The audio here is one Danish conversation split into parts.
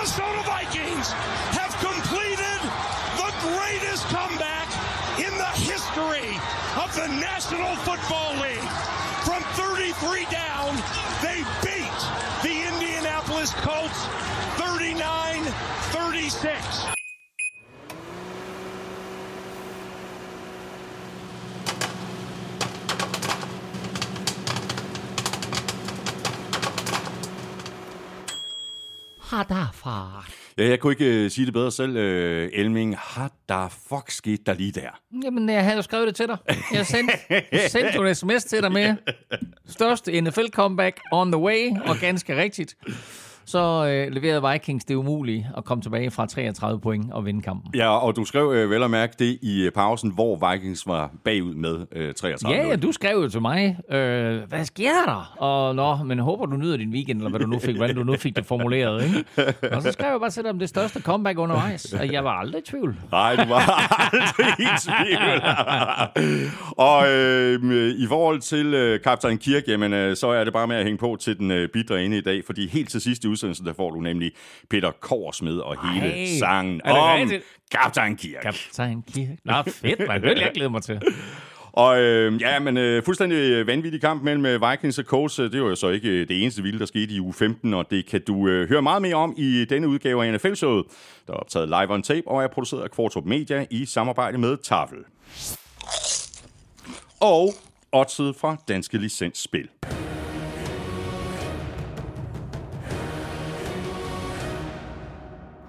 Minnesota Vikings have completed the greatest comeback in the history of the National Football League. From 33 down, they beat the Indianapolis Colts 39 36. Har der far. Ja, jeg kunne ikke uh, sige det bedre selv, uh, Elming. Har der fuck sket der lige der? Jamen, jeg havde jo skrevet det til dig. Jeg sendte, sendte jo en sms til dig med. Største NFL-comeback on the way, og ganske rigtigt så øh, leverede Vikings det umulige at komme tilbage fra 33 point og vinde kampen. Ja, og du skrev øh, vel og mærke det i øh, pausen, hvor Vikings var bagud med øh, 33 Ja, ja, du skrev jo til mig, øh, hvad sker der? Og nå, men håber du nyder din weekend, eller hvad du nu fik, hvordan du nu fik det formuleret, ikke? Og så skrev jeg bare til dig om det største comeback undervejs, og jeg var aldrig i tvivl. Nej, du var aldrig i tvivl. og øh, i forhold til øh, Kaptajn Kirk, jamen, øh, så er det bare med at hænge på til den øh, bidre inde i dag, fordi helt til sidst i udsendelsen, der får du nemlig Peter Korsmed og hele Ej, sangen er det om rigtigt? Kaptajn Kirk. Kaptajn Kirk. Nå, fedt, man. Det vil jeg glæde mig til. Og øh, ja, men øh, fuldstændig vanvittig kamp mellem øh, Vikings og Colts. Det var jo så ikke øh, det eneste vilde, der skete i uge 15, og det kan du øh, høre meget mere om i denne udgave af NFL-showet, der er optaget live on tape og er produceret af Kvartrup Media i samarbejde med Tafel. Og oddset fra Danske Licens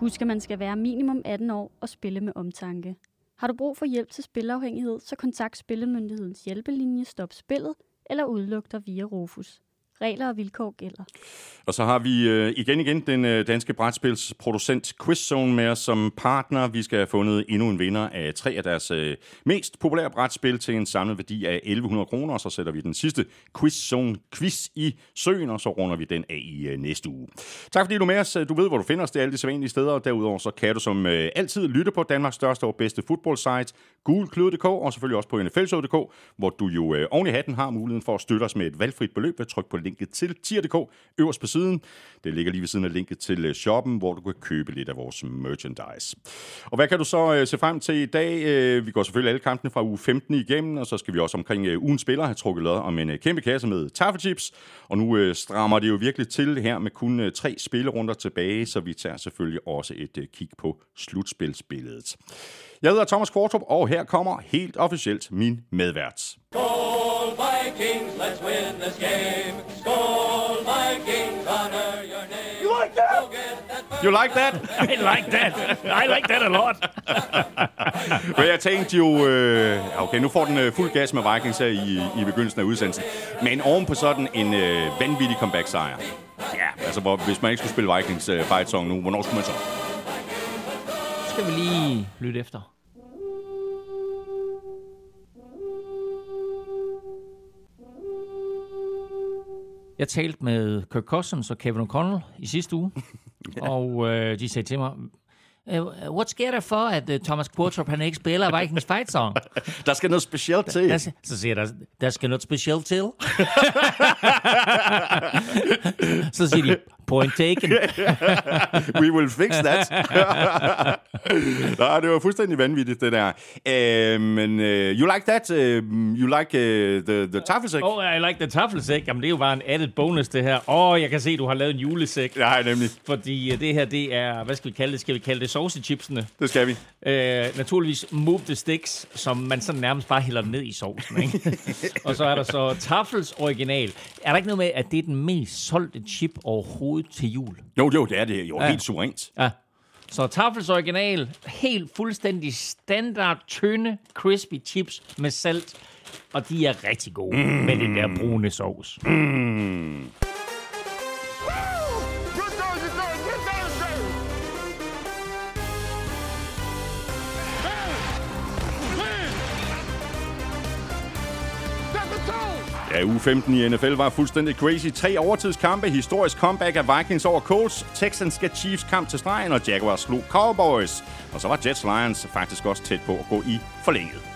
Husk, at man skal være minimum 18 år og spille med omtanke. Har du brug for hjælp til spilafhængighed, så kontakt Spillemyndighedens hjælpelinje Stop Spillet eller udluk dig via Rufus. Regler og vilkår gælder. Og så har vi øh, igen igen den øh, danske brætspilsproducent Quizzone med os som partner. Vi skal have fundet endnu en vinder af tre af deres øh, mest populære brætspil til en samlet værdi af 1100 kroner. Og så sætter vi den sidste Quizzone quiz i søen, og så runder vi den af i øh, næste uge. Tak fordi du er med os. Du ved, hvor du finder os. Det er alle de sædvanlige steder. Og derudover så kan du som øh, altid lytte på Danmarks største og bedste fodboldsite, gulklød.dk, og selvfølgelig også på nflshow.dk, hvor du jo øh, oven i hatten har muligheden for at støtte os med et valgfrit beløb ved at trykke på linket til tier.dk øverst på siden. Det ligger lige ved siden af linket til øh, shoppen, hvor du kan købe lidt af vores merchandise. Og hvad kan du så øh, se frem til i dag? Øh, vi går selvfølgelig alle kampene fra uge 15 igennem, og så skal vi også omkring øh, ugen spiller have trukket lod om en øh, kæmpe kasse med taffelchips. Og nu øh, strammer det jo virkelig til her med kun øh, tre spillerunder tilbage, så vi tager selvfølgelig også et øh, kig på slutspilsbilledet. Jeg hedder Thomas Kvartrup, og her kommer helt officielt min medvært. Goal, Vikings, let's win this game. Skål Vikings, honor your name. You like that? You like that? I like that. I like that a lot. Men jeg tænkte jo, øh, okay, nu får den øh, fuld gas med Vikings her i, i begyndelsen af udsendelsen. Men oven på sådan en øh, vanvittig comeback-sejr. Ja, altså hvor, hvis man ikke skulle spille Vikings øh, fight song nu, hvornår skulle man så? skal vi lige lytte efter. Jeg talte med Kirk Cousins og Kevin O'Connell i sidste uge, og øh, de sagde til mig, "Øh, What sker der for, at uh, Thomas Quartrup han ikke spiller Vikings Fight Song? Der skal noget specielt til. Der, s- så siger der, der skal noget specielt til. så siger de, point taken. We will fix that. Nej, det var fuldstændig vanvittigt, det der. Uh, men uh, you like that? Uh, you like uh, the, the taffelsæk? Oh, I like the taffelsæk. Jamen, det er jo bare en added bonus, det her. Åh, oh, jeg kan se, du har lavet en julesæk. Nej, nemlig. Fordi øh, det her, det er, hvad skal vi kalde det? Skal vi kalde det saucechipsene? Det skal vi. Øh, naturligvis Move the Sticks, som man sådan nærmest bare hælder ned i sovsen. Ikke? og så er der så Tafels original. Er der ikke noget med, at det er den mest solgte chip overhovedet til jul? Jo, jo, det er det. Jo, Ja. helt suverænt. Ja. Så Tafels original, helt fuldstændig standard, tynde, crispy chips med salt. Og de er rigtig gode mm. med den der brune sovs. Mm. Ja, uge 15 i NFL var fuldstændig crazy. Tre overtidskampe, historisk comeback af Vikings over Colts, Texans skal Chiefs kamp til stregen, og Jaguars slog Cowboys. Og så var Jets Lions faktisk også tæt på at gå i forlænget.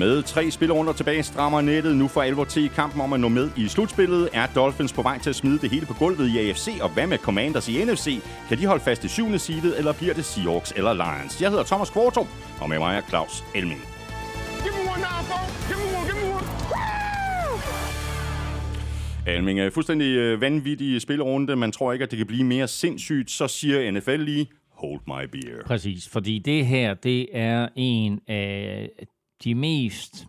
Med tre spillerunder tilbage strammer nettet nu for alvor til kampen om at nå med i slutspillet. Er Dolphins på vej til at smide det hele på gulvet i AFC, og hvad med Commanders i NFC? Kan de holde fast i syvende seedet, eller bliver det Seahawks eller Lions? Jeg hedder Thomas Kvartrup, og med mig er Claus Elming. Give me one now, folks. Give me one, give me one. Elming, er fuldstændig øh, vanvittig spillerunde. Man tror ikke, at det kan blive mere sindssygt. Så siger NFL lige, hold my beer. Præcis, fordi det her, det er en af de mest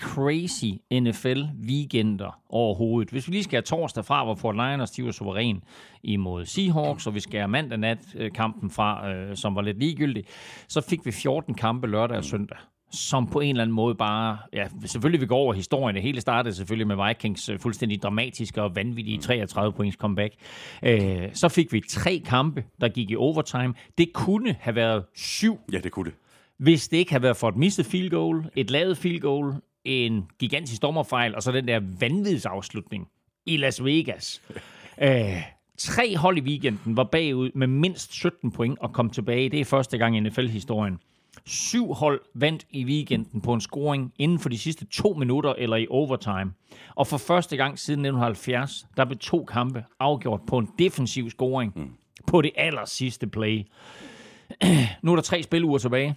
crazy NFL-weekender overhovedet. Hvis vi lige skal have torsdag fra, hvor Fort Liners de var suveræn imod Seahawks, og vi skal have mandag nat-kampen øh, fra, øh, som var lidt ligegyldig, så fik vi 14 kampe lørdag og søndag som på en eller anden måde bare, ja, selvfølgelig vi går over historien. Det hele startede selvfølgelig med Vikings øh, fuldstændig dramatiske og vanvittige 33 points comeback. Øh, så fik vi tre kampe, der gik i overtime. Det kunne have været syv, Ja, det kunne det hvis det ikke havde været for et misset field goal, et lavet field goal, en gigantisk dommerfejl, og så den der vanvidsafslutning i Las Vegas. Øh, tre hold i weekenden var bagud med mindst 17 point og kom tilbage. Det er første gang i NFL-historien. Syv hold vandt i weekenden på en scoring inden for de sidste to minutter eller i overtime. Og for første gang siden 1970, der blev to kampe afgjort på en defensiv scoring mm. på det aller sidste play. nu er der tre spiluger tilbage.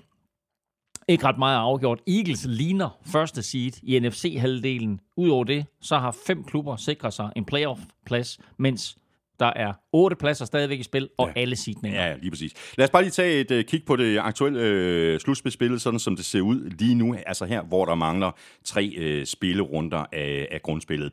Ikke ret meget afgjort. Eagles ligner første seed i NFC-halvdelen. Udover det, så har fem klubber sikret sig en playoff-plads, mens der er otte pladser stadigvæk i spil, og ja. alle seedninger. Ja, lige præcis. Lad os bare lige tage et uh, kig på det aktuelle uh, slutspilspil, sådan som det ser ud lige nu, altså her, hvor der mangler tre uh, spillerunder af, af grundspillet.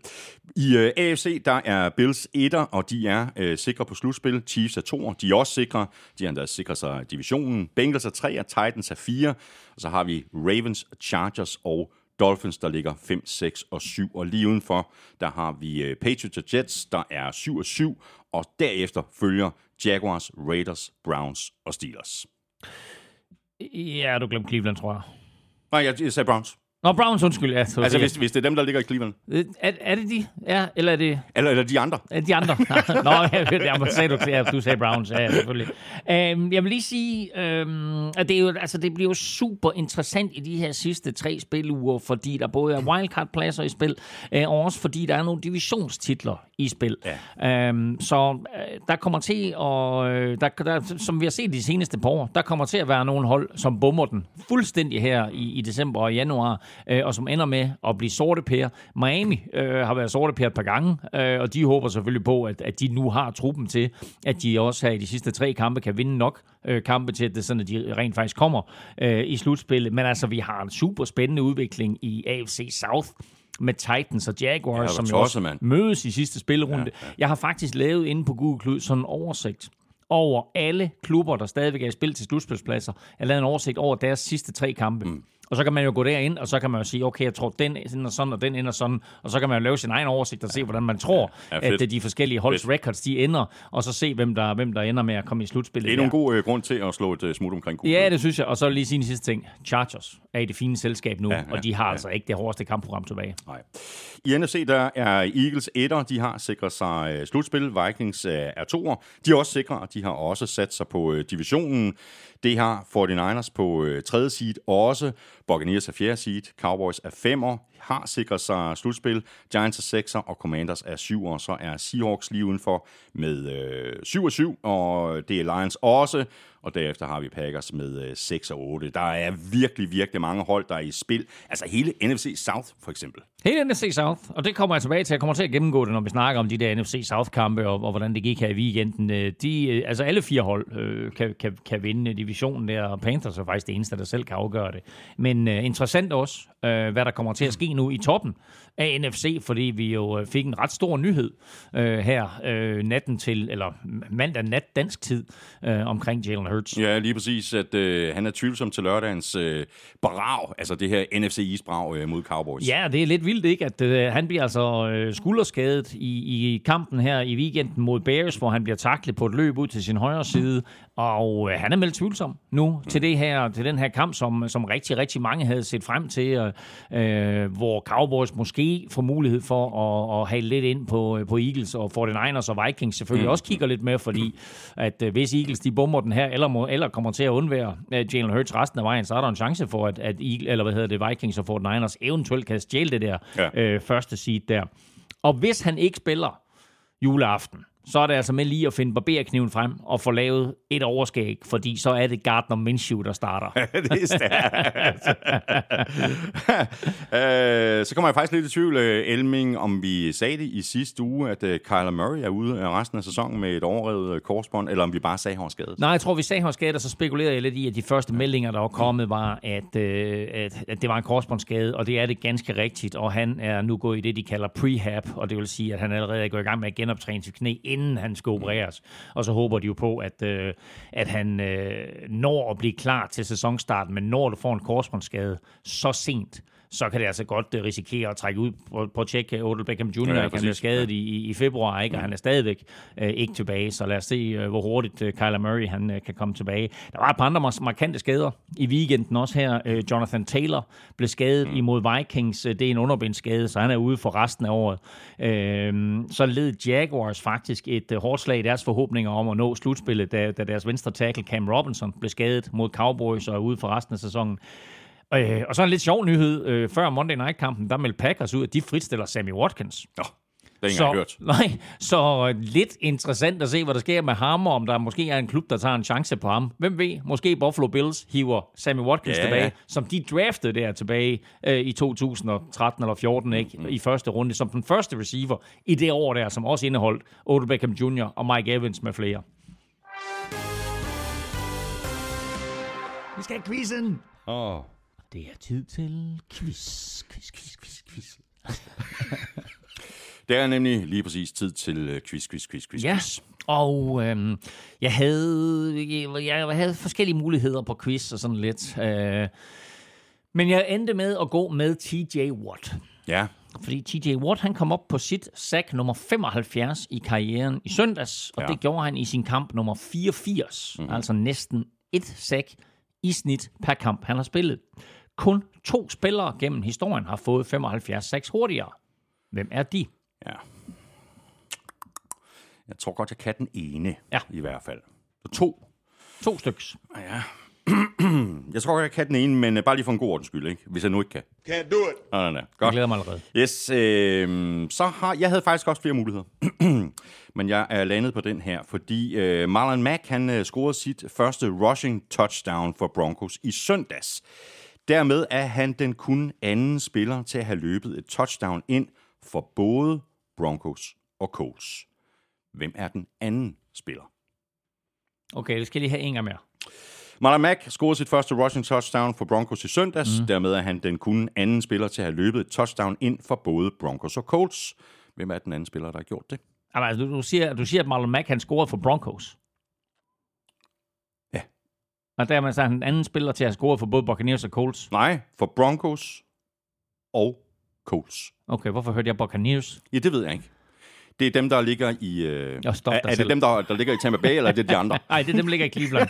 I uh, AFC, der er Bills 1'er, og de er uh, sikre på slutspil. Chiefs er 2'er, de er også sikre. De har endda sikret sig divisionen. Bengals er 3'er, Titans er 4'er, og så har vi Ravens, Chargers og Dolphins, der ligger 5, 6 og 7. Og lige udenfor, der har vi øh, Patriots og Jets, der er 7 og 7. Og derefter følger Jaguars, Raiders, Browns og Steelers. Ja, du glemte Cleveland, tror jeg. Nej, jeg, jeg sagde Browns. Nå, Browns, undskyld. Ja, så Altså, hvis, hvis det er dem, der ligger i Cleveland. Øh, Er, er det de? Ja, eller er det Eller, eller de andre. er de andre? Nå, jeg, jeg sagde du, ja, du sagde Browns, ja, selvfølgelig. Øhm, jeg vil lige sige, øhm, at det, er jo, altså, det bliver jo super interessant i de her sidste tre spiluger, fordi der både er wildcard-pladser i spil, øh, og også fordi der er nogle divisionstitler i spil. Ja. Øhm, så øh, der kommer til at, øh, der, der, som vi har set de seneste par år, der kommer til at være nogle hold, som bummer den fuldstændig her i, i december og januar, øh, og som ender med at blive sorte pære. Miami øh, har været sorte pære et par gange, øh, og de håber selvfølgelig på, at, at de nu har truppen til, at de også her i de sidste tre kampe kan vinde nok øh, kampe til, at det sådan, at de rent faktisk kommer øh, i slutspillet. Men altså, vi har en super spændende udvikling i AFC South, med Titans og Jaguars, Ja, som jo også mand. mødes i sidste spillerunde. Ja, ja. Jeg har faktisk lavet inde på Google Klud sådan en oversigt over alle klubber, der stadigvæk er i spil til slutspilspladser. Jeg har lavet en oversigt over deres sidste tre kampe. Mm. Og så kan man jo gå derind, og så kan man jo sige, okay, jeg tror, den ender sådan, og den ender sådan. Og så kan man jo lave sin egen oversigt og se, hvordan man tror, Ja, fedt. at de forskellige holds Fedt. records, de ender. Og så se, hvem der, hvem der ender med at komme i slutspillet. Det er der. en god øh, grund til at slå et øh, smut omkring kuglen. Ja, det synes jeg. Og så lige sige en sidste ting. Chargers er i det fine selskab nu, Ja, ja, og de har ja. altså ikke det hårdeste kampprogram tilbage. Nej. I NFC, der er Eagles etter, de har sikret sig øh, slutspil. Vikings øh, er toer. De er også sikre, og de har også sat sig på øh, divisionen. Det har 49ers på øh, tredje seed også. Buccaneers er fjerde seed. Cowboys er femmer, har sikret sig slutspil. Giants er 6 og Commanders er 7, og Så er Seahawks lige udenfor med øh, 7 og 7, og det er Lions også. Og derefter har vi Packers med øh, 6 og 8. Der er virkelig, virkelig mange hold, der er i spil. Altså hele NFC South, for eksempel. Hele NFC South, og det kommer jeg tilbage til. Jeg kommer til at gennemgå det, når vi snakker om de der NFC South-kampe, og, og hvordan det gik her i weekenden. Øh, de, øh, altså alle fire hold øh, kan, kan, kan vinde divisionen der, og Panthers er faktisk det eneste, der selv kan afgøre det. Men øh, interessant også, øh, hvad der kommer til at ske nu i toppen af NFC, fordi vi jo øh, fik en ret stor nyhed øh, her øh, natten til, eller mandag nat dansk tid, øh, omkring Jalen Hurts. Ja, lige præcis, at øh, han er tvivlsom til lørdagens øh, brag, altså det her NFC East brag øh, mod Cowboys. Ja, det er lidt vildt, ikke? At øh, han bliver altså øh, skulderskadet i, i kampen her i weekenden mod Bears, hvor han bliver taklet på et løb ud til sin højre side. Og øh, han er meldt tvivlsom nu til, det her, til den her kamp, som, som rigtig, rigtig mange havde set frem til, øh, øh, hvor Cowboys måske får mulighed for at, at have lidt ind på, på Eagles og 49ers og Vikings selvfølgelig mm. også kigger lidt med, fordi at øh, hvis Eagles de bomber den her, eller, må, eller kommer til at undvære øh, Jalen Hurts resten af vejen, så er der en chance for, at, at Eagle, eller hvad hedder det, Vikings og 49ers eventuelt kan stjæle det der ja. øh, første seed der. Og hvis han ikke spiller juleaften, så er det altså med lige at finde barberkniven frem og få lavet et overskæg, fordi så er det Gardner Minshew, der starter. det er stærkt. øh, så kommer jeg faktisk lidt i tvivl, øh, Elming, om vi sagde det i sidste uge, at øh, Kyler Murray er ude af resten af sæsonen med et overrevet øh, korsbånd, eller om vi bare sagde, han var skadet. Nej, jeg tror, vi sagde han var skadet, og så spekulerede jeg lidt i, at de første meldinger, der var kommet, var, at, øh, at, at det var en korsbåndsskade, og det er det ganske rigtigt, og han er nu gået i det, de kalder prehab, og det vil sige, at han allerede er gået i gang med at genoptræne sit knæ, inden han skal opereres. Og så håber de jo på, at, øh, at han øh, når at blive klar til sæsonstarten, men når du får en korsbåndsskade så sent, så kan det altså godt øh, risikere at trække ud på, på at tjekke Odell Beckham Jr., Ja, ja, ja, han præcis. skadet i, i- i februar, ikke? og han er stadigvæk øh, ikke tilbage, så lad os se, øh, hvor hurtigt øh, Kyler Murray han, øh, kan komme tilbage. Der var et par andre mar- markante skader i weekenden også her. Øh, Jonathan Taylor blev skadet mm. imod Vikings. Øh, Det er en underbindsskade, så han er ude for resten af året. Øh, så led Jaguars faktisk et øh, hårdt slag i deres forhåbninger om at nå slutspillet, da, da deres venstre tackle Cam Robinson blev skadet mod Cowboys og er ude for resten af sæsonen. Øh, og så en lidt sjov nyhed. Øh, før Monday Night-kampen, der meldte Packers ud, at de fritstiller Sammy Watkins. Nå, det er ikke hørt. Nej, så lidt interessant at se, hvad der sker med ham, og om der måske er en klub, der tager en chance på ham. Hvem ved, måske Buffalo Bills hiver Sammy Watkins Ja, tilbage, ja. som de draftede der tilbage øh, i 2013 eller 14, ikke? Mm. i første runde, som den første receiver i det år der, som også indeholdt Odell Beckham Jr. og Mike Evans med flere. Vi skal have quizzen! Åh. Det er tid til quiz, quiz, quiz, quiz, quiz. Det er nemlig lige præcis tid til øh, quiz, quiz, quiz, quiz, Ja, quiz. og øhm, jeg, havde, jeg, jeg havde forskellige muligheder på quiz og sådan lidt. Øh, men jeg endte med at gå med TJ Watt. Ja, Fordi TJ Watt, han kom op på sit sack nummer 75 i karrieren i søndags, og ja. det gjorde han i sin kamp nummer 84. Mm. Altså næsten et sack i snit per kamp, han har spillet. Kun to spillere gennem historien har fået 75 sacks hurtigere. Hvem er de? ja. Jeg tror godt, jeg kan den ene, Ja. i hvert fald. Så to. To styks. Ja. jeg tror godt, jeg kan den ene, men øh, bare lige for en god ordens skyld, ikke? hvis jeg nu ikke kan. Can't do it. Nej, nej, nej. Jeg Godt. glæder mig allerede. Yes, øh, så har jeg havde faktisk også flere muligheder. Men jeg er landet på den her, fordi øh, Marlon Mack han øh, scorede sit første rushing touchdown for Broncos i søndags. Dermed er han den kun anden spiller til at have løbet et touchdown ind for både Broncos og Colts. Hvem er den anden spiller? Okay, det skal lige have en gang mere. Marlon Mack scorede sit første rushing touchdown for Broncos i søndags. Mm. Dermed er han den kun anden spiller til at have løbet et touchdown ind for både Broncos og Colts. Hvem er den anden spiller, der har gjort det? Jamen, altså, du, du, siger, du siger, at Marlon Mack han scorede for Broncos. Og dermed så er han den anden spiller til at have scoret for både Buccaneers og Colts. Nej, for Broncos og Colts. Okay, hvorfor hørte jeg Buccaneers? Ja, det ved jeg ikke. Det er dem, der ligger i... Øh, er, er det selv. dem, der, der ligger i Tampa Bay, eller er det de andre? Nej, det er dem, der ligger i Cleveland.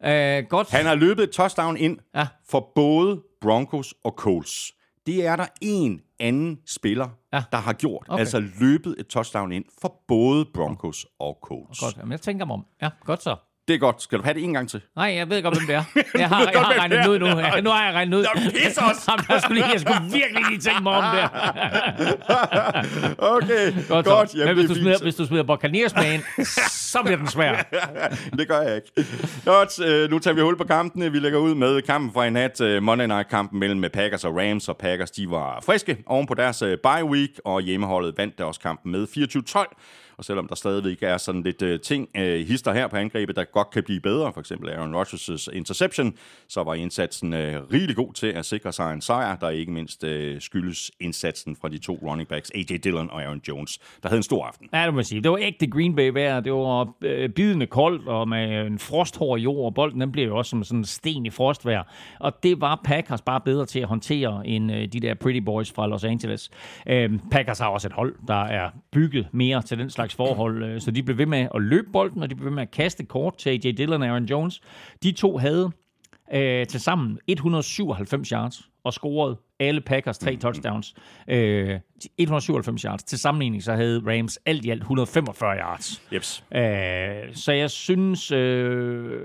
uh, godt. Han har løbet et touchdown ind Ja. for både Broncos og Colts. Det er der en anden spiller, Ja. der har gjort. Okay. Altså løbet et touchdown ind for både Broncos og Colts. Godt, jamen, jeg tænker mig om. Ja, godt så. Det er godt. Skal du have det en gang til? Nej, jeg ved godt, hvem det er. Jeg har, jeg har regnet ud nu. Ja, nu har jeg regnet ud. Pis os! Jamen, jeg, skulle lige, jeg skulle virkelig lige tænke mig om der. Okay, Godt, godt. Jamen, Men hvis du, er smider, hvis du smider Buccaneers med ind, så bliver den svær. det gør jeg ikke. Godt, øh, nu tager vi hul på kampene. Vi lægger ud med kampen fra i nat. øh, Monday Night-kampen mellem Packers og Rams. Og Packers, de var friske oven på deres øh, bye week. Og hjemmeholdet vandt deres kampen med 24-12. Og selvom der stadigvæk er sådan lidt øh, ting, øh, hister her på angrebet, der godt kan blive bedre, for eksempel Aaron Rodgers' interception, så var indsatsen øh, rigtig god til at sikre sig en sejr, der ikke mindst øh, skyldes indsatsen fra de to running backs, A.J. Dillon og Aaron Jones, der havde en stor aften. Ja, det må sige. Det var ægte Green Bay vejr. Det var øh, bidende koldt, og med en frosthård jord, og bolden den blev jo også som sådan en sten i frostvejr. Og det var Packers bare bedre til at håndtere end øh, de der Pretty Boys fra Los Angeles. Øh, Packers har også et hold, der er bygget mere til den slags forhold, øh, så de blev ved med at løbe bolden, og de blev ved med at kaste kort til A.J. Dillon og Aaron Jones. De to havde øh, til sammen 197 yards og scorede alle Packers tre touchdowns. Øh, 197 yards. Til sammenligning så havde Rams alt i alt 145 yards. Jeps. Øh, så jeg synes, øh,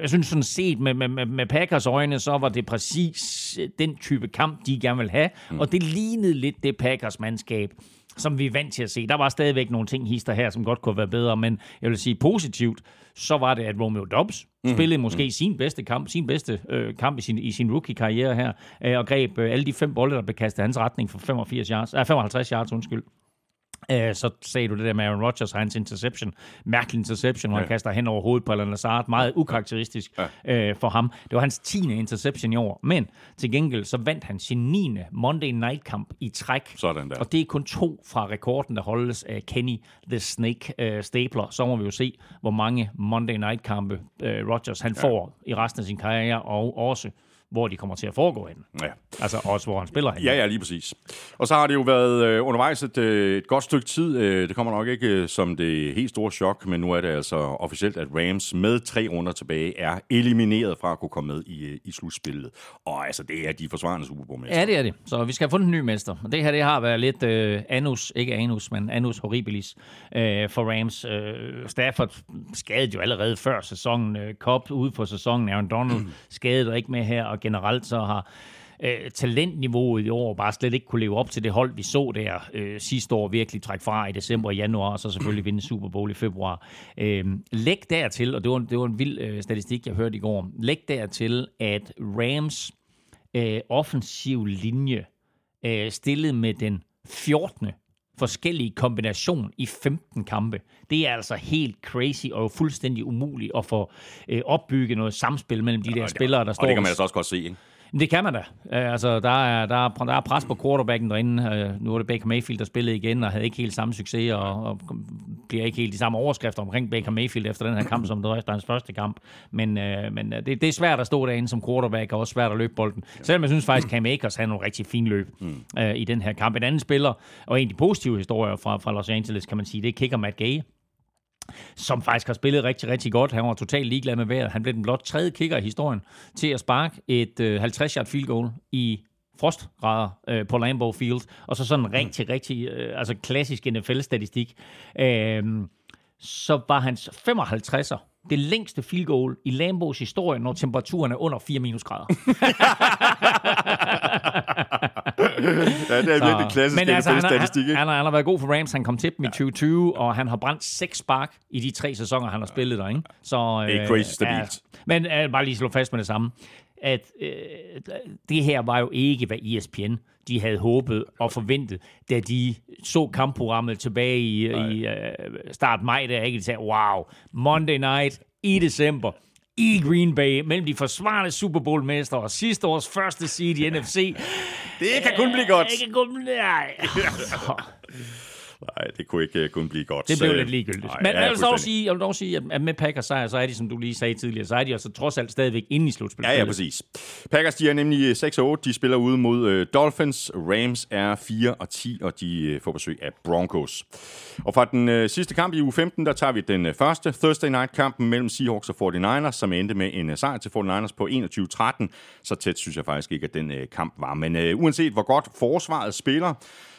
jeg synes sådan set med, med, med, Packers øjne, så var det præcis den type kamp, de gerne vil have. Mm. Og det lignede lidt det Packers mandskab, som vi er vant til at se. Der var stadigvæk nogle ting hister her, som godt kunne være bedre, men jeg vil sige positivt, så var det, at Romeo Dobbs mm. spillede måske mm. sin bedste kamp, sin bedste øh, kamp i sin, i sin rookie-karriere her, øh, og greb øh, alle de fem bolde, der blev kastet hans retning for 85 yards, øh, 55 yards, undskyld. Øh, så sagde du det der med Aaron Rodgers og hans interception. Mærkelig interception, hvor ja. han kaster hen over hovedet på Alan Lazard. Meget ukarakteristisk ja. øh, for ham. Det var hans 10. interception i år. Men til gengæld så vandt han sin 9. Monday Night kamp i træk. Sådan der. Og det er kun to fra rekorden, der holdes af Kenny the Snake øh, Stapler. Så må vi jo se, hvor mange Monday Night kampe øh, Rodgers han ja. får i resten af sin karriere, og også hvor de kommer til at foregå hen. Ja. Altså også, hvor han spiller hen. Ja, ja, lige præcis. Og så har det jo været øh, undervejs et, øh, et godt stykke tid. Øh, det kommer nok ikke øh, som det helt store chok, men nu er det altså officielt, at Rams med tre runder tilbage er elimineret fra at kunne komme med i, øh, i slutspillet. Og altså, det er de forsvarende Super bowl Ja, det er det. Så vi skal have fundet en ny mester. Og det her, det har været lidt øh, anus, ikke anus, men anus horribilis øh, for Rams. Øh, Stafford skadede jo allerede før sæsonen. Øh, Cobb ude for sæsonen. Aaron Donald mm. skadede ikke med her, og generelt så har øh, talentniveauet i år bare slet ikke kunne leve op til det hold, vi så der øh, sidste år virkelig trække fra i december og januar, og så selvfølgelig vinde Super Bowl i februar. Øh, læg dertil, og det var, det var en vild øh, statistik, jeg hørte i går, læg dertil, at Rams øh, offensiv linje øh, stillede med den 14 forskellige kombination i 15 kampe. Det er altså helt crazy og fuldstændig umuligt at få øh, opbygget noget samspil mellem de der og spillere, der står... Og det kan man altså også godt se, ikke? Det kan man da. Uh, altså, der er, der, er, der er pres på quarterbacken derinde. Uh, nu er det Baker Mayfield, der spillede igen, og havde ikke helt samme succes, og, og bliver ikke helt de samme overskrifter omkring Baker Mayfield efter den her kamp, som det var efter hans første kamp. Men, uh, men det, det er svært at stå derinde som quarterback, og også svært at løbe bolden. Selvom jeg synes faktisk, Cam Akers havde nogle rigtig fine løb uh, i den her kamp. En anden spiller, og en af de positive historier fra, fra Los Angeles, kan man sige, det er kicker Matt Gay som faktisk har spillet rigtig, rigtig godt. Han var totalt ligeglad med vejret. Han blev den blot tredje kicker i historien til at sparke et øh, 50-yard field goal i frostgrader øh, på Lambeau Field, og så sådan en rigtig, rigtig øh, altså klassisk NFL-statistik. Øh, så var hans 55'er det længste field goal i Lambos historie, når temperaturen er under 4 minusgrader. ja, det er virkelig klassisk Men altså, han, statistik, han, han, har, han har været god for Rams. Han kom til dem i 2020, og han har brændt seks spark i de tre sæsoner, han har spillet der. Ikke? Så, det er crazy stabilt. Ja, men uh, bare lige slå fast med det samme at øh, det her var jo ikke, hvad ESPN de havde håbet og forventet, da de så kampprogrammet tilbage i, i uh, start maj, der ikke de sagde, wow, Monday night i december, i Green Bay, mellem de forsvarende Super Bowl-mestre og sidste års første seed i NFC. Det kan kun blive godt. Det kan kun blive... Nej. Det kunne ikke uh, kun blive godt. Det blev lidt ligegyldigt. Nej, Men jeg, vil dog sige, jeg vil dog sige, at med Packers sejr, så er de, som du lige sagde tidligere, så er de altså trods alt stadigvæk inde i slutspillet. Ja, ja, præcis. Packers, de er nemlig 6-8. De spiller ude mod uh, Dolphins. Rams er 4 og 10, og de uh, får besøg af Broncos. Og fra den uh, sidste kamp i uge 15, der tager vi den uh, første Thursday Night-kampen mellem Seahawks og 49ers, som endte med en uh, sejr til 49ers på 21-13. Så tæt synes jeg faktisk ikke, at den uh, kamp var. Men uh, uanset hvor godt forsvaret spiller,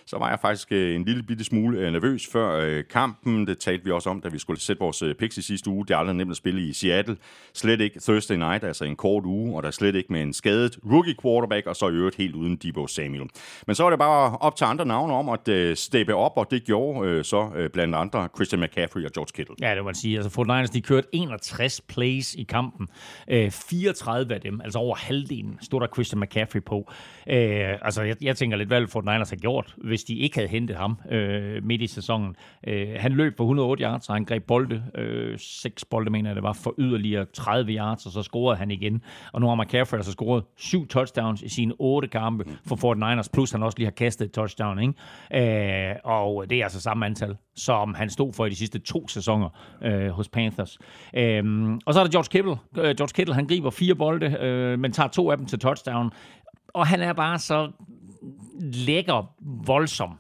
så var jeg faktisk øh, en lille bitte smule øh, nervøs før øh, kampen. Det talte vi også om, da vi skulle sætte vores picks i sidste uge. Det er aldrig nemt at spille i Seattle. Slet ikke Thursday night, altså en kort uge, og der slet ikke med en skadet rookie quarterback, og så i øvrigt helt uden Debo Samuel. Men så var det bare op til andre navne om at steppe op, og det gjorde så blandt andre Christian McCaffrey og George Kittle. Ja, det må man sige. Altså, 49ers, de kørte 61 plays i kampen. 34 af dem, altså over halvdelen, stod der Christian McCaffrey på. altså, jeg, jeg tænker lidt, hvad 49ers har gjort, hvis de ikke havde hentet ham øh, midt i sæsonen. Øh, han løb for 108 yards, og han greb bolde, øh, seks bolde mener jeg det var, for yderligere 30 yards, og så scorede han igen. Og nu har McCaffrey altså scoret syv touchdowns i sine otte kampe for 49ers, plus han også lige har kastet et touchdown. Ikke? Øh, og det er altså samme antal, som han stod for i de sidste to sæsoner øh, hos Panthers. Øh, og så er der George Kittle. Øh, George Kittle, han griber fire bolde, øh, men tager to af dem til touchdown. Og han er bare så lækker, voldsom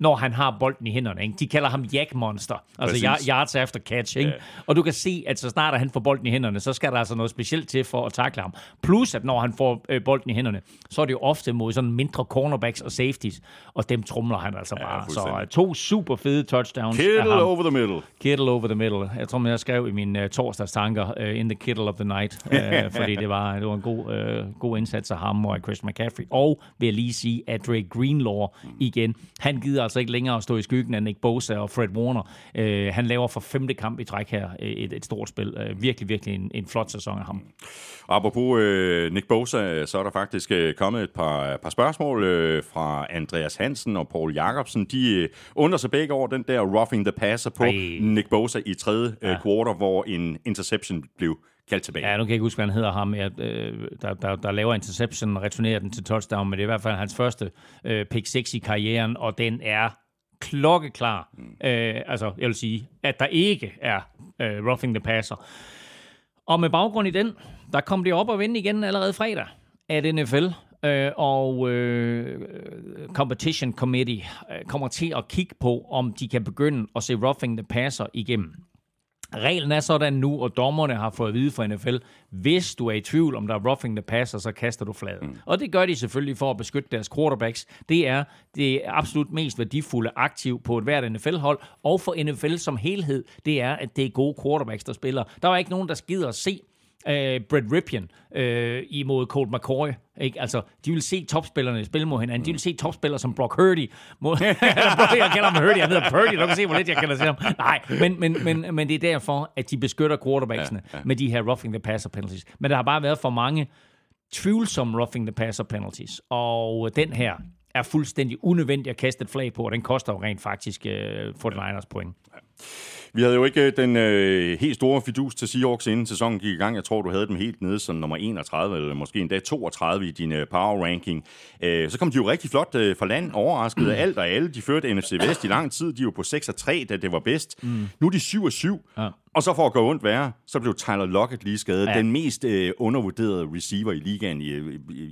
når han har bolden i hænderne. Ikke? De kalder ham Jack Monster, altså Præcis. yards after catch. Ikke? Ja. Og du kan se, at så snart han får bolden i hænderne, så skal der altså noget specielt til for at takle ham. Plus, at når han får øh, bolden i hænderne, så er det jo ofte mod sådan mindre cornerbacks og safeties, og dem trumler han altså bare. så øh, to super fede touchdowns Kittle over the middle. Kittle over the middle. Jeg tror, jeg skrev i mine uh, torsdags tanker, uh, in the Kittle of the night, uh, fordi det var, det var en god, uh, god indsats af ham og af Chris McCaffrey. Og vil jeg lige sige, at Drake Greenlaw igen, han gider altså ikke længere at stå i skyggen af Nick Bosa og Fred Warner. Uh, han laver for femte kamp i træk her øh, et, et stort spil. Uh, virkelig, virkelig en, en flot sæson af ham. Apropos øh, Nick Bosa, så er der faktisk øh, kommet et par, par spørgsmål øh, fra Andreas Hansen og Paul Jacobsen. De øh, undrer sig begge over den der roughing the passer på Ej. Nick Bosa i tredje øh, quarter, hvor en interception blev kaldt tilbage. Ja, nu kan jeg ikke huske, hvad han hedder ham, jeg, øh, der, der, der laver interception og returnerer den til touchdown, men det er i hvert fald hans første øh, pick 6 i karrieren, og den er klokkeklar. Mm. Øh, altså, jeg vil sige, at der ikke er øh, roughing the passer. Og med baggrund i den, der kom det op og vende igen allerede fredag at NFL øh, og øh, Competition Committee øh, kommer til at kigge på, om de kan begynde at se roughing the passer igennem. Reglen er sådan nu, og dommerne har fået at vide fra NFL, hvis du er i tvivl, om der er roughing the passer, så kaster du fladet. Mm. Og det gør de selvfølgelig for at beskytte deres quarterbacks. Det er det absolut mest værdifulde aktiv på et hvert NFL-hold, og for NFL som helhed, det er, at det er gode quarterbacks, der spiller. Der var ikke nogen, der skider at se øh, Brett Ripien øh, imod Colt McCoy. Ikke? Altså, de vil se topspillerne spille mod hinanden. De vil se topspillere som Brock Purdy. Mod, jeg kalder ham Purdy, jeg hedder Purdy. Du kan se, hvor lidt jeg kalder til ham. Nej, men, men, men, men det er derfor, at de beskytter quarterbacksene ja, ja. med de her roughing the passer penalties. Men der har bare været for mange tvivlsomme roughing the passer penalties. Og den her er fuldstændig unødvendig at kaste et flag på, og den koster jo rent faktisk øh, 49ers point. Vi havde jo ikke den øh, helt store fidus til Seahawks, inden sæsonen gik i gang. Jeg tror, du havde dem helt nede som nummer 31, eller måske endda 32 i din øh, power ranking. Øh, så kom de jo rigtig flot øh, fra land, overrasket af alt og alle. De førte NFC Vest i lang tid. De var på 6 og 3, da det var bedst. Mm. Nu er de 7 og 7. Ja. Og så for at gå ondt værre, så blev Tyler Lockett lige skadet. Ja. Den mest øh, undervurderede receiver i ligaen i, i,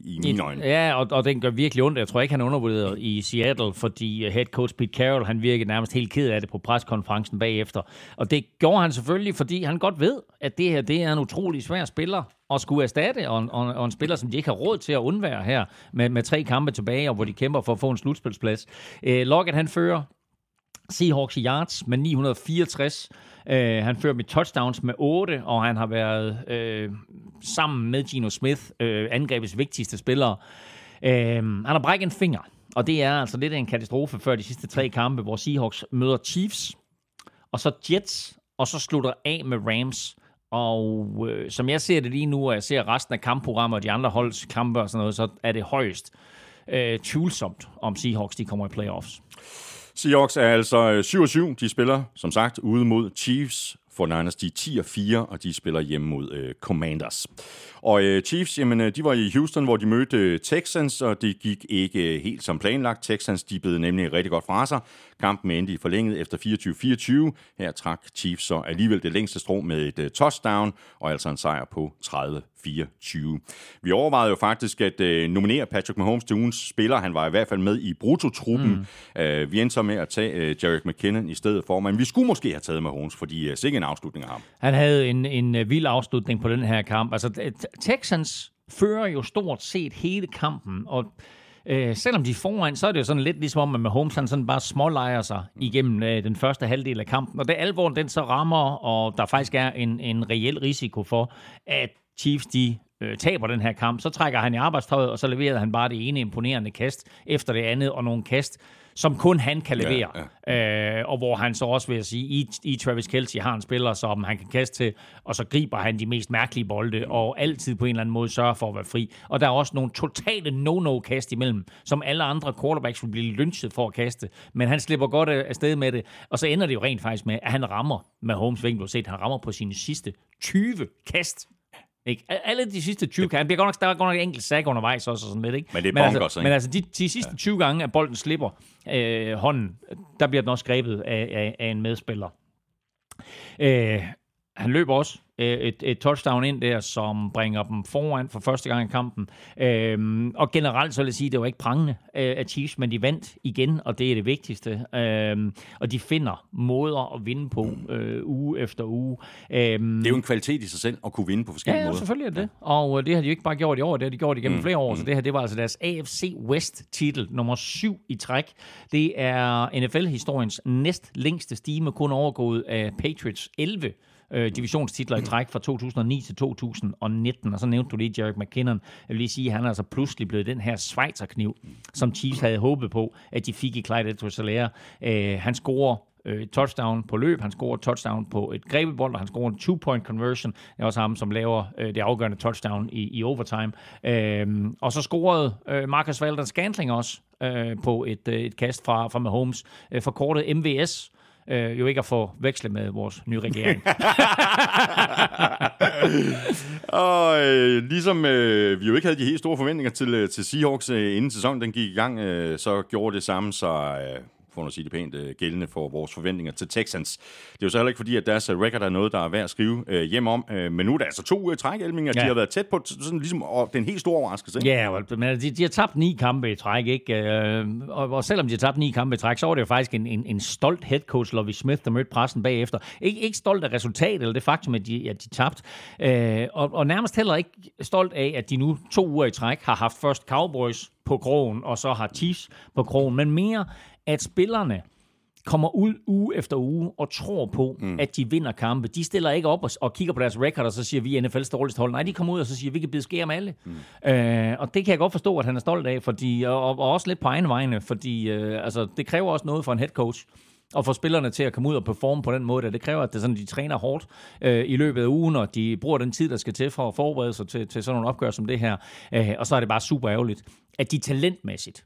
i mine øjne. Ja, og, og den gør virkelig ondt. Jeg tror ikke, han er undervurderet i Seattle, fordi uh, head coach Pete Carroll, han virkede nærmest helt ked af det på preskonferencen bagefter. Og det gjorde han selvfølgelig, fordi han godt ved, at det her det er en utrolig svær spiller at skulle erstatte, og en, og, og en spiller, som de ikke har råd til at undvære her, med, med tre kampe tilbage, og hvor de kæmper for at få en slutspilsplads. Øh, Lockett, han fører Seahawks i yards med 964. Øh, han fører med touchdowns med 8, og han har været øh, sammen med Gino Smith, øh, angrebets vigtigste spillere. Øh, han har brækket en finger, og det er altså lidt af en katastrofe før de sidste tre kampe, hvor Seahawks møder Chiefs, og så Jets, og så slutter af med Rams. Og øh, som jeg ser det lige nu, og jeg ser resten af kampprogrammet og de andre holds kampe og sådan noget, så er det højst øh, tvivlsomt, om Seahawks de kommer i playoffs. Seahawks er altså øh, 7-7. De spiller, som sagt, ude mod Chiefs. For Niners, de er 10 og 4, og de spiller hjemme mod øh, Commanders. Og øh, Chiefs, jamen, øh, de var i Houston, hvor de mødte øh, Texans, og det gik ikke øh, helt som planlagt. Texans, de blev nemlig rigtig godt fra sig. Kampen endte i forlænget efter 24-24. Her trak Chiefs så alligevel det længste strå med et touchdown, og altså en sejr på 30-24. Vi overvejede jo faktisk at øh, nominere Patrick Mahomes til ugens spiller. Han var i hvert fald med i brutotruppen. Mm. Øh, vi endte så med at tage øh, Jarek McKinnon i stedet for, men vi skulle måske have taget Mahomes, fordi øh, sikke en afslutning af ham. Han havde en, en vild afslutning på den her kamp. Altså, Texans fører jo stort set hele kampen, og øh, selvom de er foran, så er det jo sådan lidt ligesom om, at Mahomes han sådan bare smålejer sig igennem øh, den første halvdel af kampen. Og det alvoren den så rammer, og der faktisk er en, en reel risiko for, at Chiefs de øh, taber den her kamp, så trækker han i arbejdstøjet, og så leverer han bare det ene imponerende kast efter det andet, og nogle kast, som kun han kan levere. Ja, Øh, og hvor han så også vil jeg sige, i, i Travis Kelce har en spiller, som han kan kaste til, og så griber han de mest mærkelige bolde, og altid på en eller anden måde sørger for at være fri. Og der er også nogle totale no-no-kast imellem, som alle andre quarterbacks vil blive lynchet for at kaste, men han slipper godt af- afsted med det, og så ender det jo rent faktisk med, at han rammer med Holmes vinkel, set, han rammer på sine sidste 20 kast. Ikke? Al- Alle de sidste 20 kan. Han bliver godt nok, der er godt nok et enkelt sack undervejs også og sådan lidt. Ikke? Men det er men altså, ikke? men altså de, de sidste 20 gange, at bolden slipper øh, hånden, der bliver den også grebet af, af, af en medspiller. Øh, han løber også øh, et, et touchdown ind der, som bringer dem foran for første gang i kampen. Øhm, og generelt så vil jeg sige, at det var ikke prangende øh, af Chiefs, men de vandt igen, og det er det vigtigste. Øhm, og de finder måder at vinde på øh, uge efter uge. Øhm, Det er jo en kvalitet i sig selv at kunne vinde på Ja, forskellige ja, måder. selvfølgelig er det. Og øh, det har de jo ikke bare gjort i år, det har de gjort igennem Mm, flere år. Så det her, det var altså deres AFC West-titel, nummer syv i træk. Det er NFL-historiens næst længste stime, kun overgået af Patriots 11 øh, divisionstitler i træk fra 2009 til 2019. Og så nævnte du lige Jarek McKinnon. Jeg vil lige sige, at han er altså pludselig blevet den her Schweizerkniv, som Chiefs havde håbet på, at de fik i Clyde edwards Øh, han scorer øh, touchdown på løb, han scorer touchdown på et grebebold, og han scorer en two-point conversion. Det er også ham, som laver øh, det afgørende touchdown i, i overtime. Øh, og så scorede øh, Marcus Valder Scantling også øh, på et, øh, et kast fra, fra Mahomes, øh, forkortet MVS. Øh, jo ikke at få veksle med vores nye regering. Og øh, ligesom øh, vi jo ikke havde de helt store forventninger til, øh, til Seahawks, øh, inden sæsonen den gik i gang, øh, så gjorde det samme så... Øh, for at sige det pænt, øh, gældende for vores forventninger til Texans. Det er jo så heller ikke fordi, at deres øh, record er noget, der er værd at skrive øh, hjem om, øh, men nu er der altså to øh, trækælminger, ja. De har været tæt på, sådan ligesom, og den helt store overraskelse. ikke? Ja, yeah, men de, de har tabt ni kampe i træk, ikke? Øh, og, og selvom de har tabt ni kampe i træk, så var det jo faktisk en, en, en stolt head coach, Lovie Smith, der mødte pressen bagefter. Ik- ikke stolt af resultatet, eller det faktum, at de, at de tabt. Øh, og, og nærmest heller ikke stolt af, at de nu to uger i træk har haft først Cowboys på krogen, og så har Chiefs på krogen, men mere, at spillerne kommer ud uge efter uge og tror på, mm. at de vinder kampe. De stiller ikke op og, og kigger på deres record, og så siger, vi er NFL's dårligste hold. Nej, de kommer ud og så siger, vi kan bide skære med alle. Mm. Øh, og det kan jeg godt forstå, at han er stolt af, fordi, og, og også lidt på egen vegne, fordi øh, altså, det kræver også noget for en head coach og få spillerne til at komme ud og performe på den måde. Det kræver, at det sådan, de træner hårdt øh, i løbet af ugen, og de bruger den tid, der skal til for at forberede sig til, til sådan nogle opgør som det her. Øh, og så er det bare super ærgerligt, at de talentmæssigt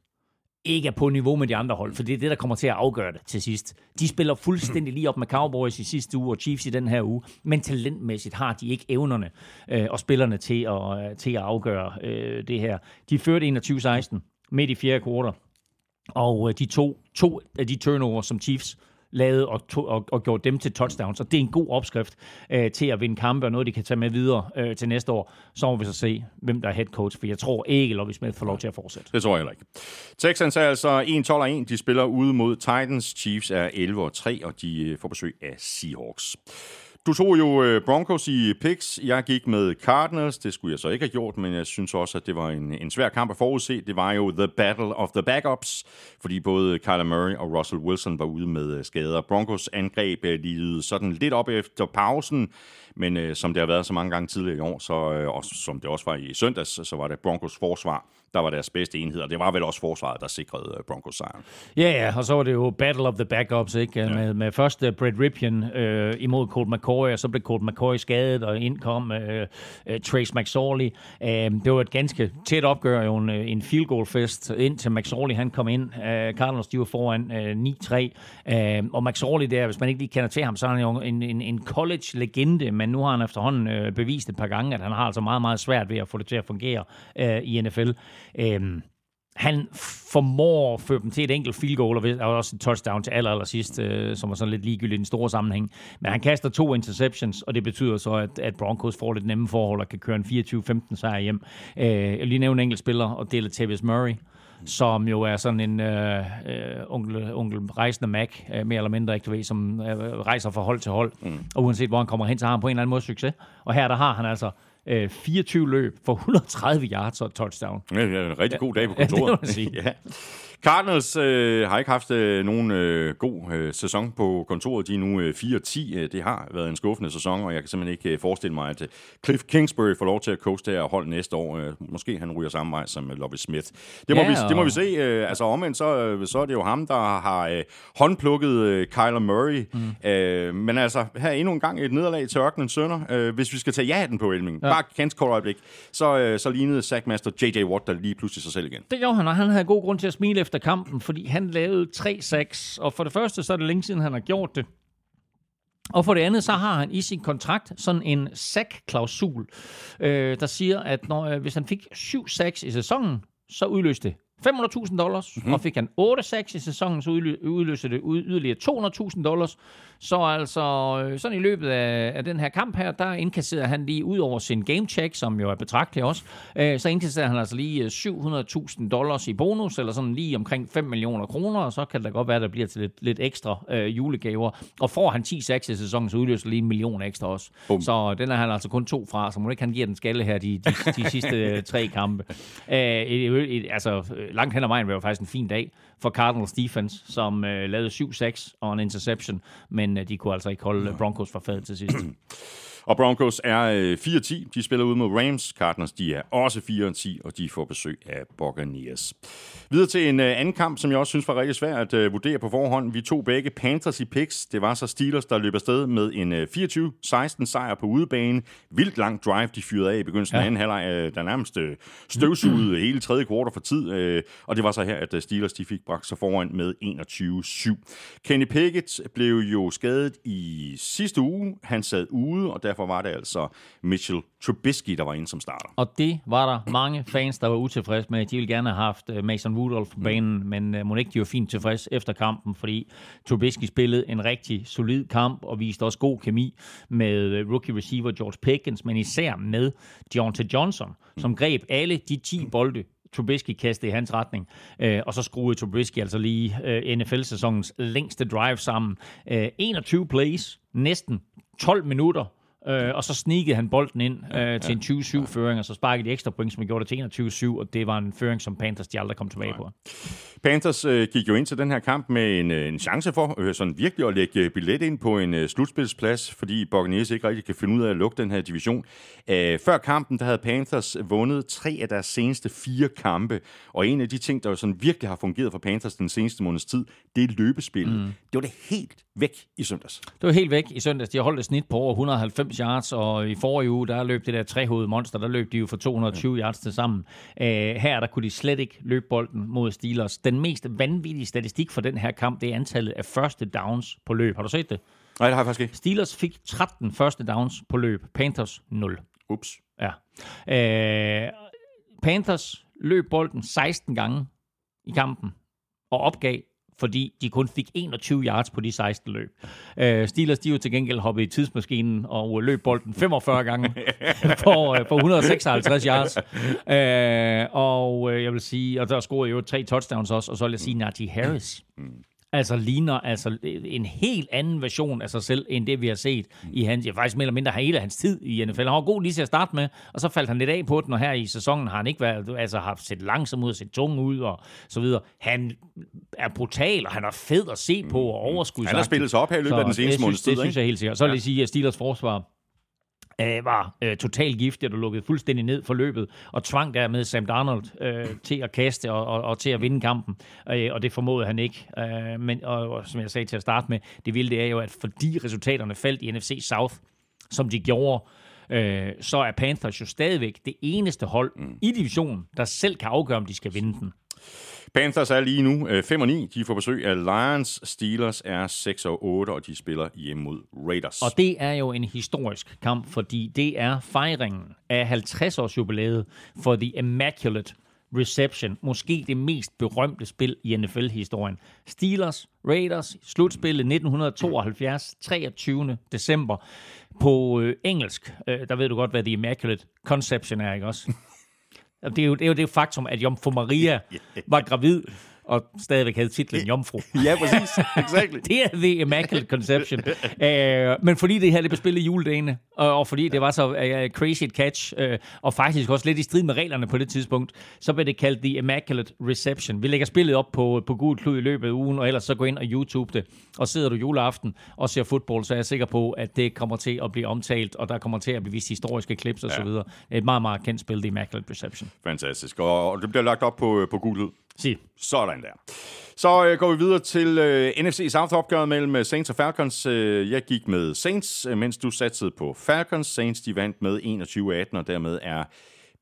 ikke er på niveau med de andre hold, for det er det, der kommer til at afgøre det til sidst. De spiller fuldstændig lige op med Cowboys i sidste uge og Chiefs i den her uge, men talentmæssigt har de ikke evnerne øh, og spillerne til at, øh, til at afgøre øh, det her. De førte 21-16 midt i fjerde kvartal, og øh, de to, to af de turnover, som Chiefs lavet og, to, og, og gjort dem til touchdowns. Og det er en god opskrift øh, til at vinde kampe, og noget, de kan tage med videre øh, til næste år. Så må vi så se, hvem der er head coach, for jeg tror ikke, Lovie Smith får lov til at fortsætte. Det tror jeg heller ikke. Texans er altså 1-12-1. De spiller ude mod Titans. Chiefs er 11-3, og de øh, får besøg af Seahawks. Du tog jo øh, Broncos i picks. Jeg gik med Cardinals. Det skulle jeg så ikke have gjort, men jeg synes også, at det var en, en svær kamp at forudse. Det var jo the battle of the backups, fordi både Kyler Murray og Russell Wilson var ude med øh, skader. Broncos angreb øh, lidede sådan lidt op efter pausen, men øh, som det har været så mange gange tidligere i år, så, øh, og som det også var i søndags, så var det Broncos forsvar, der var deres bedste enhed, og det var vel også forsvaret, der sikrede øh, Broncos sejren. Ja, ja, og så var det jo Battle of the Backups, ikke? Ja. Med, med først uh, Brett Ripien øh, imod Colt McCoy, og så blev Colt McCoy skadet, og ind kom øh, øh, Trace McSorley. Øh, det var et ganske tæt opgør, jo en, øh, en field goal fest, indtil McSorley han kom ind. Øh, Cardinals, de var foran øh, 9-3, øh, og McSorley der, hvis man ikke lige kender til ham, så er han jo en, en, en college-legende, men nu har han efterhånden øh, bevist et par gange, at han har altså meget, meget svært ved at få det til at fungere øh, i NFL. Øh, han formår at føre dem til et enkelt field goal, og også et touchdown til aller, aller sidst, øh, som var sådan lidt ligegyldigt i den store sammenhæng. Men han kaster to interceptions, og det betyder så, at, at Broncos får lidt nemme forhold og kan køre en 24-15 sejr hjem. Øh, jeg vil lige nævne en enkelt spiller, og det er Latavius Murray som jo er sådan en øh, øh, onkel, onkel rejsende Mac, øh, mere eller mindre, ikke du ved, som øh, rejser fra hold til hold. Mm. Og uanset hvor han kommer hen, så har han på en eller anden måde succes. Og her der har han altså øh, 24 løb for 130 yards og touchdown. Ja, det er en rigtig god dag på Ja, det må kontoret. man sige. ja. Cardinals øh, har ikke haft øh, nogen øh, god øh, sæson på kontoret. De er nu øh, 4-10. Øh, Det har været en skuffende sæson, og jeg kan simpelthen ikke øh, forestille mig, at øh, Cliff Kingsbury får lov til at det her hold næste år. Øh, måske han ryger samme vej som øh, Lovie Smith. Det må, Ja, vi, det må vi se. Øh, altså omvendt, så, øh, så er det jo ham, der har øh, håndplukket øh, Kyler Murray. Mm. Øh, men altså, her endnu en gang et nederlag til ørkenens sønner. Øh, hvis vi skal tage ja-hatten på Elming, ja. bare ganske kort øjeblik, så, øh, så lignede Sackmaster J.J. Watt der lige pludselig sig selv igen. Det gjorde han, og han havde god grund til at smile efter kampen, fordi han lavede 3-6, og for det første, så er det længe siden, han har gjort det. Og for det andet, så har han i sin kontrakt sådan en sack-klausul, øh, der siger, at når, øh, hvis han fik 7 sacks i sæsonen, så udløste det 500.000 dollars, mm-hmm. og fik han 8 sacks i sæsonen, så udlø- udløser det yderligere 200.000 dollars. Så altså, øh, sådan i løbet af, af den her kamp her, der indkasserer han lige ud over sin game check, som jo er betragtelig også, øh, så indkasserer han altså lige øh, 700.000 dollars i bonus, eller sådan lige omkring 5 millioner kroner, og så kan det da godt være, at der bliver til lidt, lidt ekstra øh, julegaver. Og får han 10 sacks i sæsonen, så udløser lige en million ekstra også. Bum. Så den er han altså kun to fra, så må ikke han giver den skalle her de, de, de sidste øh, tre kampe. Øh, et, et, et, altså, øh, langt hen ad vejen var jo faktisk en fin dag for Cardinals defense, som øh, lavede 7-6 og en interception, men øh, de kunne altså ikke holde Broncos fra fadet til sidst. Og Broncos er øh, 4-10. De spiller ud mod Rams. Cardinals de er også 4-10, og de får besøg af Buccaneers. Videre til en øh, anden kamp, som jeg også synes var rigtig svær at øh, vurdere på forhånd. Vi tog begge Panthers i picks. Det var så Steelers, der løb afsted med en øh, 24-16 sejr på udebane. Vildt lang drive, de fyrede af i begyndelsen ja. af anden halvleg. Øh, der nærmest øh, støvsugede hele tredje kvartal for tid. Øh, og det var så her, at øh, Steelers de fik bragt sig foran med 21-7. Kenny Pickett blev jo skadet i sidste uge. Han sad ude, og derfor var det altså Mitchell Trubisky, der var inde som starter. Og det var der mange fans, der var utilfredse med. De ville gerne have haft øh, Mason Rudolph på banen, men uh, må ikke de var fint tilfreds efter kampen, fordi Trubisky spillede en rigtig solid kamp og viste også god kemi med øh, rookie receiver George Pickens, men især med Deontay Johnson, som greb alle de 10 bolde, Trubisky kastede i hans retning, øh, og så skruede Trubisky altså lige øh, NFL-sæsonens længste drive sammen. Øh, 21 plays, næsten 12 minutter, øh, og så sneakede han bolden ind øh, til en 20-7-føring, og så sparkede de ekstra point, som gjorde det til 21-7, og det var en føring, som Panthers de aldrig kom tilbage på. Panthers øh, gik jo ind til den her kamp med en, øh, en chance for øh, sådan virkelig at lægge øh, billet ind på en øh, slutspilsplads, fordi Buccaneers ikke rigtig kan finde ud af at lukke den her division. Øh, før kampen, der havde Panthers vundet tre af deres seneste fire kampe, og en af de ting, der jo sådan virkelig har fungeret for Panthers den seneste måneds tid, det er løbespillet. Mm. Det var det helt væk i søndags. Det var helt væk i søndags. De har holdt et snit på over 190 yards, og i forrige uge, der løb det der trehovedet monster, der løb de jo for 220 yards til sammen. Uh, her, der kunne de slet ikke løbe bolden mod Steelers. Den mest vanvittige statistik for den her kamp, det er antallet af første downs på løb. Har du set det? Nej, det har jeg faktisk ikke. Steelers fik 13 første downs på løb. Panthers 0. Ups. Ja. Uh, Panthers løb bolden 16 gange i kampen og opgav fordi de kun fik 21 yards på de 16 løb. Uh, Steelers, de jo til gengæld hoppet i tidsmaskinen og løb bolden 45 gange for, uh, for 156 yards. Uh, og uh, jeg vil sige, og der scorede jo tre touchdowns også, og så vil jeg sige Najee Harris. Altså ligner altså en helt anden version af sig selv, end det vi har set i hans, ja, faktisk mere eller mindre hele hans tid i NFL. Han var god lige til at starte med, og så faldt han lidt af på den, og her i sæsonen har han ikke været, altså har set langsom ud set tung ud og så videre. Han er brutal, og han er fed at se på og overskudsagtig. Han har spillet sig op her i løbet af den seneste det måneds synes, tid, Det synes jeg helt sikkert. Så vil jeg sige, at Steelers forsvar øh, var øh, totalt giftigt og lukkede fuldstændig ned for løbet, og tvang dermed Sam Darnold øh, til at kaste og, og, og til at vinde kampen, øh, og det formåede han ikke. Øh, men og, og, som jeg sagde til at starte med, det vilde det er jo, at fordi resultaterne faldt i NFC South, som de gjorde, øh, så er Panthers jo stadigvæk det eneste hold mm. i divisionen, der selv kan afgøre, om de skal vinde den. Panthers er lige nu øh, 5 og 9. De får besøg af Lions. Steelers er 6 og 8, og de spiller hjemme mod Raiders. Og det er jo en historisk kamp, fordi det er fejringen af 50-års jubilæet for The Immaculate Reception. Måske det mest berømte spil i NFL-historien. Steelers, Raiders, slutspillet 1972, 23. december. På øh, engelsk, øh, der ved du godt, hvad The Immaculate Conception er, ikke også? Det er jo det, er jo det faktum, at Jomfru Maria var gravid og stadigvæk havde titlen Jomfru. Ja, præcis. Exactly. Det er The Immaculate Conception. uh, men fordi det her det blev spillet juledagene, og, og fordi det var så uh, crazy et catch, uh, og faktisk også lidt i strid med reglerne på det tidspunkt, så blev det kaldt The Immaculate Reception. Vi lægger spillet op på, på Gud Klud i løbet af ugen, og ellers så gå ind og YouTube det. Og sidder du juleaften og ser fodbold, så er jeg sikker på, at det kommer til at blive omtalt, og der kommer til at blive vist historiske clips og ja. så videre. Et meget, meget kendt spil, The Immaculate Reception. Fantastisk. Og, og det bliver lagt op på, på gul lyd. Sig. Sådan der. Så øh, går vi videre til øh, NFC South-opgøret mellem øh, Saints og Falcons. Øh, jeg gik med Saints, øh, mens du satsede på Falcons. Saints de vandt med 21-18, og dermed er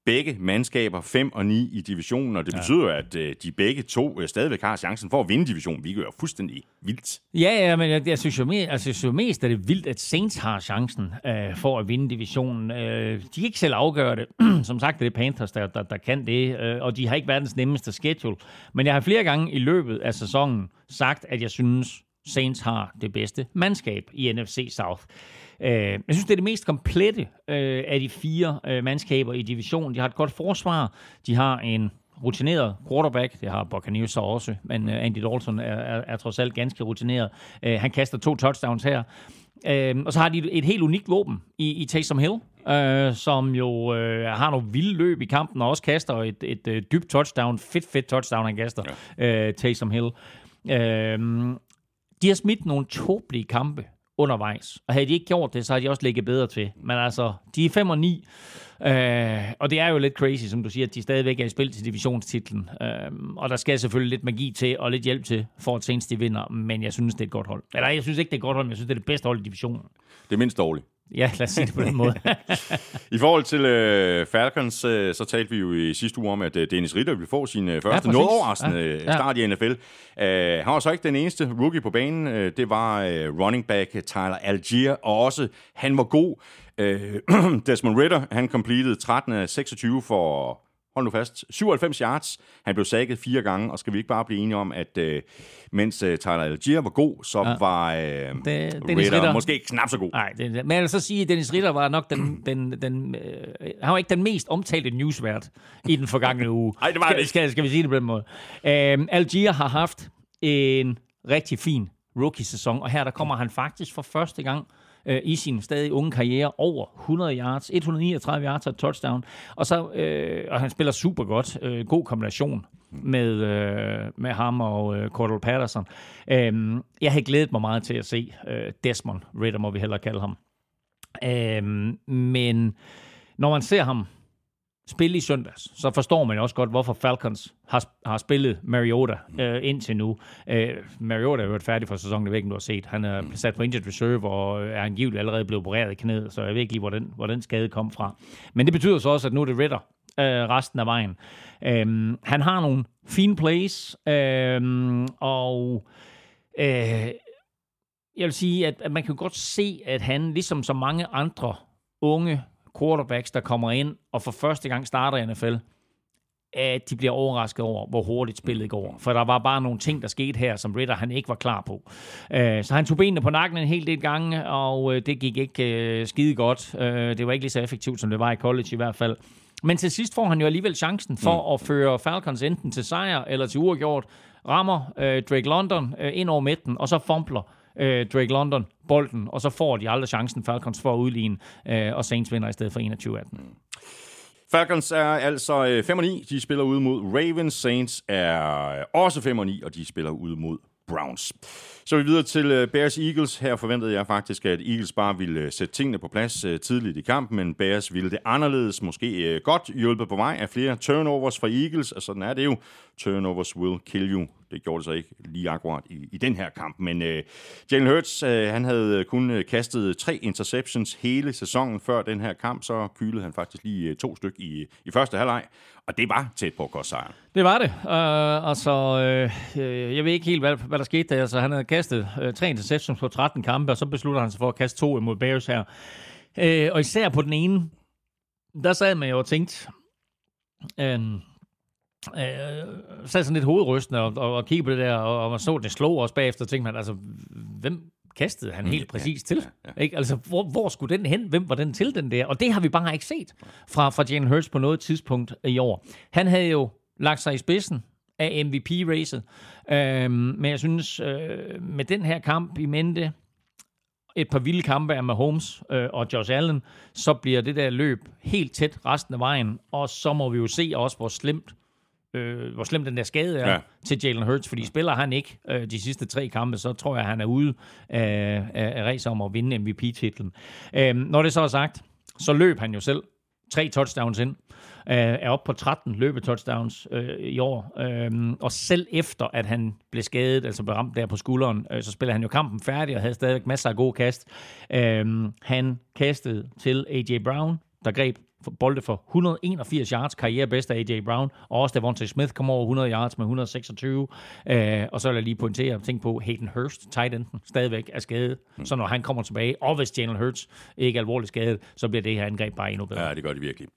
begge mandskaber 5 og 9 i divisionen, og det ja. betyder, at øh, de begge to øh, stadigvæk har chancen for at vinde divisionen, hvilket er fuldstændig vildt. Ja, ja, men jeg, jeg, synes jo mest, altså, jeg synes jo mest, at det er vildt, at Saints har chancen øh, for at vinde divisionen. Øh, de kan ikke selv afgøre det. Som sagt, det er Panthers, der, der, der kan det, øh, og de har ikke verdens nemmeste schedule. Men jeg har flere gange i løbet af sæsonen sagt, at jeg synes, Saints har det bedste mandskab i NFC South. Øh, jeg synes, det er det mest komplette øh, af de fire øh, mandskaber i divisionen. De har et godt forsvar. De har en rutineret quarterback. Det har Buccaneers så også, men Andy Dalton er, er, er trods alt ganske rutineret. han kaster to touchdowns her. og så har de et helt unikt våben i, i Taysom Hill, øh, som jo øh, har nogle vilde løb i kampen, og også kaster et, et, et dybt touchdown, fedt, fedt touchdown, han kaster, ja. øh, Taysom Hill. Øh, de har smidt nogle tåbelige kampe undervejs. Og havde de ikke gjort det, så havde de også ligget bedre til. Men altså, de er 5 og 9. Øh, og det er jo lidt crazy, som du siger, at de stadigvæk er i spil til divisionstitlen. Øh, og der skal selvfølgelig lidt magi til og lidt hjælp til, for at Saints de vinder. Men jeg synes, det er et godt hold. Eller jeg synes ikke, det er et godt hold, men jeg synes, det er det bedste hold i divisionen. Det er mindst dårligt. Ja, lad os sige det på den måde. I forhold til uh, Falcons, uh, så talte vi jo i sidste uge om, at uh, Dennis Ritter ville få sin uh, første ja, noget overraskende ja, ja. start i NFL. Uh, han var så ikke den eneste rookie på banen. Uh, det var uh, running back Tyler Algier, og også han var god. Uh, Desmond Ritter, han completed 13 af 26 for hold nu fast, 97 yards. Han blev sækket fire gange, og skal vi ikke bare blive enige om, at øh, mens øh, Tyler Algier var god, så ja. var øh, det, Dennis Ritter, Ritter måske knap så god. Nej, det, men jeg vil så sige, at Dennis Ritter var nok den, den, den øh, han var ikke den mest omtalte newsvært i den forgangne uge. Nej, det var skal, det skal, skal vi sige det på den måde. Øh, Algier har haft en rigtig fin rookie-sæson, og her der kommer han faktisk for første gang øh, i sin stadig unge karriere over 100 yards, 139 yards og touchdown. Og, så, øh, og han spiller super godt. Øh, god kombination med, øh, med ham og øh, Cordell Patterson. Øh, jeg har glædet mig meget til at se øh, Desmond Ritter, må vi hellere kalde ham. Øh, men når man ser ham spille i søndags, så forstår man også godt, hvorfor Falcons har, har spillet Mariota øh, indtil nu. Øh, Mariota er jo færdig for sæsonen, jeg ved ikke, du har set. Han er sat på injured reserve og er angiveligt allerede blevet opereret i knæet, så jeg ved ikke lige, hvor den, hvor den skade kom fra. Men det betyder så også, at nu er det Ritter øh, resten af vejen. Øh, han har nogle fine plays, øh, og øh, jeg vil sige, at, at man kan godt se, at han, ligesom så mange andre unge quarterbacks, der kommer ind og for første gang starter i NFL, at de bliver overrasket over, hvor hurtigt spillet går. For der var bare nogle ting, der skete her, som Ritter han ikke var klar på. Øh, så han tog benene på nakken en hel del gange, og øh, det gik ikke øh, skide godt. Det var ikke lige så effektivt, som det var i college i hvert fald. Men til sidst får han jo alligevel chancen for mm. at føre Falcons enten til sejr eller til uafgjort. Rammer Drake London ind over midten, og så fumbler øh, Drake London bolden, og så får de aldrig chancen Falcons for at udligne, øh, og Saints vinder i stedet for 21-18. Falcons er altså øh, 5 og 9. De spiller ud mod Ravens. Saints er øh, også 5 9, og de spiller ud mod Browns. Så er vi videre til øh, Bears Eagles. Her forventede jeg faktisk, at Eagles bare ville øh, sætte tingene på plads øh, tidligt i kampen, men Bears ville det anderledes. Måske godt hjulpet på vej af flere turnovers fra Eagles, og sådan er det jo. Turnovers will kill you. Det gjorde det så ikke lige akkurat i, i den her kamp. Men øh, Jalen Hurts, øh, han havde kun kastet tre interceptions hele sæsonen før den her kamp, så kylede han faktisk lige to styk i, i første halvleg. Og det var tæt på at gå sejren. Det var det. Uh, altså, øh, jeg ved ikke helt, hvad, hvad der skete der. Altså, han havde kastet uh, tre interceptions på 13 kampe, og så beslutter han sig for at kaste to imod Bears her. Uh, og især på den ene, der sad man jo og tænkte, uh, øh, sad sådan lidt hovedrystende og, og, og kiggede på det der, og, og man så det slå også bagefter, og tænkte man, altså, hvem kastede han helt præcis ja, til? Ja, ja. Ikke? Altså, hvor, hvor skulle den hen? Hvem var den til, den der? Og det har vi bare ikke set fra, fra Jalen Hurts på noget tidspunkt i år. Han havde jo lagt sig i spidsen af MVP-racet, øhm, men jeg synes, øh, med den her kamp i mente, et par vilde kampe af Mahomes øh, og Josh Allen, så bliver det der løb helt tæt resten af vejen, og så må vi jo se også, hvor slemt øh, hvor slem den der skade er ja. til Jalen Hurts, fordi spiller han ikke øh, de sidste tre kampe, så tror jeg, han er ude af, af, af race om at vinde MVP-titlen. Øh, når det så er sagt, så løb han jo selv tre touchdowns ind, øh, er op på 13 løbetouchdowns øh, i år, øh, og selv efter, at han blev skadet, altså blev ramt der på skulderen, øh, så spiller han jo kampen færdig og havde stadigvæk masser af gode kast. Øh, han kastede til A.J. Brown, der greb for bolde for 181 yards, karriere bedst af A.J. Brown, og også Devontae Smith kom over 100 yards med 126. Øh, og så vil jeg lige pointere, tænk på Hayden Hurst, tight enden, stadigvæk er skadet. Mm. Så når han kommer tilbage, og hvis Jalen Hurts ikke er alvorligt skadet, så bliver det her angreb bare endnu bedre. Ja, det gør det virkelig.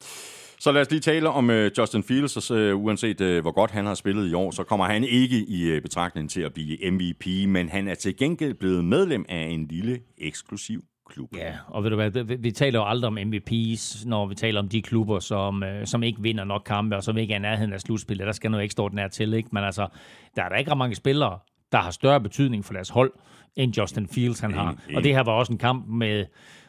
Så lad os lige tale om uh, Justin Fields, og så, uh, uanset uh, hvor godt han har spillet i år, så kommer han ikke i uh, betragtning til at blive MVP, men han er til gengæld blevet medlem af en lille eksklusiv klub. Ja, og ved du hvad, vi, vi taler jo aldrig om MVP's, når vi taler om de klubber, som, øh, som ikke vinder nok kampe, og som ikke er i nærheden af slutspillet. Der skal noget ekstraordinært til, ikke? Men altså, der er der ikke ret mange spillere, der har større betydning for deres hold, end Justin Fields han har. Og det her var også en kamp med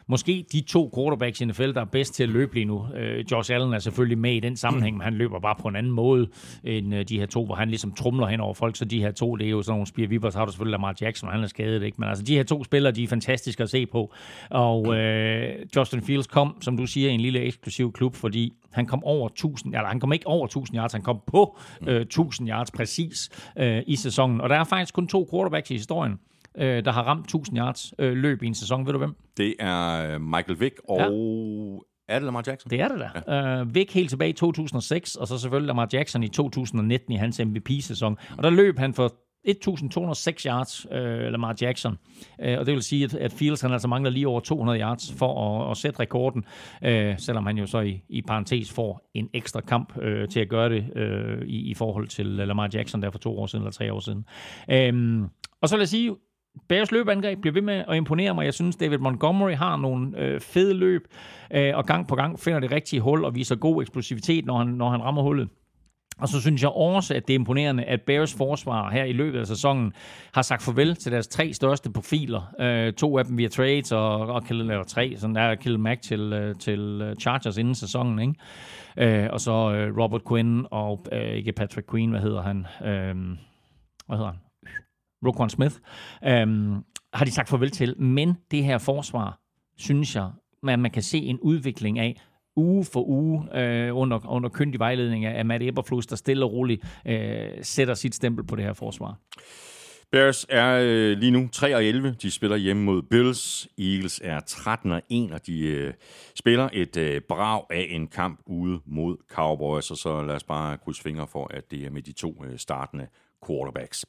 måske de to quarterbacks i NFL, der er bedst til at løbe lige nu. Øh, Josh Allen er selvfølgelig med i den sammenhæng, men han løber bare på en anden måde end øh, de her to, hvor han ligesom trumler hen over folk. Så de her to, det er jo sådan nogle spire vipper. Så har du selvfølgelig Lamar Jackson, og han er skadet, ikke? Men altså, de her to spillere, de er fantastiske at se på. Og øh, Justin Fields kom, som du siger, i en lille eksklusiv klub, fordi han kom over 1000, eller han kom ikke over 1000 yards, han kom på øh, 1000 yards præcis øh, i sæsonen. Og der er faktisk kun to quarterbacks i historien, øh, der har ramt 1000 yards øh, løb i en sæson. Ved du hvem? Det er øh, Michael Vick og... Ja. Er det Lamar Jackson? Det er det da. Ja. Øh, Vick helt tilbage i 2006, og så selvfølgelig Lamar Jackson i 2019 i hans MVP-sæson. Og der løb han for 1.206 yards, øh, Lamar Jackson. Øh, og det vil sige, at, at Fields han altså mangler lige over 200 yards for at, at sætte rekorden, øh, selvom han jo så i, i parentes får en ekstra kamp øh, til at gøre det øh, i, i forhold til Lamar Jackson der for to år siden eller tre år siden. Øh, og så vil jeg sige, Bears løbeangreb bliver ved med at imponere mig. Jeg synes, David Montgomery har nogle øh, fede løb, øh, og gang på gang finder det rigtige hul og viser god eksplosivitet, når han, når han rammer hullet. Og så synes jeg også, at det er imponerende, at Bears forsvar her i løbet af sæsonen har sagt farvel til deres tre største profiler. Øh, to af dem via trades, og, og eller tre, sådan der Khalil Mack til, øh, til øh, Chargers inden sæsonen. Ikke? Øh, og så øh, Robert Quinn og øh, ikke Patrick Queen, hvad hedder han? Øh, hvad hedder han? Roquan Smith, øhm, har de sagt farvel til. Men det her forsvar, synes jeg, man, man kan se en udvikling af, uge for uge øh, under, under kyndig vejledning af Matt Eberflus, der stille og roligt øh, sætter sit stempel på det her forsvar. Bears er øh, lige nu 3 og 11. De spiller hjemme mod Bills. Eagles er 13 og 1, og de øh, spiller et øh, brag af en kamp ude mod Cowboys. Og så lad os bare krydse fingre for, at det er med de to øh, startende quarterbacks.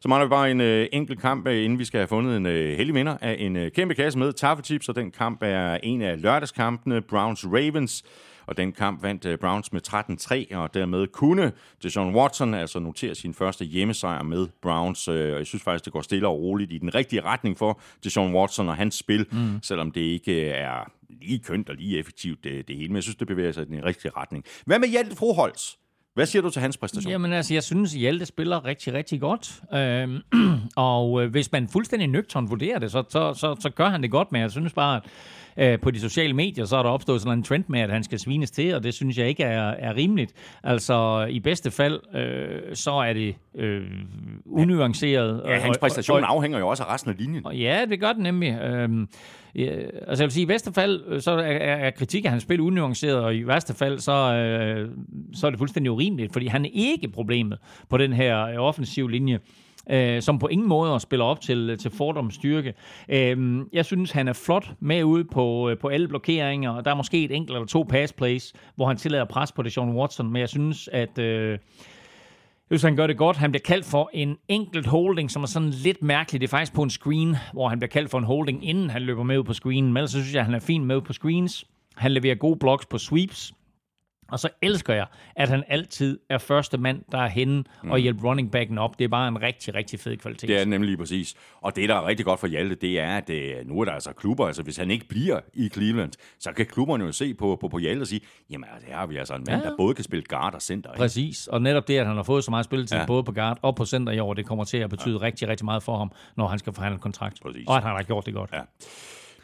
Så mangler vi bare en øh, enkelt kamp, øh, inden vi skal have fundet en øh, heldig vinder af en øh, kæmpe kasse med taffetips, og den kamp er en af lørdagskampene, Browns-Ravens. Og den kamp vandt øh, Browns med 13-3, og dermed kunne Deshaun Watson altså notere sin første hjemmesejr med Browns. Øh, og jeg synes faktisk, det går stille og roligt i den rigtige retning for Deshaun Watson og hans spil, mm. selvom det ikke er lige kønt og lige effektivt det, det hele. Men jeg synes, det bevæger sig i den rigtige retning. Hvad med Hjalte Froholz? Hvad siger du til hans præstation? Jamen altså, jeg synes, Hjalte spiller rigtig, rigtig godt. Øhm, og øh, hvis man fuldstændig nøgtern vurderer det, så, så, så, så gør han det godt. Men jeg synes bare, at øh, på de sociale medier, så er der opstået sådan en trend med, at han skal svines til, og det synes jeg ikke er, er rimeligt. Altså, i bedste fald, øh, så er det øh, unuanceret. Ja, hans præstation og, og, afhænger jo også af resten af linjen. Og, ja, det gør den nemlig. Øhm, øh, altså jeg vil sige, i værste fald, øh, så er, er kritik af hans spil unuanceret, og i værste fald, så, øh, så er det fuldstændig urimeligt, fordi han er ikke problemet på den her offensive offensiv linje øh, som på ingen måde spiller op til, til Fordoms styrke. Øh, jeg synes, han er flot med ud på, øh, på alle blokeringer, og der er måske et enkelt eller to pass plays, hvor han tillader pres på det Sean Watson, men jeg synes, at... Øh, jeg synes, han gør det godt. Han bliver kaldt for en enkelt holding, som er sådan lidt mærkeligt. Det er faktisk på en screen, hvor han bliver kaldt for en holding, inden han løber med ud på screenen. Men ellers så synes jeg, at han er fin med ud på screens. Han leverer gode blocks på sweeps. Og så elsker jeg, at han altid er første mand, der er henne mm. og hjælper running backen op. Det er bare en rigtig, rigtig fed kvalitet. Det er nemlig lige præcis. Og det, der er rigtig godt for Hjalte, det er, at øh, nu er der altså klubber. Altså, hvis han ikke bliver i Cleveland, så kan klubberne jo se på, på, på Hjalte og sige, jamen, altså, her har vi altså en mand, ja. der både kan spille guard og center. Ikke? Præcis. Og netop det, at han har fået så meget spilletid, ja. både på guard og på center i år, det kommer til at betyde ja. rigtig, rigtig meget for ham, når han skal forhandle kontrakt. Præcis. Og at han har gjort det godt. Ja.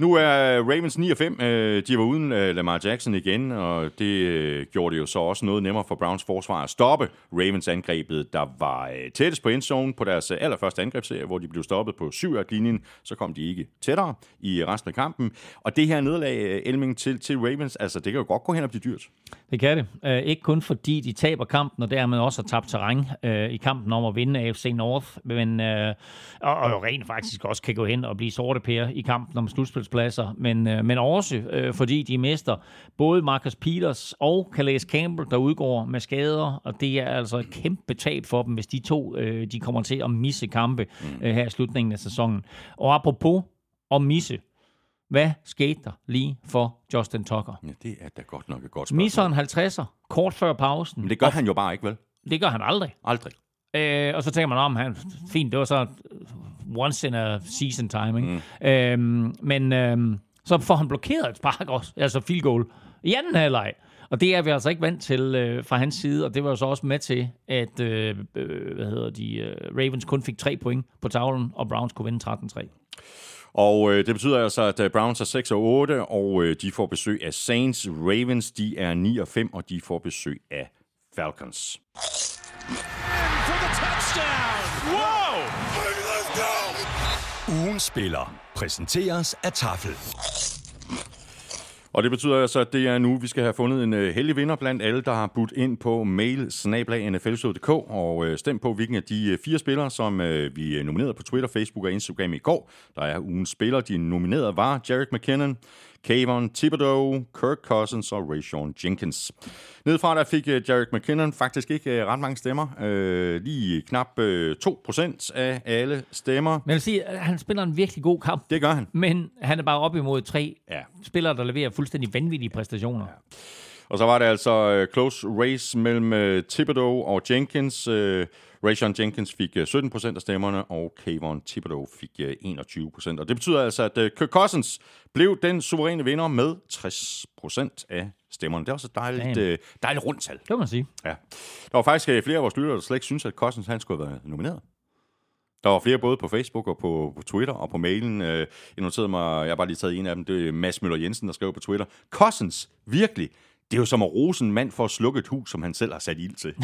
Nu er Ravens 9 og 5. Øh, de var uden øh, Lamar Jackson igen, og det øh, gjorde det jo så også noget nemmere for Browns forsvar at stoppe Ravens angrebet, der var øh, tættest på endzone på deres øh, allerførste angrebsserie, hvor de blev stoppet på 7 linjen Så kom de ikke tættere i øh, resten af kampen. Og det her nederlag, Elming, til, til Ravens, altså det kan jo godt gå hen og blive dyrt. Det kan det. ikke kun fordi de taber kampen, og dermed også har tabt terræn i kampen om at vinde AFC North, men og, og rent faktisk også kan gå hen og blive sorte pære i kampen om slutspils podiumspladser, men, øh, men også øh, fordi de mister både Marcus Peters og Calais Campbell, der udgår med skader, og det er altså et kæmpe tab for dem, hvis de to øh, de kommer til at misse kampe øh, her i slutningen af sæsonen. Og apropos at misse, hvad skete der lige for Justin Tucker? Ja, det er da godt nok et godt spørgsmål. Misser en 50'er kort før pausen. Men det gør han jo bare ikke, vel? Det gør han aldrig. Aldrig. Øh, og så tænker man om, han, fint, det var så once in a season timing. Mm. Øhm, men øhm, så får han blokeret et spark også, altså field goal, i anden halvleg. Og det er vi altså ikke vant til øh, fra hans side, og det var så også med til, at øh, øh, hvad hedder de, øh, Ravens kun fik tre point på tavlen, og Browns kunne vinde 13-3. Og øh, det betyder altså, at øh, Browns er 6 og 8, og øh, de får besøg af Saints. Ravens, de er 9 og 5, og de får besøg af Falcons. For Ugen spiller præsenteres af Tafel. Og det betyder altså, at det er nu, vi skal have fundet en øh, heldig vinder blandt alle, der har budt ind på mail snablag.nfl.dk og stem stemt på, hvilken af de øh, fire spillere, som vi nominerede på Twitter, Facebook og Instagram i går. Der er ugens spiller. De nominerede var Jarek McKinnon, Kayvon Thibodeau, Kirk Cousins og Rayshon Jenkins. Nedefra der fik øh, Jarek McKinnon faktisk ikke øh, ret mange stemmer. Øh, lige knap øh, 2% af alle stemmer. Men jeg vil sige, at han spiller en virkelig god kamp, Det gør han. men han er bare op imod tre Ja. spillere, der leverer fuldstændig vanvittige præstationer. Og så var det altså øh, close race mellem øh, Thibodeau og Jenkins. Øh, Rayshon Jenkins fik øh, 17% af stemmerne, og Kayvon Thibodeau fik øh, 21%. Og det betyder altså, at øh, Kirk Cousins blev den suveræne vinder med 60% af stemmerne. Det er også et dejligt, øh, dejligt rundt tal. Det må man sige. Ja. Der var faktisk øh, flere af vores lyttere, der slet ikke synes, at Cousins han skulle have været nomineret. Der var flere både på Facebook og på, på Twitter og på mailen. Øh, Jeg noterede mig, jeg har bare lige taget en af dem, det er Mads Møller Jensen, der skrev på Twitter. Cousins, virkelig, det er jo som at rose en mand for at slukke et hus, som han selv har sat ild til.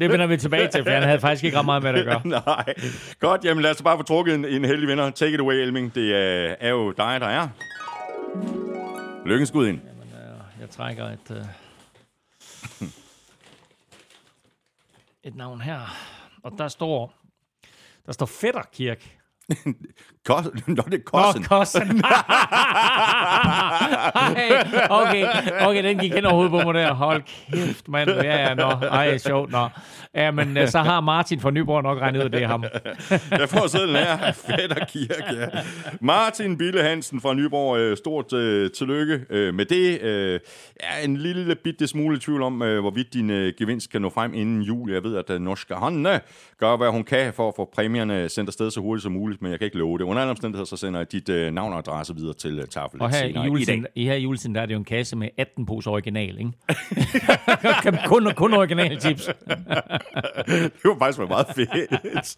Det vender vi tilbage til, for han havde faktisk ikke ret meget med det at gøre. Nej. Godt, jamen lad os bare få trukket en, en heldig vinder. Take it away, Elming. Det er, er jo dig, der er. Lykkens skud ind. Jeg trækker et, uh... et navn her. Og der står... Der står Fætterkirk. Kos- Nå, det er Nå, Cousins. Kossen. Ej, okay, okay, den gik hen over hovedet på mig der. Hold kæft, mand. Ja, ja, nå. Ej, sjovt, nå. Ja, men øh, så har Martin fra Nyborg nok regnet ud, det er ham. Jeg får sådan her. Fætter kirke, ja. Martin Bille Hansen fra Nyborg, øh, stort øh, tillykke øh, med det. Øh, er en lille bitte smule tvivl om, øh, hvorvidt din øh, gevinst kan nå frem inden jul. Jeg ved, at øh, Norske Hanne gør, hvad hun kan for at få præmierne sendt afsted så hurtigt som muligt, men jeg kan ikke love det. Under alle omstændigheder, så sender jeg dit øh, navn og adresse videre til øh, tafel Og her i, senere i i her i juletiden, der er det jo en kasse med 18 poser original, ikke? Kun, kun original chips. det var faktisk meget fedt.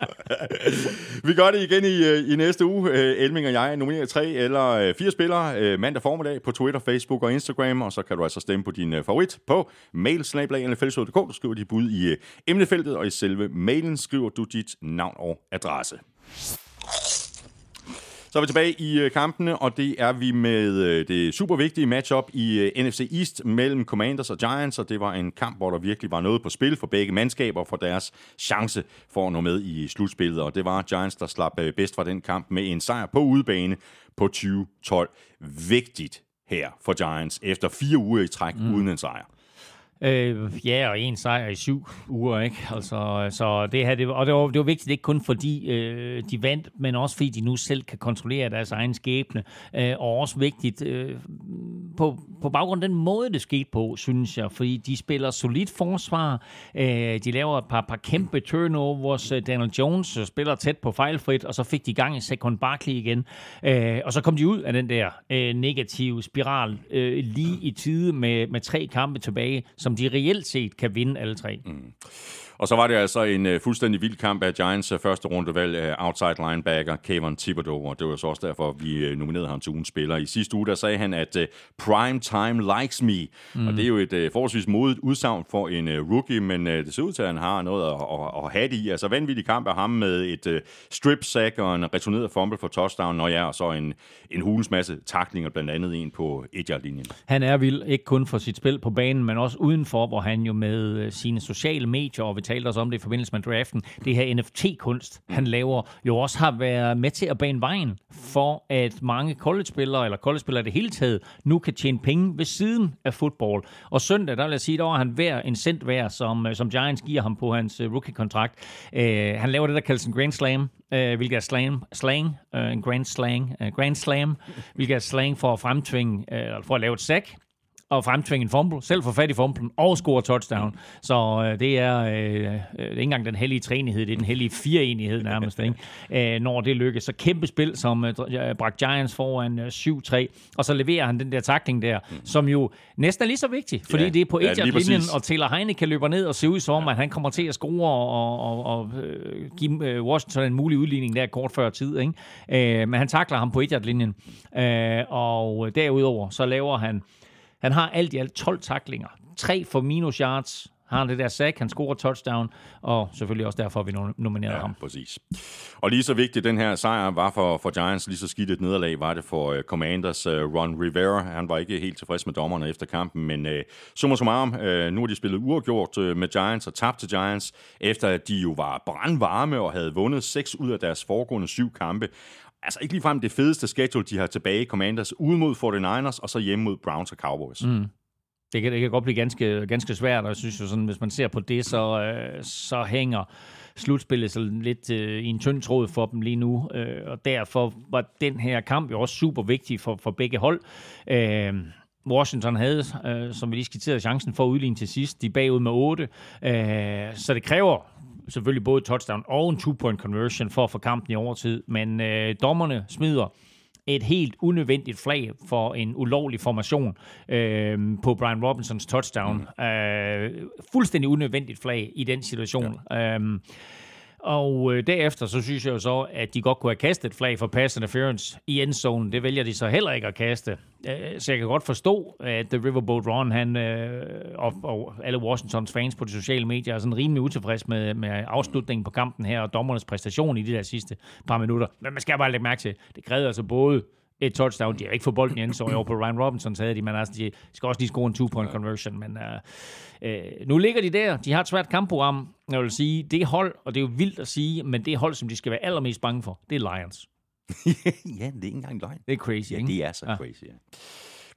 vi gør det igen i, øh, i næste uge. Øh, Elming og jeg nominerer tre eller øh, fire spillere mandag formiddag på Twitter, Facebook og Instagram, og så kan du altså stemme på din favorit på mailsnablag.nflshow.dk. Du skriver dit bud i emnefeltet, og i selve mailen skriver du dit navn og adresse. Så er vi tilbage i øh, kampene, og det er vi med øh, det super vigtige matchup i øh, NFC East mellem Commanders og Giants, og det var en kamp, hvor der virkelig var noget på spil for begge mandskaber for deres chance for at nå med i slutspillet, og det var Giants, der slap bedst fra den kamp med en sejr på udebane på 2012. Vigtigt her for Giants efter fire uger i træk mm. uden en sejr. Øh, ja, og en sejr i syv uger, ikke? Altså, så det her, det var, og det var, det var vigtigt ikke kun fordi øh, de vandt, men også fordi de nu selv kan kontrollere deres egen skæbne. Øh, og også vigtigt øh, på, på baggrund af den måde, det skete på, synes jeg, fordi de spiller solidt forsvar. Øh, de laver et par, par kæmpe turnovers. Øh, Daniel Jones øh, spiller tæt på fejlfrit, og så fik de gang i Second Barkley igen. Øh, og så kom de ud af den der øh, negative spiral øh, lige i tide med, med tre kampe tilbage, som de reelt set kan vinde alle tre. Mm. Og så var det altså en uh, fuldstændig vild kamp af Giants uh, første rundevalg af outside linebacker Kevin Thibodeau, og det var så også derfor, vi uh, nominerede ham til ugens spiller. I sidste uge, der sagde han, at uh, prime time likes me, mm. og det er jo et uh, forholdsvis modigt udsagn for en uh, rookie, men uh, det ser ud til, at han har noget at, at, at have det i. Altså vanvittig kamp af ham med et uh, strip sack og en returneret fumble for touchdown, og ja, og så en, en hulens masse taklinger, blandt andet en på linjen Han er vild, ikke kun for sit spil på banen, men også udenfor, hvor han jo med øh, sine sociale medier og ved talte også om det i forbindelse med draften, det her NFT-kunst, han laver, jo også har været med til at bane vejen for, at mange college-spillere, eller college-spillere i det hele taget, nu kan tjene penge ved siden af fodbold. Og søndag, der vil jeg sige, der var han hver en cent værd, som, øh, som Giants giver ham på hans øh, rookie-kontrakt. Øh, han laver det, der kaldes en Grand Slam, øh, hvilket er slam, slang, øh, en Grand Slang, øh, Grand Slam, hvilket er slang for at fremtvinge, øh, for at lave et sack, og fremtvinge en fumble, selv få fat i fumblen og score touchdown. Så øh, det er øh, øh, det er ikke engang den hellige træenighed, det er den hellige fireenighed nærmest, ikke? Øh, når det lykkes. Så kæmpe spil, som øh, bragte Giants foran øh, 7-3, og så leverer han den der takling der, mm. som jo næsten er lige så vigtig, fordi Ja, det er på ja, linjen og Taylor Heineke løber ned og ser ud som om, at han kommer til at score og, og, og øh, give øh, Washington en mulig udligning der kort før tid. Ikke? Øh, men han takler ham på et linjen øh, og derudover så laver han han har alt i alt 12 taklinger. 3 for minus yards. Har han det der sack, han scorer touchdown, og selvfølgelig også derfor, vi no- nominerede Ja, ham. præcis. Og lige så vigtigt den her sejr var for, for Giants, lige så skidt et nederlag var det for uh, Commanders uh, Ron Rivera. Han var ikke helt tilfreds med dommerne efter kampen, men uh, summa summarum, uh, nu har de spillet uafgjort uh, med Giants og tabt til Giants, efter at de jo var brandvarme og havde vundet seks ud af deres foregående syv kampe. Altså ikke ligefrem det fedeste schedule, de har tilbage i Commanders, ude mod 49ers og så hjemme mod Browns og Cowboys. Mm. Det kan, det kan godt blive ganske, ganske svært, og jeg synes jo sådan, hvis man ser på det, så, øh, så hænger slutspillet så lidt øh, i en tynd tråd for dem lige nu, øh, og derfor var den her kamp jo også super vigtig for, for begge hold. Øh, Washington havde, øh, som vi lige skitserede, chancen for at udligne til sidst. De er bagud med 8, øh, så det kræver selvfølgelig både touchdown og en two-point conversion for at få kampen i overtid, men øh, dommerne smider et helt unødvendigt flag for en ulovlig formation øh, på Brian Robinsons touchdown. Mm. Øh, fuldstændig unødvendigt flag i den situation. Ja. Øh, og øh, derefter, så synes jeg jo så, at de godt kunne have kastet et flag for pass interference i endzone. Det vælger de så heller ikke at kaste. Øh, så jeg kan godt forstå, at The Riverboat Ron, han, øh, og, og alle Washingtons fans på de sociale medier, er sådan rimelig utilfreds med, med afslutningen på kampen her, og dommernes præstation i de der sidste par minutter. Men man skal bare lægge mærke til, det krævede altså både et touchdown. De har ikke fået bolden i endzone over på Ryan Robinson, havde de, men altså, de skal også lige score en two-point conversion. Men øh, øh, nu ligger de der. De har et svært kampprogram. Jeg vil sige, det hold, og det er jo vildt at sige, men det hold, som de skal være allermest bange for, det er Lions. ja, det er ikke engang løgn. Det er crazy, Ja, ikke? det er så Ja. crazy, ja.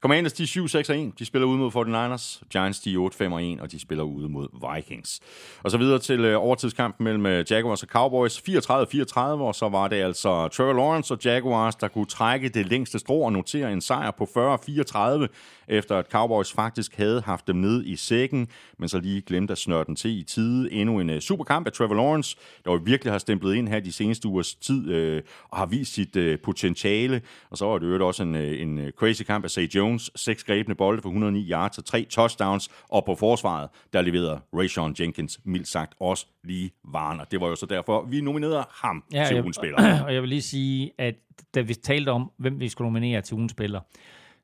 Commanders, de er 7-6-1. De spiller ude mod 49ers. Giants, de er 8-5-1, og de spiller ude mod Vikings. Og så videre til øh, overtidskampen mellem øh, Jaguars og Cowboys. 34-34, og så var det altså Trevor Lawrence og Jaguars, der kunne trække det længste strå og notere en sejr på 40-34, efter at Cowboys faktisk havde haft dem ned i sækken, men så lige glemte at snøre den til i tide. Endnu en øh, superkamp af Trevor Lawrence, der jo virkelig har stemplet ind her de seneste ugers tid, øh, og har vist sit øh, potentiale. Og så var det jo også en, øh, en øh, crazy kamp af Zay Jones. Seks grebne bolde for 109 yards og tre touchdowns. Og på forsvaret, der leverede Rayshon Jenkins mildt sagt også lige varen. Og det var jo så derfor, vi nominerede ham ja, til ugens spiller. Og jeg vil lige sige, at da vi talte om, hvem vi skulle nominere til ugens spiller,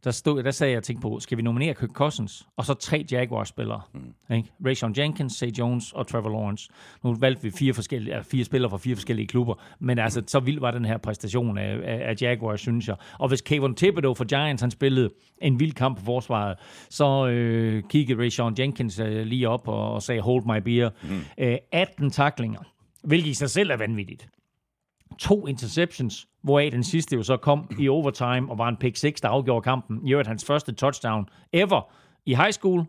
der, stod, der sagde jeg og tænkte på, skal vi nominere Kirk Cousins, og så tre Jaguars-spillere. Mm. Ikke? Rayshon Jenkins, Say Jones og Trevor Lawrence. Nu valgte vi fire, forskellige, ja, fire spillere fra fire forskellige klubber, men altså, så vild var den her præstation af, af, af Jaguars, synes jeg. Og hvis Kayvon Thibodeau for Giants, han spillede en vild kamp på forsvaret, så øh, kiggede Rayshon Jenkins øh, lige op og, og sagde, hold my beer. Mm. Øh, 18 taklinger, hvilket i sig selv er vanvittigt to interceptions, hvoraf den sidste jo så kom i overtime og var en pick 6, der afgjorde kampen. I øvrigt hans første touchdown ever i high school.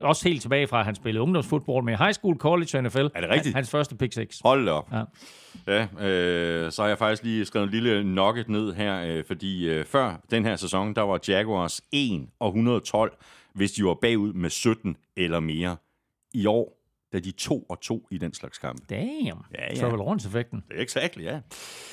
Også helt tilbage fra, at han spillede ungdomsfodbold med high school, college og NFL. Er det rigtigt? Hans første pick 6. Hold da op. Ja. Ja, øh, så har jeg faktisk lige skrevet en lille nugget ned her, øh, fordi øh, før den her sæson, der var Jaguars 1 og 112, hvis de var bagud med 17 eller mere. I år, er de 2 og 2 i den slags kampe. Damn. Ja, ja. Trevor Lawrence-effekten. Exakt, ja.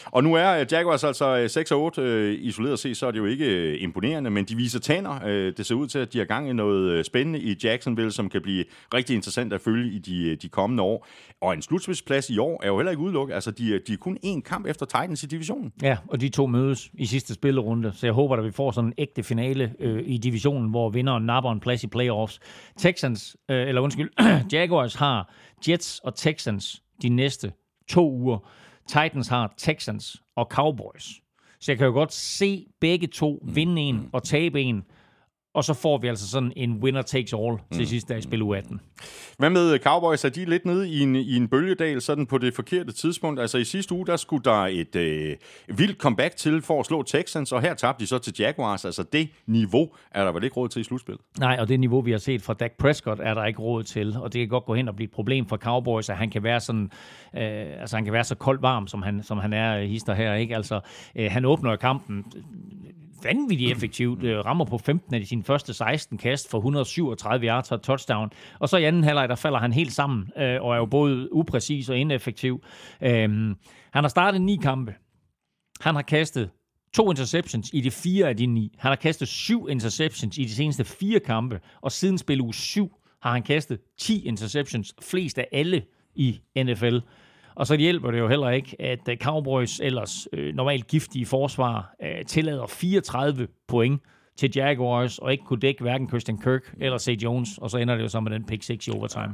Og nu er øh, Jaguars altså øh, 6 og 8. Øh, Isoleret set, så er det jo ikke øh, imponerende, men de viser tænder. Øh, Det ser ud til, at de har gang i noget øh, spændende i Jacksonville, som kan blive rigtig interessant at følge i de, øh, de kommende år. Og en slutspilsplads i år er jo heller ikke udelukket. Altså, de, er- de er kun én kamp efter Titans i divisionen. Ja, og de to mødes i sidste spillerunde, så jeg håber, at vi får sådan en ægte finale øh, i divisionen, hvor vinderen napper en plads i playoffs. Texans, øh, eller undskyld, Jaguars har Jets og Texans de næste to uger. Titans har Texans og Cowboys. Så jeg kan jo godt se begge to vinde en og tabe en. Og så får vi altså sådan en winner takes all til mm. sidst, da i spil u 18. Hvad med Cowboys? Er de lidt nede i en, i en bølgedal sådan på det forkerte tidspunkt? Altså i sidste uge, der skulle der et øh, vildt comeback til for at slå Texans, og her tabte de så til Jaguars. Altså det niveau er der vel ikke råd til i slutspillet? Nej, og det niveau, vi har set fra Dak Prescott, er der ikke råd til, og det kan godt gå hen og blive et problem for Cowboys, at han kan være sådan, øh, altså han kan være så koldt varm, som han, som han er, øh, hister her, ikke? Altså, øh, han åbner kampen vanvittigt effektivt, øh, rammer på 15 af de sine første 16 kast for 137 yards og touchdown. Og så i anden halvleg, der falder han helt sammen, øh, og er jo både upræcis og ineffektiv. Øhm, han har startet ni kampe. Han har kastet to interceptions i de fire af de ni. Han har kastet syv interceptions i de seneste fire kampe, og siden spil uge syv har han kastet 10 interceptions, flest af alle i NFL. Og så hjælper det jo heller ikke, at øh, Cowboys ellers øh, normalt giftige forsvar øh, tillader 34 point til Jaguars, og ikke kunne dække hverken Christian Kirk eller C. Jones, og så ender det jo så med den pick 6 i overtime.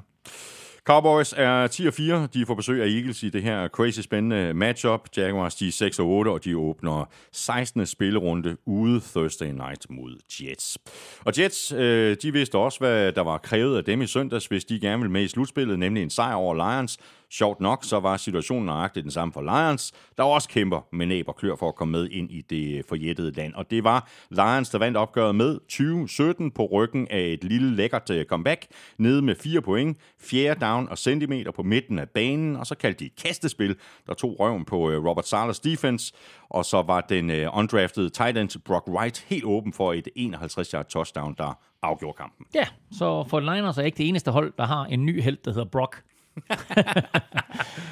Cowboys er 10-4. De får besøg af Eagles i det her crazy spændende matchup. Jaguars de er 6-8, og de åbner 16. spillerunde ude Thursday night mod Jets. Og Jets, øh, de vidste også, hvad der var krævet af dem i søndags, hvis de gerne ville med i slutspillet, nemlig en sejr over Lions. Sjovt nok, så var situationen nøjagtigt den samme for Lions, der også kæmper med næb og klør for at komme med ind i det forjættede land. Og det var Lions, der vandt opgøret med 2017 på ryggen af et lille lækkert øh, comeback, nede med fire point, fjerde down og centimeter på midten af banen, og så kaldte de et kastespil, der tog røven på øh, Robert Salas defense, og så var den øh, undrafted tight end Brock Wright helt åben for et 51-yard touchdown, der afgjorde kampen. Ja, så for Niners er ikke det eneste hold, der har en ny held, der hedder Brock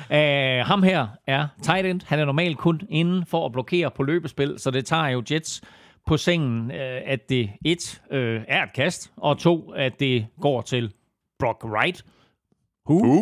uh, ham her er tight end. Han er normalt kun inden for at blokere på løbespil, så det tager jo Jets på sengen, uh, at det et uh, er et kast, og to, at det går til Brock Wright. Who? Who?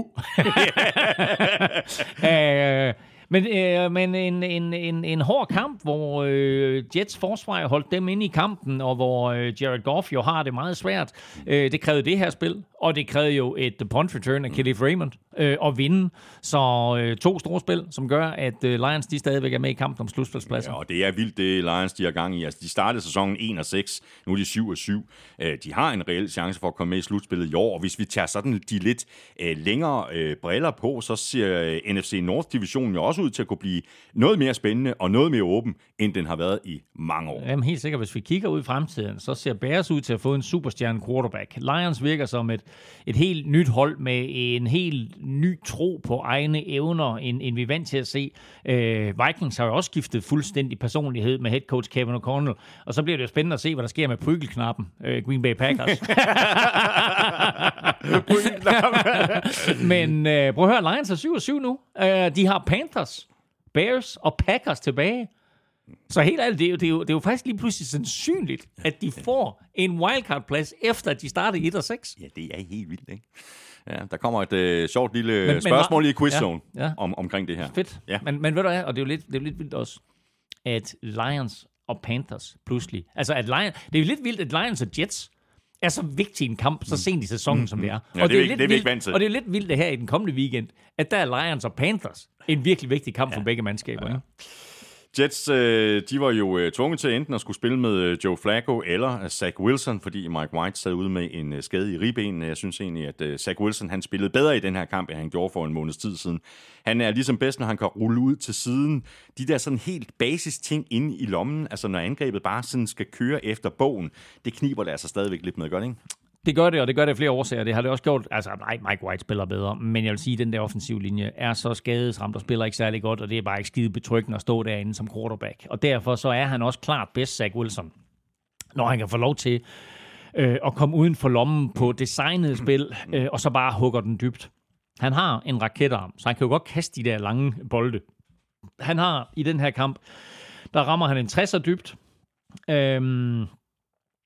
uh, men, øh, men en, en, en, en hård kamp, hvor øh, Jets forsvar holdt dem inde i kampen, og hvor øh, Jared Goff jo har det meget svært. Øh, det krævede det her spil, og det krævede jo et punt return af Kelly Raymond øh, at vinde. Så øh, to store spil, som gør, at øh, Lions de stadigvæk er med i kampen om slutspilspladsen. Ja, og det er vildt, det Lions de har gang i. Altså, de startede sæsonen 1 og 6, nu er de 7 og 7. Øh, de har en reel chance for at komme med i slutspillet i år, og hvis vi tager sådan de lidt øh, længere øh, briller på, så ser øh, NFC North-divisionen jo også ud til at kunne blive noget mere spændende og noget mere åben, end den har været i mange år. Jamen helt sikkert, hvis vi kigger ud i fremtiden, så ser Bears ud til at få en superstjerne quarterback. Lions virker som et, et helt nyt hold med en helt ny tro på egne evner, end, end vi er vant til at se. Øh, Vikings har jo også skiftet fuldstændig personlighed med head coach Kevin O'Connell, og så bliver det jo spændende at se, hvad der sker med prygelknappen, øh, Green Bay Packers. Men øh, prøv at høre, Lions er 7-7 nu. Øh, de har Panthers, Bears og Packers tilbage. Så helt ærligt, det er, jo, det, er jo, det er jo faktisk lige pludselig sandsynligt, at de får en wildcard-plads, efter at de startede i 1 og 6. Ja, det er helt vildt, ikke? Ja, der kommer et øh, sjovt lille men, spørgsmål men, i quizzone ja, ja. Om, omkring det her. Fedt. Ja. Men, men ved du hvad, og det er jo lidt, det er jo lidt vildt også, at Lions og Panthers pludselig, altså at Lions, det er jo lidt vildt, at Lions og Jets er så vigtig en kamp, så sent i sæsonen, mm. som det er. Ja, og det, er, det, er, lidt det er vildt. Og det er lidt vildt det her i den kommende weekend, at der er Lions og Panthers en virkelig vigtig kamp ja. for begge mandskaber. Ja. Ja. Jets, øh, de var jo øh, tvunget til enten at skulle spille med øh, Joe Flacco eller øh, Zach Wilson, fordi Mike White sad ude med en øh, skade i ribbenene. Jeg synes egentlig, at Zach Wilson han spillede bedre i den her kamp, end han gjorde for en måneds tid siden. Han er ligesom bedst, når han kan rulle ud til siden. De der sådan helt basis ting inde i lommen, altså når angrebet bare sådan skal køre efter bogen, det kniber det altså stadigvæk lidt med, gør det ikke? Det gør det, og det gør det af flere årsager. Det har det også gjort. Altså, nej, Mike White spiller bedre, men jeg vil sige, at den der offensiv linje er så skadesramt og spiller ikke særlig godt, og det er bare ikke skide betryggende at stå derinde som quarterback. Og derfor så er han også klart bedst, Zach Wilson, når han kan få lov til øh, at komme uden for lommen på designet spil, øh, og så bare hugger den dybt. Han har en raketarm, så han kan jo godt kaste de der lange bolde. Han har i den her kamp, der rammer han en 60'er dybt. Øhm,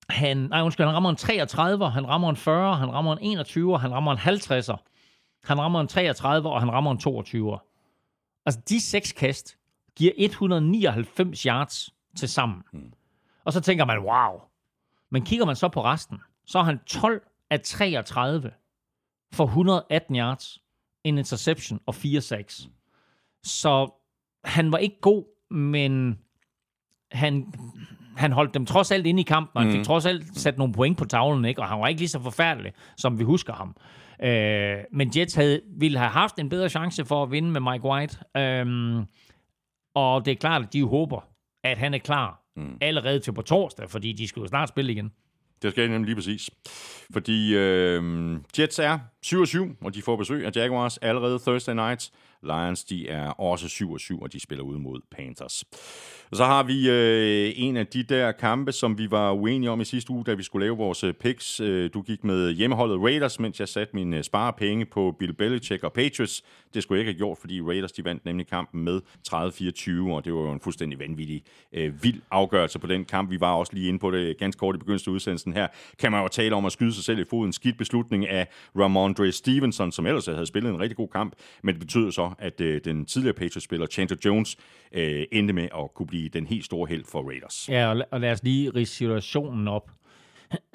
han, nej, undskyld, han rammer en 33, han rammer en 40, han rammer en 21, han rammer en 50'er. Han rammer en 33, og han rammer en 22. Altså, de seks kast giver 199 yards til sammen. Mm. Og så tænker man, wow. Men kigger man så på resten, så er han 12 af 33 for 118 yards, en interception og 4 sacks. Så han var ikke god, men han, han holdt dem trods alt inde i kampen, og han fik trods alt sat nogle point på tavlen, ikke? og han var ikke lige så forfærdelig, som vi husker ham. Øh, men Jets havde, ville have haft en bedre chance for at vinde med Mike White. Øhm, og det er klart, at de håber, at han er klar mm. allerede til på torsdag, fordi de skal jo snart spille igen. Det skal jeg nemlig lige præcis. Fordi øh, Jets er 7-7, og de får besøg af Jaguars allerede Thursday night. Lions, de er også 7-7, og de spiller ud mod Panthers. Og så har vi øh, en af de der kampe, som vi var uenige om i sidste uge, da vi skulle lave vores øh, picks. Øh, du gik med hjemmeholdet Raiders, mens jeg satte mine øh, sparepenge på Bill Belichick og Patriots. Det skulle jeg ikke have gjort, fordi Raiders de vandt nemlig kampen med 30-24, og det var jo en fuldstændig vanvittig, øh, vild afgørelse på den kamp. Vi var også lige inde på det ganske kort i begyndelsen af udsendelsen her. Kan man jo tale om at skyde sig selv i foden. Skidt beslutning af Ramondre Stevenson, som ellers havde spillet en rigtig god kamp, men det betød så, at øh, den tidligere Patriots-spiller Chandler Jones øh, endte med at kunne blive den helt store held for Raiders. Ja, og, la- og lad os lige rige situationen op.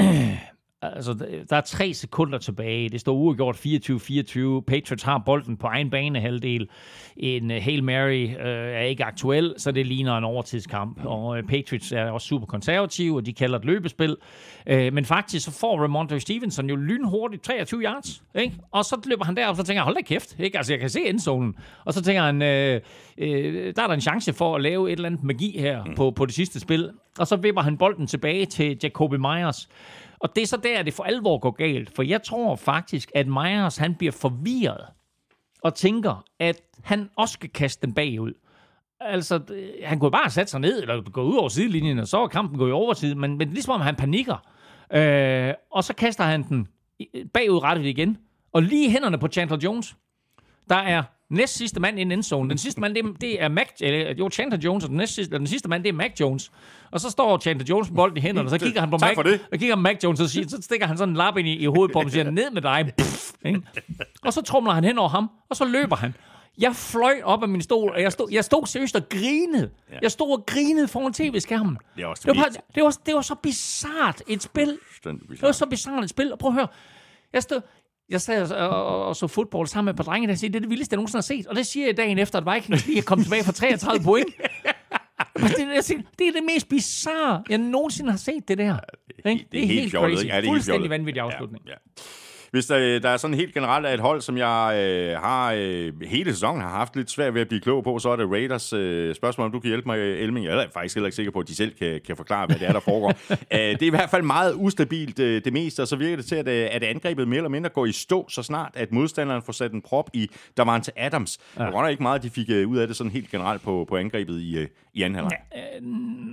Øh, altså, der er tre sekunder tilbage. Det står uafgjort 24-24. Patriots har bolden på egen bane halvdel. En uh, Hail Mary uh, er ikke aktuel, så det ligner en overtidskamp. Og uh, Patriots er også super konservative, og de kalder det løbespil. Uh, men faktisk så får Ramondre Stevenson jo lynhurtigt 23 yards. Ikke? Og så løber han derop, og så tænker jeg, hold da kæft. Ikke? Altså, jeg kan se endzonen. Og så tænker han, øh, øh, der er der en chance for at lave et eller andet magi her mm. på, på det sidste spil. Og så vipper han bolden tilbage til Jacoby Myers. Og det er så der, det for alvor går galt. For jeg tror faktisk, at Myers han bliver forvirret og tænker, at han også skal kaste den bagud. Altså, øh, han kunne bare sætte sat sig ned, eller gå ud over sidelinjen, og så var kampen gået i overtid, men, men ligesom om han panikker. Øh, og så kaster han den øh, bagud rettet igen, og lige hænderne på Chandler Jones. Der er næst sidste mand i en endzone. Den sidste mand, det, er- det er Mac, eller, jo, Chandler Jones, og den, næst sidste, den sidste mand, det er Mac Jones. Og så står Chandler Jones med bolden i hænderne, og så kigger han på Mac, og kigger Mac Jones, og siger, så stikker han sådan en lap ind i, i hovedet på ham, og siger, ned med dig. Pff, ikke? og så trumler han hen over ham, og så løber han. Jeg fløj op af min stol, og jeg stod, jeg stod seriøst og grinede. Jeg stod og grinede foran tv-skærmen. Det også det, var, det, var, det var så bizart et spil. Det var så bizarrt et spil. Og prøv at høre. Jeg stod, jeg sad og, og, og så fodbold sammen med et par drenge, der siger, det er det vildeste, jeg nogensinde har set. Og det siger jeg dagen efter, at Vikings lige er kommet tilbage fra 33 point. Det, jeg siger, det er det mest bizarre, jeg nogensinde har set, det der. Ikke? det er helt ikke? Ja, det er helt Fuldstændig fjollet. vanvittig afslutning. Ja, ja. Hvis der, der er sådan helt generelt af et hold, som jeg øh, har øh, hele sæsonen har haft lidt svært ved at blive klog på, så er det Raiders øh, spørgsmål, om du kan hjælpe mig, Elming. Jeg er faktisk heller ikke sikker på, at de selv kan, kan forklare, hvad det er, der foregår. øh, det er i hvert fald meget ustabilt øh, det meste, og så virker det til, at, øh, at angrebet mere eller mindre går i stå, så snart at modstanderen får sat en prop i Davante Adams. Ja. Det var der ikke meget, de fik øh, ud af det sådan helt generelt på, på angrebet i, øh, i anden halvleg.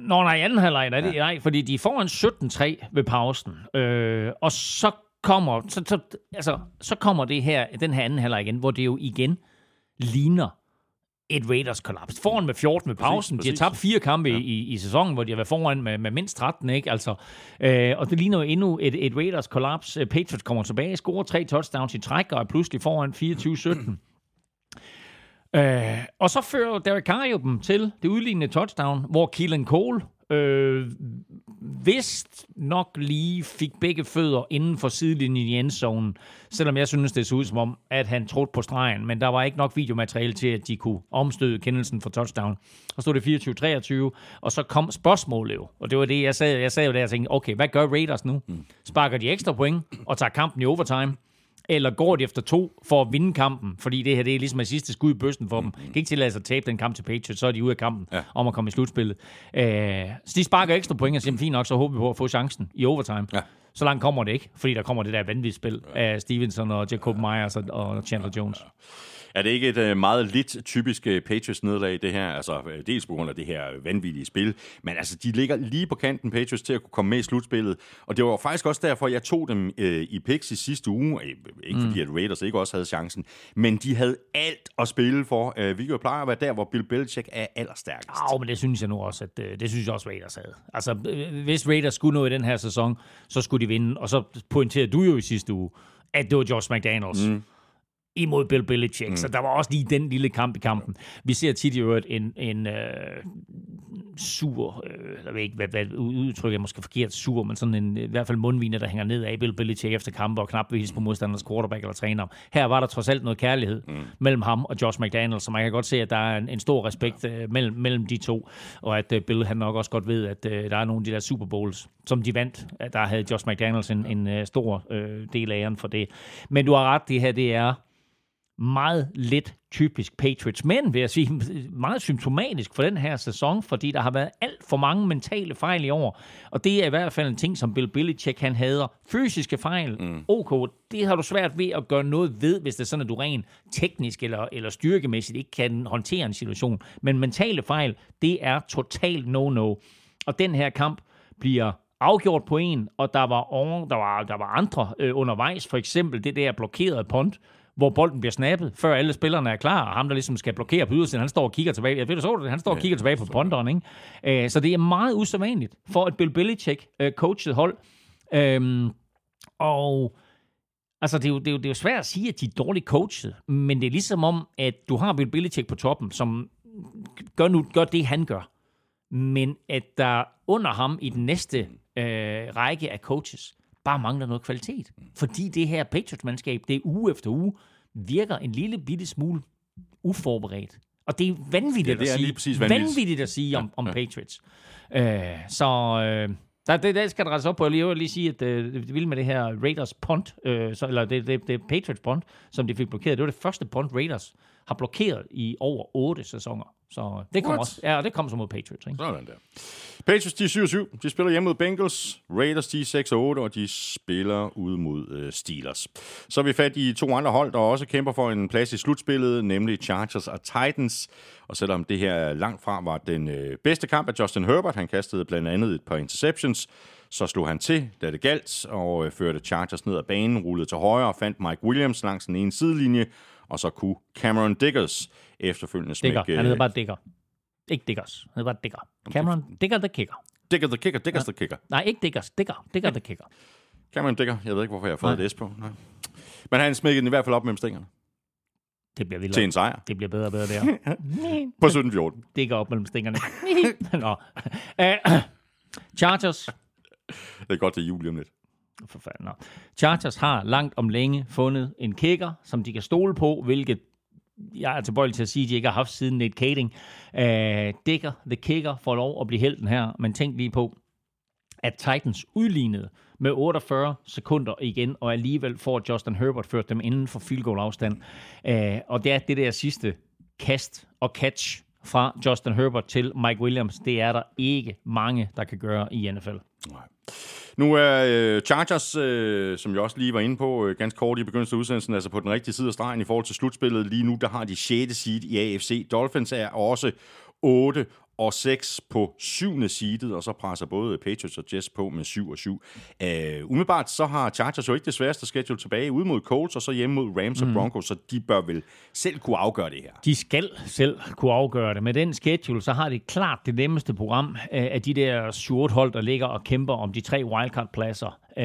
Nå, nej, i anden halvleg, nej, det, nej, fordi de får en 17-3 ved pausen. Øh, og så kommer, så, så, altså, så kommer det her, den her anden halvleg igen, hvor det jo igen ligner et Raiders kollaps. Foran med 14 ved pausen. Præcis, de har præcis. tabt fire kampe ja. i, i sæsonen, hvor de har været foran med, med mindst 13, ikke? Altså, øh, og det ligner jo endnu et, et Raiders kollaps. Øh, Patriots kommer tilbage, scorer tre touchdowns i træk, og er pludselig foran 24-17. Øh, og så fører Derek Carr jo dem til det udlignende touchdown, hvor Keelan Cole øh, vist nok lige fik begge fødder inden for sidelinjen i endzonen, selvom jeg synes, det så ud som om, at han trådte på stregen, men der var ikke nok videomateriale til, at de kunne omstøde kendelsen for touchdown. Og stod det 24-23, og så kom spørgsmålet jo, og det var det, jeg sagde, jeg sagde jo der og tænkte, okay, hvad gør Raiders nu? Sparker de ekstra point og tager kampen i overtime? Eller går de efter to for at vinde kampen, fordi det her det er ligesom et sidste skud i bøsten for dem. De kan ikke tillade sig at tabe den kamp til Patriots, så er de ude af kampen ja. om at komme i slutspillet. Øh, så de sparker ekstra point og siger, fint nok, så håber vi på at få chancen i overtime. Ja. Så langt kommer det ikke, fordi der kommer det der vanvittige spil af Stevenson og Jacob Myers og, og Chandler Jones. Er det ikke et øh, meget lidt typisk øh, Patriots-nederlag, det her? Altså, øh, dels på grund af det her vanvittige spil, men altså, de ligger lige på kanten, Patriots, til at kunne komme med i slutspillet. Og det var faktisk også derfor, jeg tog dem øh, i picks i sidste uge. Ikke mm. fordi, at Raiders ikke også havde chancen, men de havde alt at spille for. Øh, vi kan jo pleje at være der, hvor Bill Belichick er allerstærkest. Au, men det synes jeg nu også, at øh, det synes jeg også, Raiders havde. Altså, øh, hvis Raiders skulle nå i den her sæson, så skulle de vinde. Og så pointerede du jo i sidste uge, at det var Josh McDaniels. Mm imod Bill Belichick. Mm. Så der var også lige den lille kamp i kampen. Vi ser tit i øvrigt en, en øh, sur, øh, jeg ved ikke, hvad, hvad udtrykket er måske forkert sur, men sådan en, i hvert fald mundviner, der hænger ned af Bill Belichick efter kampe og knap vil på modstanders quarterback eller træner. Her var der trods alt noget kærlighed mm. mellem ham og Josh McDaniels, så man kan godt se, at der er en, en stor respekt øh, mellem, mellem de to, og at øh, Bill han nok også godt ved, at øh, der er nogle af de der Super Bowls, som de vandt. Der havde Josh McDaniels en, en uh, stor øh, del af æren for det. Men du har ret, det her det er meget lidt typisk Patriots. Men, vil jeg sige, meget symptomatisk for den her sæson, fordi der har været alt for mange mentale fejl i år. Og det er i hvert fald en ting, som Bill Belichick han hader. Fysiske fejl, mm. ok, det har du svært ved at gøre noget ved, hvis det er sådan, at du rent teknisk eller, eller styrkemæssigt ikke kan håndtere en situation. Men mentale fejl, det er totalt no-no. Og den her kamp bliver afgjort på en, og der var, over, der var, der var andre øh, undervejs. For eksempel det der blokerede punt, hvor bolden bliver snappet, før alle spillerne er klar, og ham, der ligesom skal blokere på ydersiden, han står og kigger tilbage. Jeg ved, du så det? Han står og kigger tilbage på ponderen, ikke? Øh, så det er meget usædvanligt for et Bill Belichick øh, coachet hold. Øhm, og altså, det er, jo, det, er jo, det er jo svært at sige, at de er dårligt coachet, men det er ligesom om, at du har Bill Belichick på toppen, som gør, nu, gør det, han gør. Men at der under ham i den næste øh, række af coaches, bare mangler noget kvalitet. Fordi det her Patriots-mandskab, det er uge efter uge, virker en lille bitte smule uforberedt. Og det er vanvittigt, ja, det er at, sige, præcis vanvittigt. vanvittigt at sige om, om ja. Patriots. Øh, så øh, der, det, det skal der rettes op på. Jeg vil lige sige, at øh, det vilde med det her Raiders punt, øh, så, eller det, det, det Patriots punt, som de fik blokeret, det var det første punt Raiders har blokeret i over otte sæsoner. Så det kommer også. Ja, det kommer så mod Patriots. Ikke? Sådan der. Patriots, de er 7-7. De spiller hjemme mod Bengals. Raiders, de er 6-8, og de spiller ud mod uh, Steelers. Så er vi fat i to andre hold, der også kæmper for en plads i slutspillet, nemlig Chargers og Titans. Og selvom det her langt fra var den uh, bedste kamp af Justin Herbert, han kastede blandt andet et par interceptions, så slog han til, da det galt, og uh, førte Chargers ned ad banen, rullede til højre og fandt Mike Williams langs den ene sidelinje, og så kunne Cameron Diggers efterfølgende smække... Digger. Han hedder bare Digger. Ikke Diggers. Han hedder bare Digger. Cameron Digger the Kicker. Digger the Kicker. Diggers ja. the Kicker. Nej, ikke Diggers. Digger. Digger the Kicker. Cameron Digger. Jeg ved ikke, hvorfor jeg har fået Nej. det på. Nej. Men han smækkede den i hvert fald op mellem stængerne. Det bliver vildere. Til en sejr. Det bliver bedre og bedre der. på 17-14. Digger op mellem stængerne. Nå. Uh, Chargers. Det er godt til jul om lidt. For fanden. no. Chargers har langt om længe fundet en kicker, som de kan stole på, hvilket jeg er tilbøjelig til at sige, at de ikke har haft siden Nate Kading. Uh, Dicker, the kicker, får lov at blive helten her, men tænk lige på, at Titans udlignede med 48 sekunder igen, og alligevel får Justin Herbert ført dem inden for field goal afstand. Uh, og det er det der sidste kast og catch fra Justin Herbert til Mike Williams. Det er der ikke mange, der kan gøre i NFL. Nej. Nu er øh, Chargers, øh, som jeg også lige var inde på, øh, ganske kort i begyndelsen af udsendelsen, altså på den rigtige side af stregen i forhold til slutspillet. Lige nu, der har de 6. seed i AFC. Dolphins er også 8 og 6 på syvende seedet, og så presser både Patriots og Jets på med 7 og 7. Uh, umiddelbart så har Chargers jo ikke det sværeste schedule tilbage, ude mod Colts og så hjemme mod Rams mm. og Broncos, så de bør vel selv kunne afgøre det her. De skal selv kunne afgøre det. Med den schedule, så har de klart det nemmeste program uh, af de der 7 hold, der ligger og kæmper om de tre wildcard-pladser. Uh,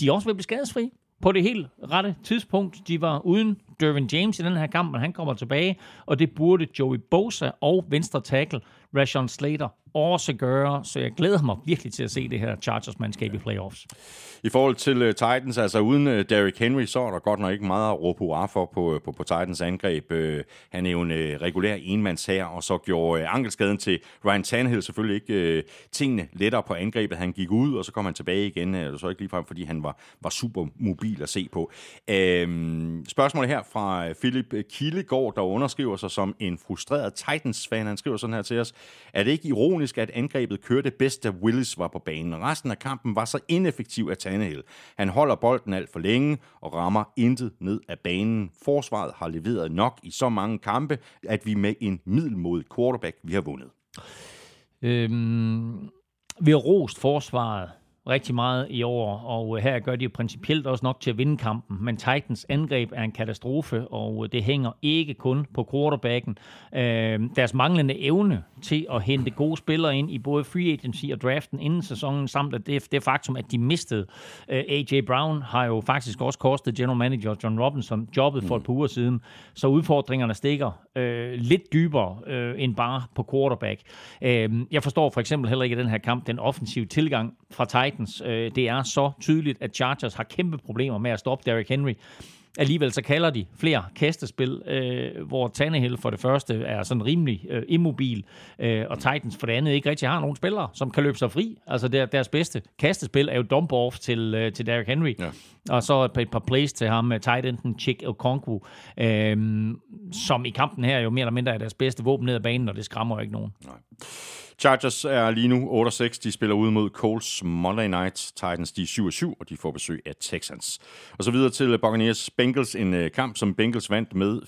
de er også ved at blive skadesfri på det helt rette tidspunkt. De var uden Dervin James i den her kamp, men han kommer tilbage, og det burde Joey Bosa og venstre tackle Rashawn Slater også gøre, så jeg glæder mig virkelig til at se det her Chargers-mandskab i playoffs. I forhold til uh, Titans, altså uden uh, Derrick Henry, så er der godt nok ikke meget at råbe hurra for på, øh, på, på Titans angreb. Uh, han er jo en uh, regulær enmands her, og så gjorde uh, ankelskaden til Ryan Tannehill selvfølgelig ikke uh, tingene lettere på angrebet. Han gik ud, og så kom han tilbage igen, uh, så ikke ligefrem, fordi han var, var super mobil at se på. Uh, spørgsmålet her fra Philip Kildegård, der underskriver sig som en frustreret Titans-fan. Han skriver sådan her til os. Er det ikke ironisk, at angrebet kørte bedst, da Willis var på banen? Resten af kampen var så ineffektiv af Tannehill. Han holder bolden alt for længe og rammer intet ned af banen. Forsvaret har leveret nok i så mange kampe, at vi med en middelmodig quarterback, vi har vundet. Øhm, vi har rost forsvaret rigtig meget i år, og øh, her gør de jo principielt også nok til at vinde kampen, men Titans angreb er en katastrofe, og øh, det hænger ikke kun på quarterbacken. Øh, deres manglende evne til at hente gode spillere ind i både free agency og draften inden sæsonen, samt at det, det faktum, at de mistede øh, A.J. Brown, har jo faktisk også kostet general manager John Robinson jobbet for et par uger siden, så udfordringerne stikker øh, lidt dybere øh, end bare på quarterback. Øh, jeg forstår for eksempel heller ikke den her kamp den offensive tilgang fra Titans. Øh, det er så tydeligt, at Chargers har kæmpe problemer med at stoppe Derrick Henry. Alligevel så kalder de flere kastespil, øh, hvor Tannehill for det første er sådan rimelig øh, immobil, øh, og Titans for det andet ikke rigtig har nogen spillere, som kan løbe sig fri. Altså der, deres bedste kastespil er jo dump off til, øh, til Derrick Henry, ja. og så et par, et par plays til ham med tight enden Chick Okonkwo, øh, som i kampen her jo mere eller mindre er deres bedste våben ned ad banen, og det skræmmer jo ikke nogen. Nej. Chargers er lige nu 8-6. De spiller ude mod Colts Monday Night. Titans de er 7-7, og de får besøg af Texans. Og så videre til Buccaneers Bengals. En øh, kamp, som Bengals vandt med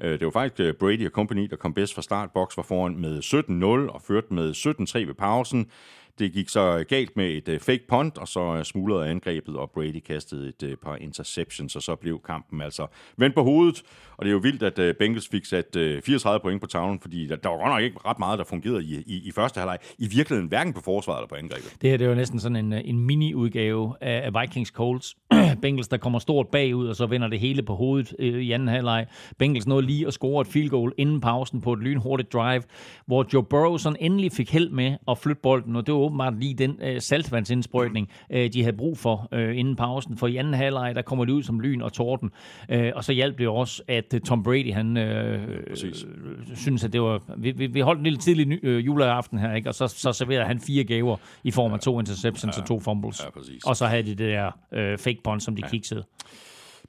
34-23. Øh, det var faktisk øh, Brady og company, der kom bedst fra start. Box var foran med 17-0 og førte med 17-3 ved pausen. Det gik så øh, galt med et øh, fake punt, og så øh, smuldrede angrebet, og Brady kastede et par interceptions, og så blev kampen altså vendt på hovedet. Og det er jo vildt, at Bengals fik sat 34 point på tavlen, fordi der, der var godt nok ikke ret meget, der fungerede i, i, i første halvleg. I virkeligheden hverken på forsvaret eller på angrebet. Det her det er jo næsten sådan en, en mini-udgave af, af Vikings Colts. Bengals, der kommer stort bagud, og så vender det hele på hovedet øh, i anden halvleg. Bengals nåede lige at score et field goal inden pausen på et lynhurtigt drive, hvor Joe Burrow sådan endelig fik held med at flytte bolden, og det var åbenbart lige den øh, saltvandsindsprøjtning, øh, de havde brug for øh, inden pausen. For i anden halvleg, der kommer det ud som lyn og torden. Øh, og så hjalp det også, at øh, Tom Brady, han øh, øh, synes, at det var... Vi, vi, vi holdt en lille tidlig øh, juleaften her, ikke? og så, så serverede han fire gaver i form af to interceptions ja, og to fumbles. Ja, præcis. og så havde de det der øh, fake punt, som de ja. kiksede.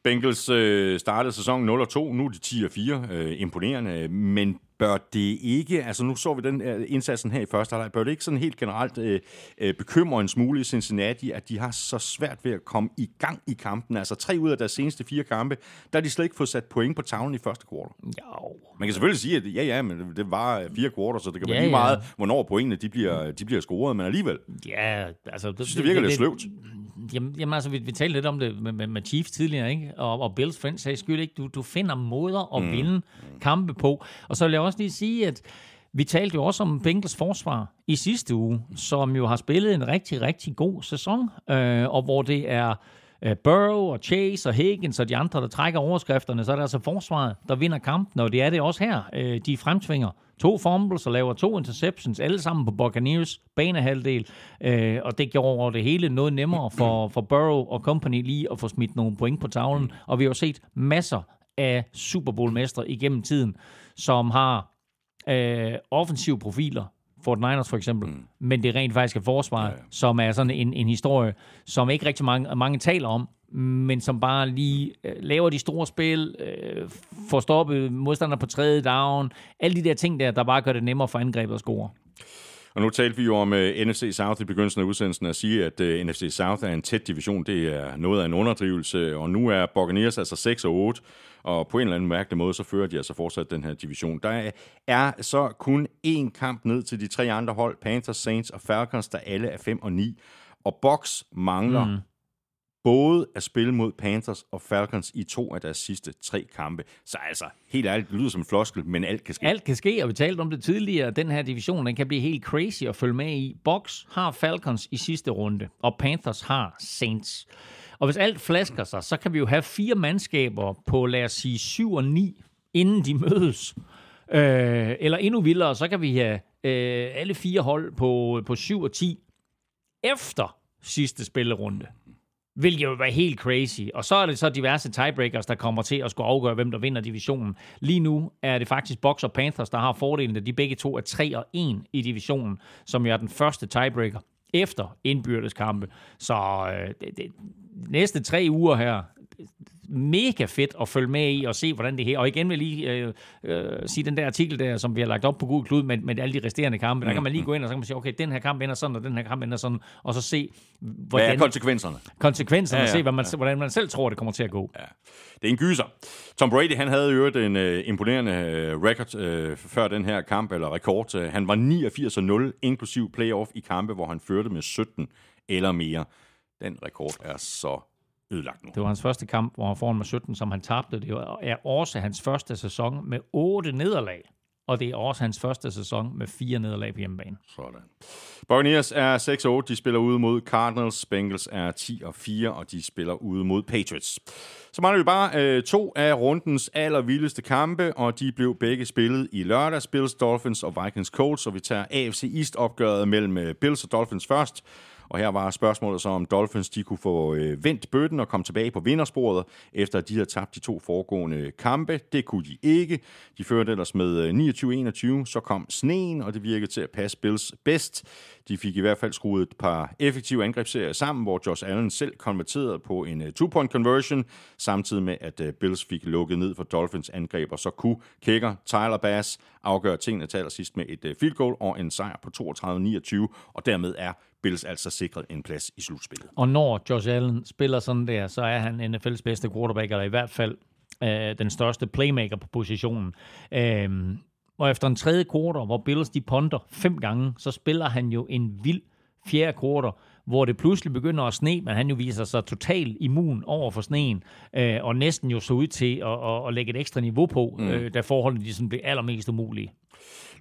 Bengals øh, startede sæsonen 0-2, nu er de 10-4, øh, imponerende, men bør det ikke, altså nu så vi den øh, indsatsen her i første halvleg, bør det ikke sådan helt generelt øh, øh, bekymre en smule i Cincinnati, at de har så svært ved at komme i gang i kampen? Altså tre ud af deres seneste fire kampe, der har de slet ikke fået sat point på tavlen i første kvartal. Jo. Man kan selvfølgelig sige, at ja, ja, men det var fire kvarter, så det kan Ja, være lige ja. meget, hvornår pointene de bliver, de bliver scoret, men alligevel, Ja, altså... Det, synes, det virker lidt sløvt. Jamen, jamen altså, vi, vi talte lidt om det med, med, med Chiefs tidligere, ikke? Og, og Bills for den sags skyld, ikke? Du, du finder måder at mm. vinde kampe på. Og så vil jeg også lige sige, at vi talte jo også om Bengals forsvar i sidste uge, som jo har spillet en rigtig, rigtig god sæson, øh, og hvor det er øh, Burrow og Chase og Higgins og de andre, der trækker overskrifterne, så er det altså forsvaret, der vinder kampen, og det er det også her. Øh, de fremtvinger to fumbles og laver to interceptions, alle sammen på Buccaneers banehalvdel, øh, og det gjorde det hele noget nemmere for, for Burrow og company lige at få smidt nogle point på tavlen, og vi har jo set masser af Super Bowl-mestre igennem tiden, som har øh, offensive profiler, Fort Niners for eksempel, mm. men det er rent faktisk er forsvaret, ja, ja. som er sådan en, en historie, som ikke rigtig mange, mange taler om, men som bare lige øh, laver de store spil, øh, får stoppet modstander på tredje down, alle de der ting der, der bare gør det nemmere for angrebet at score. Og nu talte vi jo om øh, uh, NFC South i begyndelsen af udsendelsen at sige, at øh, uh, NFC South er en tæt division. Det er noget af en underdrivelse, og nu er Buccaneers altså 6 og 8, og på en eller anden mærkelig måde, så fører de altså fortsat den her division. Der er så kun én kamp ned til de tre andre hold, Panthers, Saints og Falcons, der alle er 5 og 9. Og Box mangler mm både at spille mod Panthers og Falcons i to af deres sidste tre kampe. Så altså, helt ærligt, det lyder som en floskel, men alt kan ske. Alt kan ske, og vi talte om det tidligere. Den her division, den kan blive helt crazy at følge med i. Box har Falcons i sidste runde, og Panthers har Saints. Og hvis alt flasker sig, så kan vi jo have fire mandskaber på, lad os sige, 7 og 9, inden de mødes. Øh, eller endnu vildere, så kan vi have øh, alle fire hold på, på 7 og 10 efter sidste spillerunde. Hvilket jo være helt crazy. Og så er det så diverse tiebreakers, der kommer til at skulle afgøre, hvem der vinder divisionen. Lige nu er det faktisk Bucks og Panthers, der har fordelen, at de begge to er 3 og 1 i divisionen, som jo er den første tiebreaker efter indbyrdeskampe. Så øh, det, det, næste tre uger her, mega fedt at følge med i og se, hvordan det her... Og igen vil jeg lige øh, øh, sige den der artikel der, som vi har lagt op på Google Klud med, med alle de resterende kampe. Der kan man lige gå ind, og så kan man sige, okay, den her kamp ender sådan, og den her kamp ender sådan, og så se, Hvad hvordan er konsekvenserne? konsekvenserne, Ja, ja, ja, se, hvad man, ja. hvordan man selv tror, det kommer til at gå. Ja. Det er en gyser. Tom Brady, han havde jo en øh, imponerende øh, record øh, før den her kamp, eller rekord. Øh, Han var 89-0, inklusiv playoff i kampe, hvor han førte med 17 eller mere. Den rekord er så ødelagt nu. Det var hans første kamp, hvor han foran med 17, som han tabte. Det er også hans første sæson med otte nederlag. Og det er også hans første sæson med fire nederlag på hjemmebane. Sådan. Buccaneers er 6-8, de spiller ude mod Cardinals. Bengals er 10-4, og de spiller ude mod Patriots. Så mangler vi bare øh, to af rundens allervildeste kampe, og de blev begge spillet i lørdags. Bills, Dolphins og Vikings Colts, og vi tager AFC East-opgøret mellem øh, Bills og Dolphins først. Og her var spørgsmålet så, om Dolphins de kunne få øh, vendt bøtten og komme tilbage på vindersporet, efter at de havde tabt de to foregående kampe. Det kunne de ikke. De førte ellers med øh, 29-21. Så kom sneen, og det virkede til at passe Bills bedst. De fik i hvert fald skruet et par effektive angrebsserier sammen, hvor Josh Allen selv konverterede på en øh, two-point conversion, samtidig med, at øh, Bills fik lukket ned for Dolphins angreb, og så kunne kicker Tyler Bass afgøre tingene til allersidst med et field goal og en sejr på 32-29, og dermed er Bills altså sikret en plads i slutspillet. Og når Josh Allen spiller sådan der, så er han NFL's bedste quarterback, eller i hvert fald øh, den største playmaker på positionen. Øh, og efter en tredje quarter, hvor Bills de ponder fem gange, så spiller han jo en vild fjerde quarter, hvor det pludselig begynder at sne, men han jo viser sig totalt immun over for sneen, øh, og næsten jo så ud til at, at, at lægge et ekstra niveau på, mm. øh, da forholdene de sådan blev allermest umulige.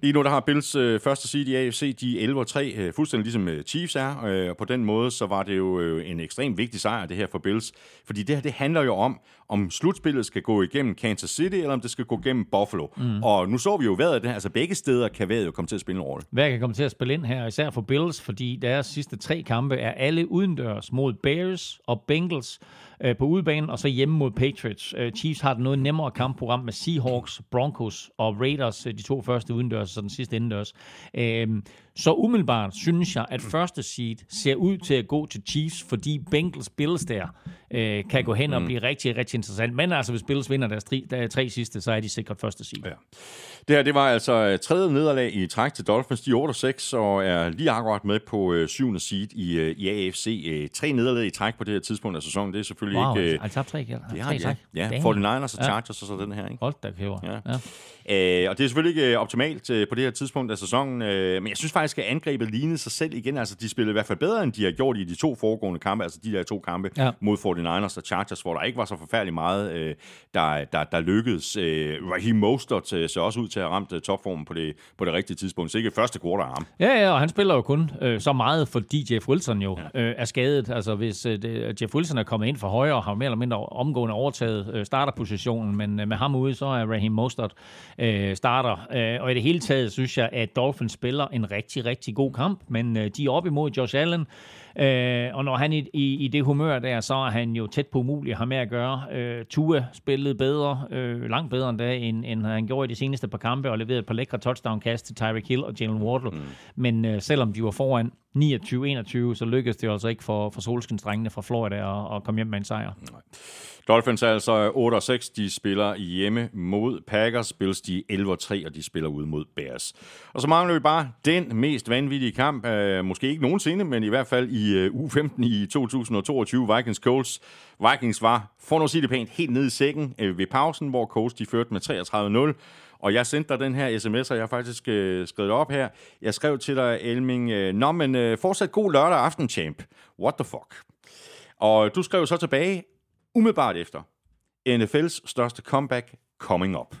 Lige nu der har Bills øh, første seed i AFC, de er 11-3, øh, fuldstændig ligesom øh, Chiefs er, øh, og på den måde så var det jo øh, en ekstremt vigtig sejr, det her for Bills, fordi det her det handler jo om, om slutspillet skal gå igennem Kansas City, eller om det skal gå igennem Buffalo. Mm. Og nu så vi jo vejret altså begge steder kan vejret jo komme til at spille en rolle. Hvad kan komme til at spille ind her, især for Bills, fordi deres sidste tre kampe er alle udendørs mod Bears og Bengals øh, på udebanen, og så hjemme mod Patriots. Øh, Chiefs har et noget nemmere kampprogram med Seahawks, Broncos og Raiders, øh, de to første udendørs, og så den sidste indendørs. Øh, så umiddelbart synes jeg, at første seed ser ud til at gå til Chiefs, fordi Bengals Bills der øh, kan gå hen og blive rigtig, rigtig interessant. Men altså, hvis Bills vinder deres tre, der tre sidste, så er de sikkert første seed. Ja. Det her, det var altså øh, tredje nederlag i træk til Dolphins. De er 8-6 og er lige akkurat med på øh, syvende seed i, øh, i AFC. Øh, tre nederlag i træk på det her tidspunkt af sæsonen, det er selvfølgelig Wow, ikke... Øh, tabt tre igen? det har tre ja. ja. Damn. 49ers og Ja. Chargers og så den her, ikke? Hold da kæver. Ja. Ja. Øh, og det er selvfølgelig ikke optimalt øh, på det her tidspunkt af sæsonen, øh, men jeg synes faktisk, at angrebet lignede sig selv igen. Altså, de spillede i hvert fald bedre, end de har gjort i de to foregående kampe, altså de der to kampe Ja. mod 49ers og Chargers, hvor der ikke var så forfærdeligt meget, øh, der, der, der lykkedes. Øh, Raheem Mostert øh, ser også ud til at have ramt øh, topformen på det, på det rigtige tidspunkt. Så ikke første quarter ham. Ja, ja, og han spiller jo kun øh, så meget, fordi Jeff Wilson jo ja. øh, er skadet. Altså, hvis øh, det, Jeff Wilson er kommet ind for højre og har mere eller mindre omgående overtaget øh, starterpositionen, men øh, med ham ude, så er Raheem Mostert øh, starter. Øh, og i det hele taget synes jeg, at Dolphins spiller en rigtig, rigtig god kamp, men øh, de er op imod Josh Allen, Øh, og når han i, i, i det humør der, så er han jo tæt på umulig at have med at gøre. Øh, Tua spillede bedre, øh, langt bedre end da, end, end han gjorde i de seneste par kampe, og leverede et par lækre touchdown-kast til Tyreek Hill og Jalen Wardle. Mm. Men øh, selvom de var foran 29-21, så lykkedes det jo altså ikke for, for solskinsdrengene fra Florida at, at komme hjem med en sejr. Dolphins er altså 8-6. De spiller hjemme mod Packers. Spilles de 11-3, og de spiller ude mod Bears. Og så mangler vi bare den mest vanvittige kamp. øh, måske ikke nogensinde, men i hvert fald i øh, uge 15 i 2022. Vikings Colts. Vikings var, for nu at sige det pænt, helt nede i sækken øh, ved pausen, hvor Colts de førte med 33-0. Og jeg sendte dig den her sms, og jeg har faktisk øh, skrevet det op her. Jeg skrev til dig, Elming, øh, Nå, men øh, fortsat god lørdag aften, champ. What the fuck? Og du skrev så tilbage, umiddelbart efter, NFL's største comeback coming up.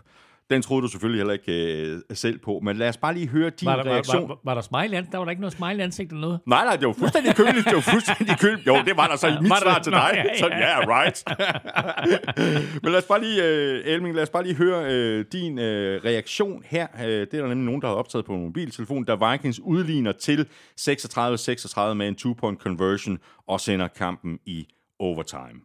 Den troede du selvfølgelig heller ikke øh, selv på, men lad os bare lige høre din Var der, var, reaktion. var, var der smile Der var der ikke noget smile ansigt eller noget? Nej, nej, det var fuldstændig køligt. Det var fuldstændig køligt. Jo, det var der så i mit Var der svar til Nå, dig. ja, ja. Så ja, yeah, right. Men lad os bare lige, uh, Elming, lad os bare lige høre uh, din uh, reaktion her. Uh, det er der nemlig nogen, der har optaget på en mobiltelefon, da Vikings udligner til 36-36 med en two-point conversion og sender kampen i overtime.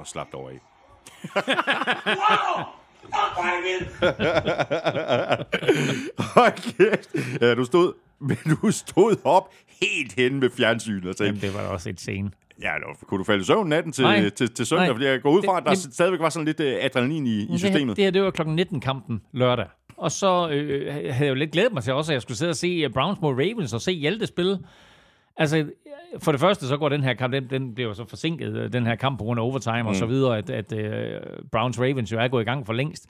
Og slap over i. Hold kæft. Ja, du stod, men du stod op helt henne ved fjernsynet og Jamen, tænkte, det var da også et scene. ja, nu, kunne du falde i søvn natten til, Nej. til, til søndag? Nej. Fordi jeg går ud fra, at der Det- stadigvæk var sådan lidt øh, adrenalin i, i Det systemet. det her, det var klokken 19-kampen lørdag. og så øh, havde jeg jo lidt glædet mig til også, at jeg skulle sidde og se øh, Browns mod Ravens og se Hjalte spille. Altså, for det første, så går den her kamp, den, den bliver jo så forsinket, øh, den her kamp på grund af overtime mm. og så videre, at, at uh, Browns Ravens jo er gået i gang for længst.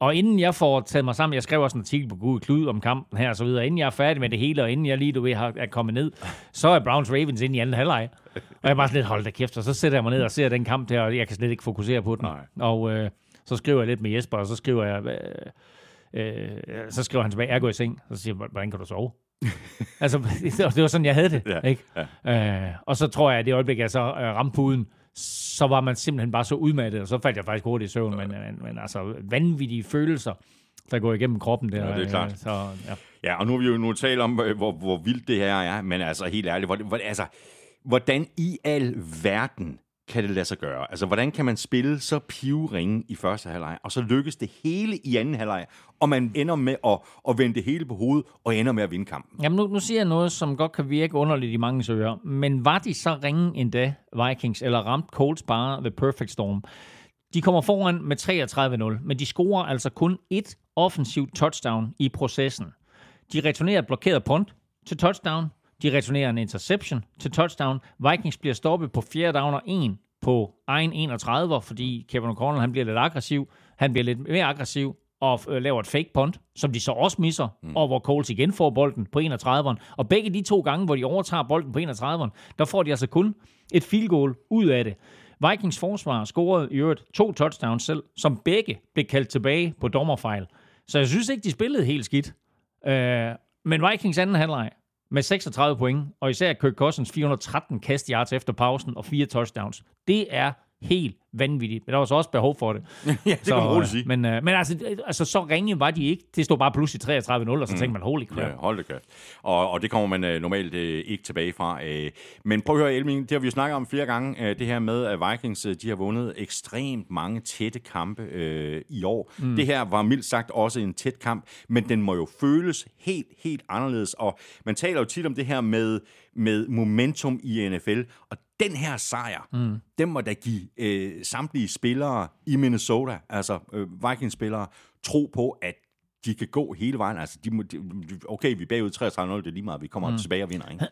Og inden jeg får taget mig sammen, jeg skrev også en artikel på Gud Klud om kampen her og så videre, inden jeg er færdig med det hele, og inden jeg lige, du ved, har, er kommet ned, så er Browns Ravens ind i anden halvleg. Og jeg er bare sådan lidt, hold da kæft, og så sætter jeg mig ned og ser den kamp der, og jeg kan slet ikke fokusere på den. Nej. Og øh, så skriver jeg lidt med Jesper, og så skriver jeg, øh, øh, så skriver han tilbage, jeg går i seng, så siger jeg, hvordan kan du sove? altså, det var sådan, jeg havde det, Ja, ikke? Øh, og så tror jeg, at det øjeblik, jeg så øh, ramte puden, så var man simpelthen bare så udmattet, og så faldt jeg faktisk hurtigt i søvn, men, men, men altså vanvittige følelser, der går igennem kroppen der. Ja, det er klart. øh, Så, ja. Ja, og nu har vi jo nu talt om, øh, hvor, hvor vildt det her er, men altså helt ærligt, hvor, hvor, altså, hvordan i al verden kan det lade sig gøre? Altså, hvordan kan man spille så pivringe i første halvleg, og så lykkes det hele i anden halvleg, og man ender med at, at vende det hele på hovedet, og ender med at vinde kampen? Jamen nu, nu siger jeg noget, som godt kan virke underligt i mange søger, men var de så ringe endda, Vikings, eller ramt Colts bare ved Perfect Storm? De kommer foran med 33-0, men de scorer altså kun et offensivt touchdown i processen. De returnerer et blokeret punt til touchdown. De returnerer en interception til touchdown. Vikings bliver stoppet på 4. down og 1 på egen 31, fordi Kevin O'Connell han bliver lidt aggressiv. Han bliver lidt mere aggressiv og øh, laver et fake punt, som de så også misser, mm. og hvor Coles igen får bolden på 31'eren. Og begge de to gange, hvor de overtager bolden på 31'eren, der får de altså kun et field goal ud af det. Vikings forsvar scorede i øvrigt to touchdowns selv, som begge blev kaldt tilbage på dommerfejl. Så jeg synes ikke, de spillede helt skidt. Øh, men Vikings anden halvleg med 36 point, og især Kirk Cousins 413 kast yards efter pausen og fire touchdowns. Det er helt vanvittigt. Men der var så også behov for det. ja, det kan man roligt sige. Men, øh, men altså, øh, altså, så ringe var de ikke. Det stod bare pludselig 33-0, og så tænkte man, holy crap. Ja, hold det kæft. Og, og det kommer man øh, normalt øh, ikke tilbage fra. Øh. Men prøv at høre, Elming, det har vi jo snakket om flere gange, øh, det her med, at Vikings øh, de har vundet ekstremt mange tætte kampe øh, i år. Mm. Det her var mildt sagt også en tæt kamp, men den må jo føles helt, helt anderledes. Og man taler jo tit om det her med, med momentum i NFL, og den her sejr, mm. den må da give øh, samtlige spillere i Minnesota, altså øh, Vikings-spillere, tro på, at de kan gå hele vejen. Altså, de må, de, okay, vi er bagud 33 det er lige meget, vi kommer mm. tilbage og vinder, ikke?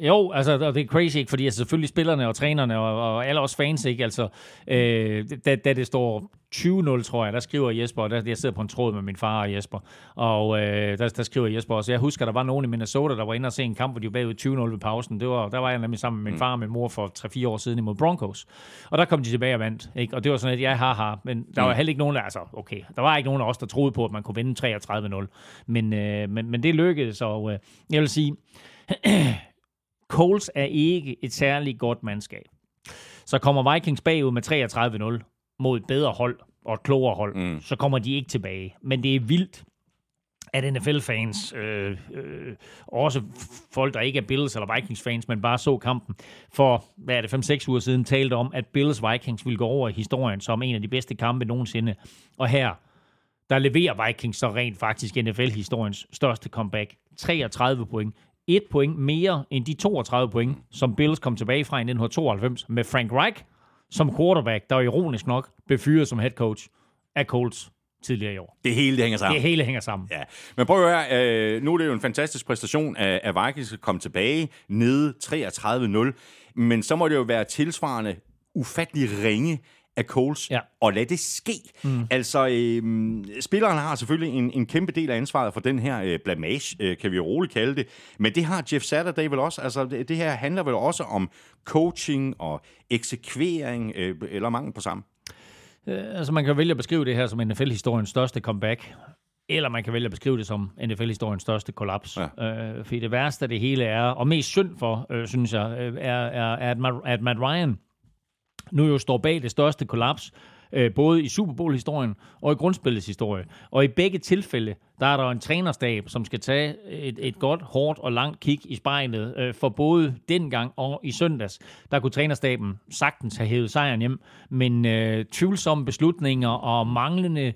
Jo, altså, det er crazy, ikke? fordi altså, selvfølgelig spillerne og trænerne og, og alle os fans, ikke? Altså, øh, da, da det står 20-0, tror jeg, der skriver Jesper, og der, jeg sidder på en tråd med min far og Jesper, og øh, der, der skriver Jesper også, jeg husker, der var nogen i Minnesota, der var inde og se en kamp, hvor de var bagud 20-0 ved pausen. Det var, der var jeg nemlig sammen med min far og min mor for 3-4 år siden imod Broncos. Og der kom de tilbage og vandt, ikke? Og det var sådan, at jeg har har, men der var heller ikke nogen, der, altså, okay, der var ikke nogen af os, der troede på, at man kunne vinde 33-0. Men, øh, men, men det lykkedes, og øh, jeg vil sige, Coles er ikke et særligt godt mandskab. Så kommer Vikings bagud med 33-0 mod et bedre hold og et klogere hold, mm. så kommer de ikke tilbage. Men det er vildt, at NFL-fans, øh, øh, også folk, der ikke er Bills eller Vikings-fans, men bare så kampen, for, hvad er det, 5-6 uger siden, talte om, at Bills-Vikings ville gå over i historien som en af de bedste kampe nogensinde. Og her, der leverer Vikings så rent faktisk NFL-historiens største comeback. 33 point. Et point mere end de 32 point, som Bills kom tilbage fra i 1992 med Frank Reich som quarterback, der ironisk nok blev fyret som head coach af Colts tidligere i år. Det hele det hænger sammen. Det hele hænger sammen. Ja, men prøv at høre, øh, nu er det jo en fantastisk præstation af, af Vikings at komme tilbage nede 33-0, men så må det jo være tilsvarende ufattelig ringe af Coles, Ja. og lad det ske. Mm. Altså, øh, spilleren har selvfølgelig en, en kæmpe del af ansvaret for den her øh, blamage, øh, kan vi jo roligt kalde det, men det har Jeff Saturday vel også. Altså, det, det her handler vel også om coaching og eksekvering, øh, eller mangel på samme. Øh, altså man kan vælge at beskrive det her som NFL-historiens største comeback, eller man kan vælge at beskrive det som NFL-historiens største kollaps. Ja. Øh, fordi det værste af det hele er, og mest synd for, øh, synes jeg, øh, er, er, er at Matt Ryan nu jo står bag det største kollaps, øh, både i Super Bowl-historien og i grundspillets historie. Og i begge tilfælde, der er der en trænerstab, som skal tage et, et godt, hårdt og langt kig i spejlet. Øh, for både dengang og i søndags, der kunne trænerstaben sagtens have hævet sejren hjem, men øh, tvivlsomme beslutninger og manglende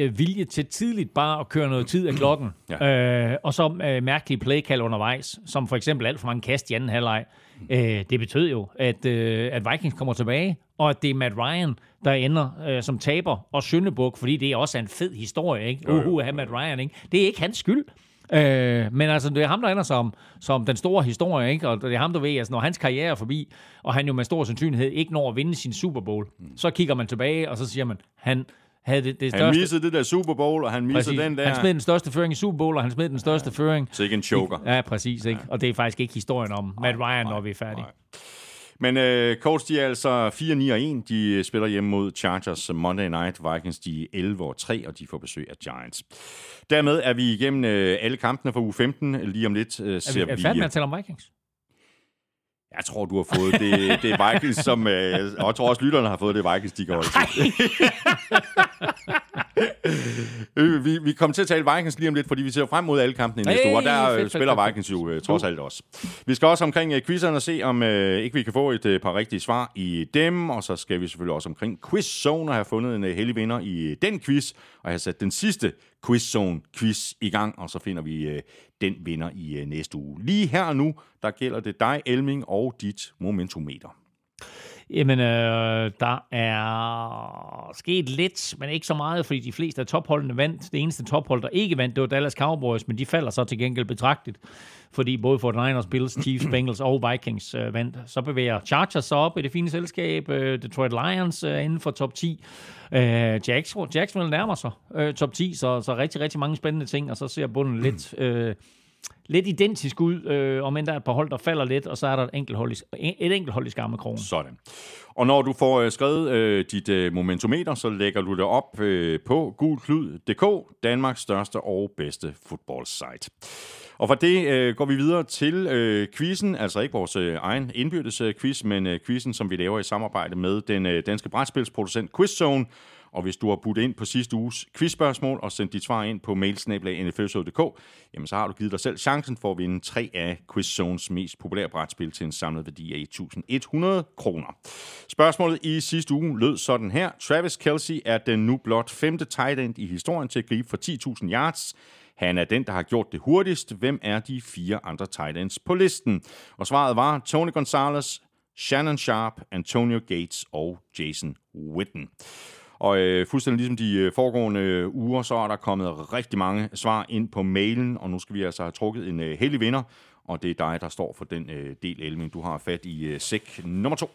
øh, vilje til tidligt bare at køre noget tid af klokken. Ja. Øh, og så øh, mærkelige playkald undervejs, som for eksempel alt for mange kast i anden halvleg. Øh, det betød jo, at, øh, at Vikings kommer tilbage og at det er Matt Ryan, der ender øh, som taber og syndebuk, fordi det også er en fed historie, ikke? Uhu, at have Matt Ryan, ikke? Det er ikke hans skyld. Øh, men altså, det er ham, der ender som, som den store historie, ikke? Og det er ham, der ved, altså, når hans karriere er forbi, og han jo med stor sandsynlighed ikke når at vinde sin Super Bowl, mm. så kigger man tilbage, og så siger man, han havde det, det Han største... missede det der Super Bowl, og han missede Præcis. den der. Han smed den største føring i Super Bowl, og han smed den største ja. føring. Så ikke en choker. Ja, præcis. Ikke? Og det er faktisk ikke historien om Matt Ryan, når vi er færdige. Men øh, Colts, de er altså 4-9 og 1. De spiller hjemme mod Chargers Monday Night. Vikings, de er 11 og 3, og de får besøg af Giants. Dermed er vi igennem øh, alle kampene for uge 15. Lige om lidt øh, Er ser vi, er vi vi... færdige med at tale om Vikings? Jeg tror, du har fået det, det Vikings, som... Øh, og jeg tror også, lytterne har fået det Vikings, de går. Øh, vi, vi kommer til at tale Vikings lige om lidt, fordi vi ser frem mod alle kampene i næste uge, og der fedt, øh, fedt, spiller fedt, Vikings jo øh, trods alt også. Vi skal også omkring øh, quizzerne og se, om øh, ikke vi kan få et øh, par rigtige svar i dem, og så skal vi selvfølgelig også omkring Quizzone og have fundet en øh, heldig vinder i øh, den quiz, og have sat den sidste Quizzone-quiz i gang, og så finder vi øh, den vinder i øh, næste uge. Lige her og nu, der gælder det dig, Elming, og dit momentometer. Jamen, øh, der er sket lidt, men ikke så meget, fordi de fleste af topholdene vandt. Det eneste tophold, der ikke vandt, det var Dallas Cowboys, men de falder så til gengæld betragteligt, fordi både 49ers, Bills, Chiefs, Bengals og Vikings øh, vandt. Så bevæger Chargers sig op i det fine selskab. Øh, Detroit Lions er inden for top 10. Øh, Jacks, Jacksonville nærmer sig øh, top 10, så, så rigtig, rigtig mange spændende ting, og så ser bunden lidt... Øh, lidt identisk ud, øh, om end der er et par hold, der falder lidt, og så er der et enkelt hold i, et enkelt hold i skammekrogen. Sådan. Og når du får øh, skrevet øh, dit øh, momentometer, så lægger du det op øh, på gulklud.dk, Danmarks største og bedste fodboldsite. Og for det øh, går vi videre til øh, quizzen, altså ikke vores øh, egen indbyrdes øh, quiz, men øh, quizzen, som vi laver i samarbejde med den øh, danske brætspilsproducent Quizzone. Og hvis du har budt ind på sidste uges quizspørgsmål og sendt dit svar ind på mailsnablag.nflshow.dk, jamen så har du givet dig selv chancen for at vinde tre af Quizzones mest populære brætspil til en samlet værdi af 1.100 kroner. Spørgsmålet i sidste uge lød sådan her. Travis Kelsey er den nu blot femte tight end i historien til at gribe for 10.000 yards. Han er den, der har gjort det hurtigst. Hvem er de fire andre tight ends på listen? Og svaret var Tony Gonzalez, Shannon Sharp, Antonio Gates og Jason Witten. Og øh, fuldstændig ligesom de øh, foregående øh, uger, så er der kommet rigtig mange svar ind på mailen, og nu skal vi altså have trukket en øh, heldig vinder, og det er dig, der står for den øh, del, Elming. Du har fat i øh, sæk nummer to.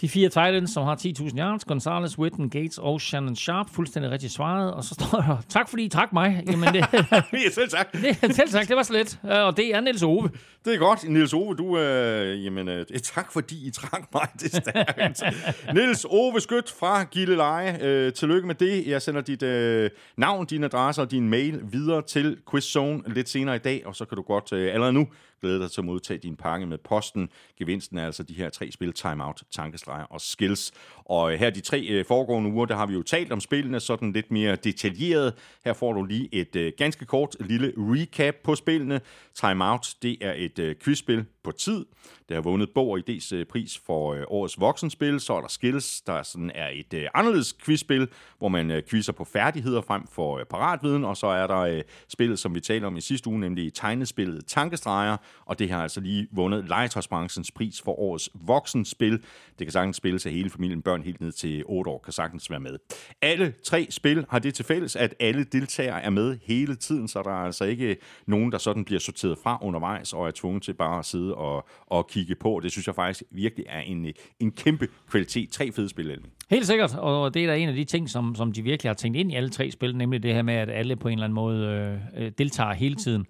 De fire Titans, som har 10.000 yards, Gonzalez, Witten, Gates og Shannon Sharp, fuldstændig rigtig svaret. Og så står der, tak fordi I trak mig. Jamen, det, Ja, selv tak. det, selv sagt, det var så let. Øh, Og det er Niels Ove. Det er godt. Niels Ove, du... Øh, jamen, øh, tak fordi I trak mig. Det er stærkt. Niels Ove Skødt fra Gilleleje. Øh, tillykke med det. Jeg sender dit øh, navn, din adresse og din mail videre til Quizzone lidt senere i dag, og så kan du godt øh, allerede nu glæde dig til at modtage din pakke med posten. Gevinsten er altså de her tre spil, timeout, tankestreger og skills. Og øh, her de tre øh, foregående uger, der har vi jo talt om spillene sådan lidt mere detaljeret. Her får du lige et øh, ganske kort lille recap på spillene. Timeout, det er et quizspil på tid. Det har vundet Bog og ID's pris for årets voksenspil. Så er der Skills, der sådan er et anderledes quizspil, hvor man quizzer på færdigheder frem for paratviden. Og så er der spillet, som vi talte om i sidste uge, nemlig tegnespillet Tankestreger. Og det har altså lige vundet legetøjsbranchens pris for årets voksenspil. Det kan sagtens spilles af hele familien. Børn helt ned til 8 år kan sagtens være med. Alle tre spil har det til fælles, at alle deltagere er med hele tiden, så der er altså ikke nogen, der sådan bliver sorteret fra undervejs og er tvunget til bare at sidde og, og kigge på. Det synes jeg faktisk virkelig er en, en kæmpe kvalitet. Tre fede spil, Elving. Helt sikkert, og det er da en af de ting, som, som de virkelig har tænkt ind i alle tre spil, nemlig det her med, at alle på en eller anden måde øh, øh deltager hele tiden.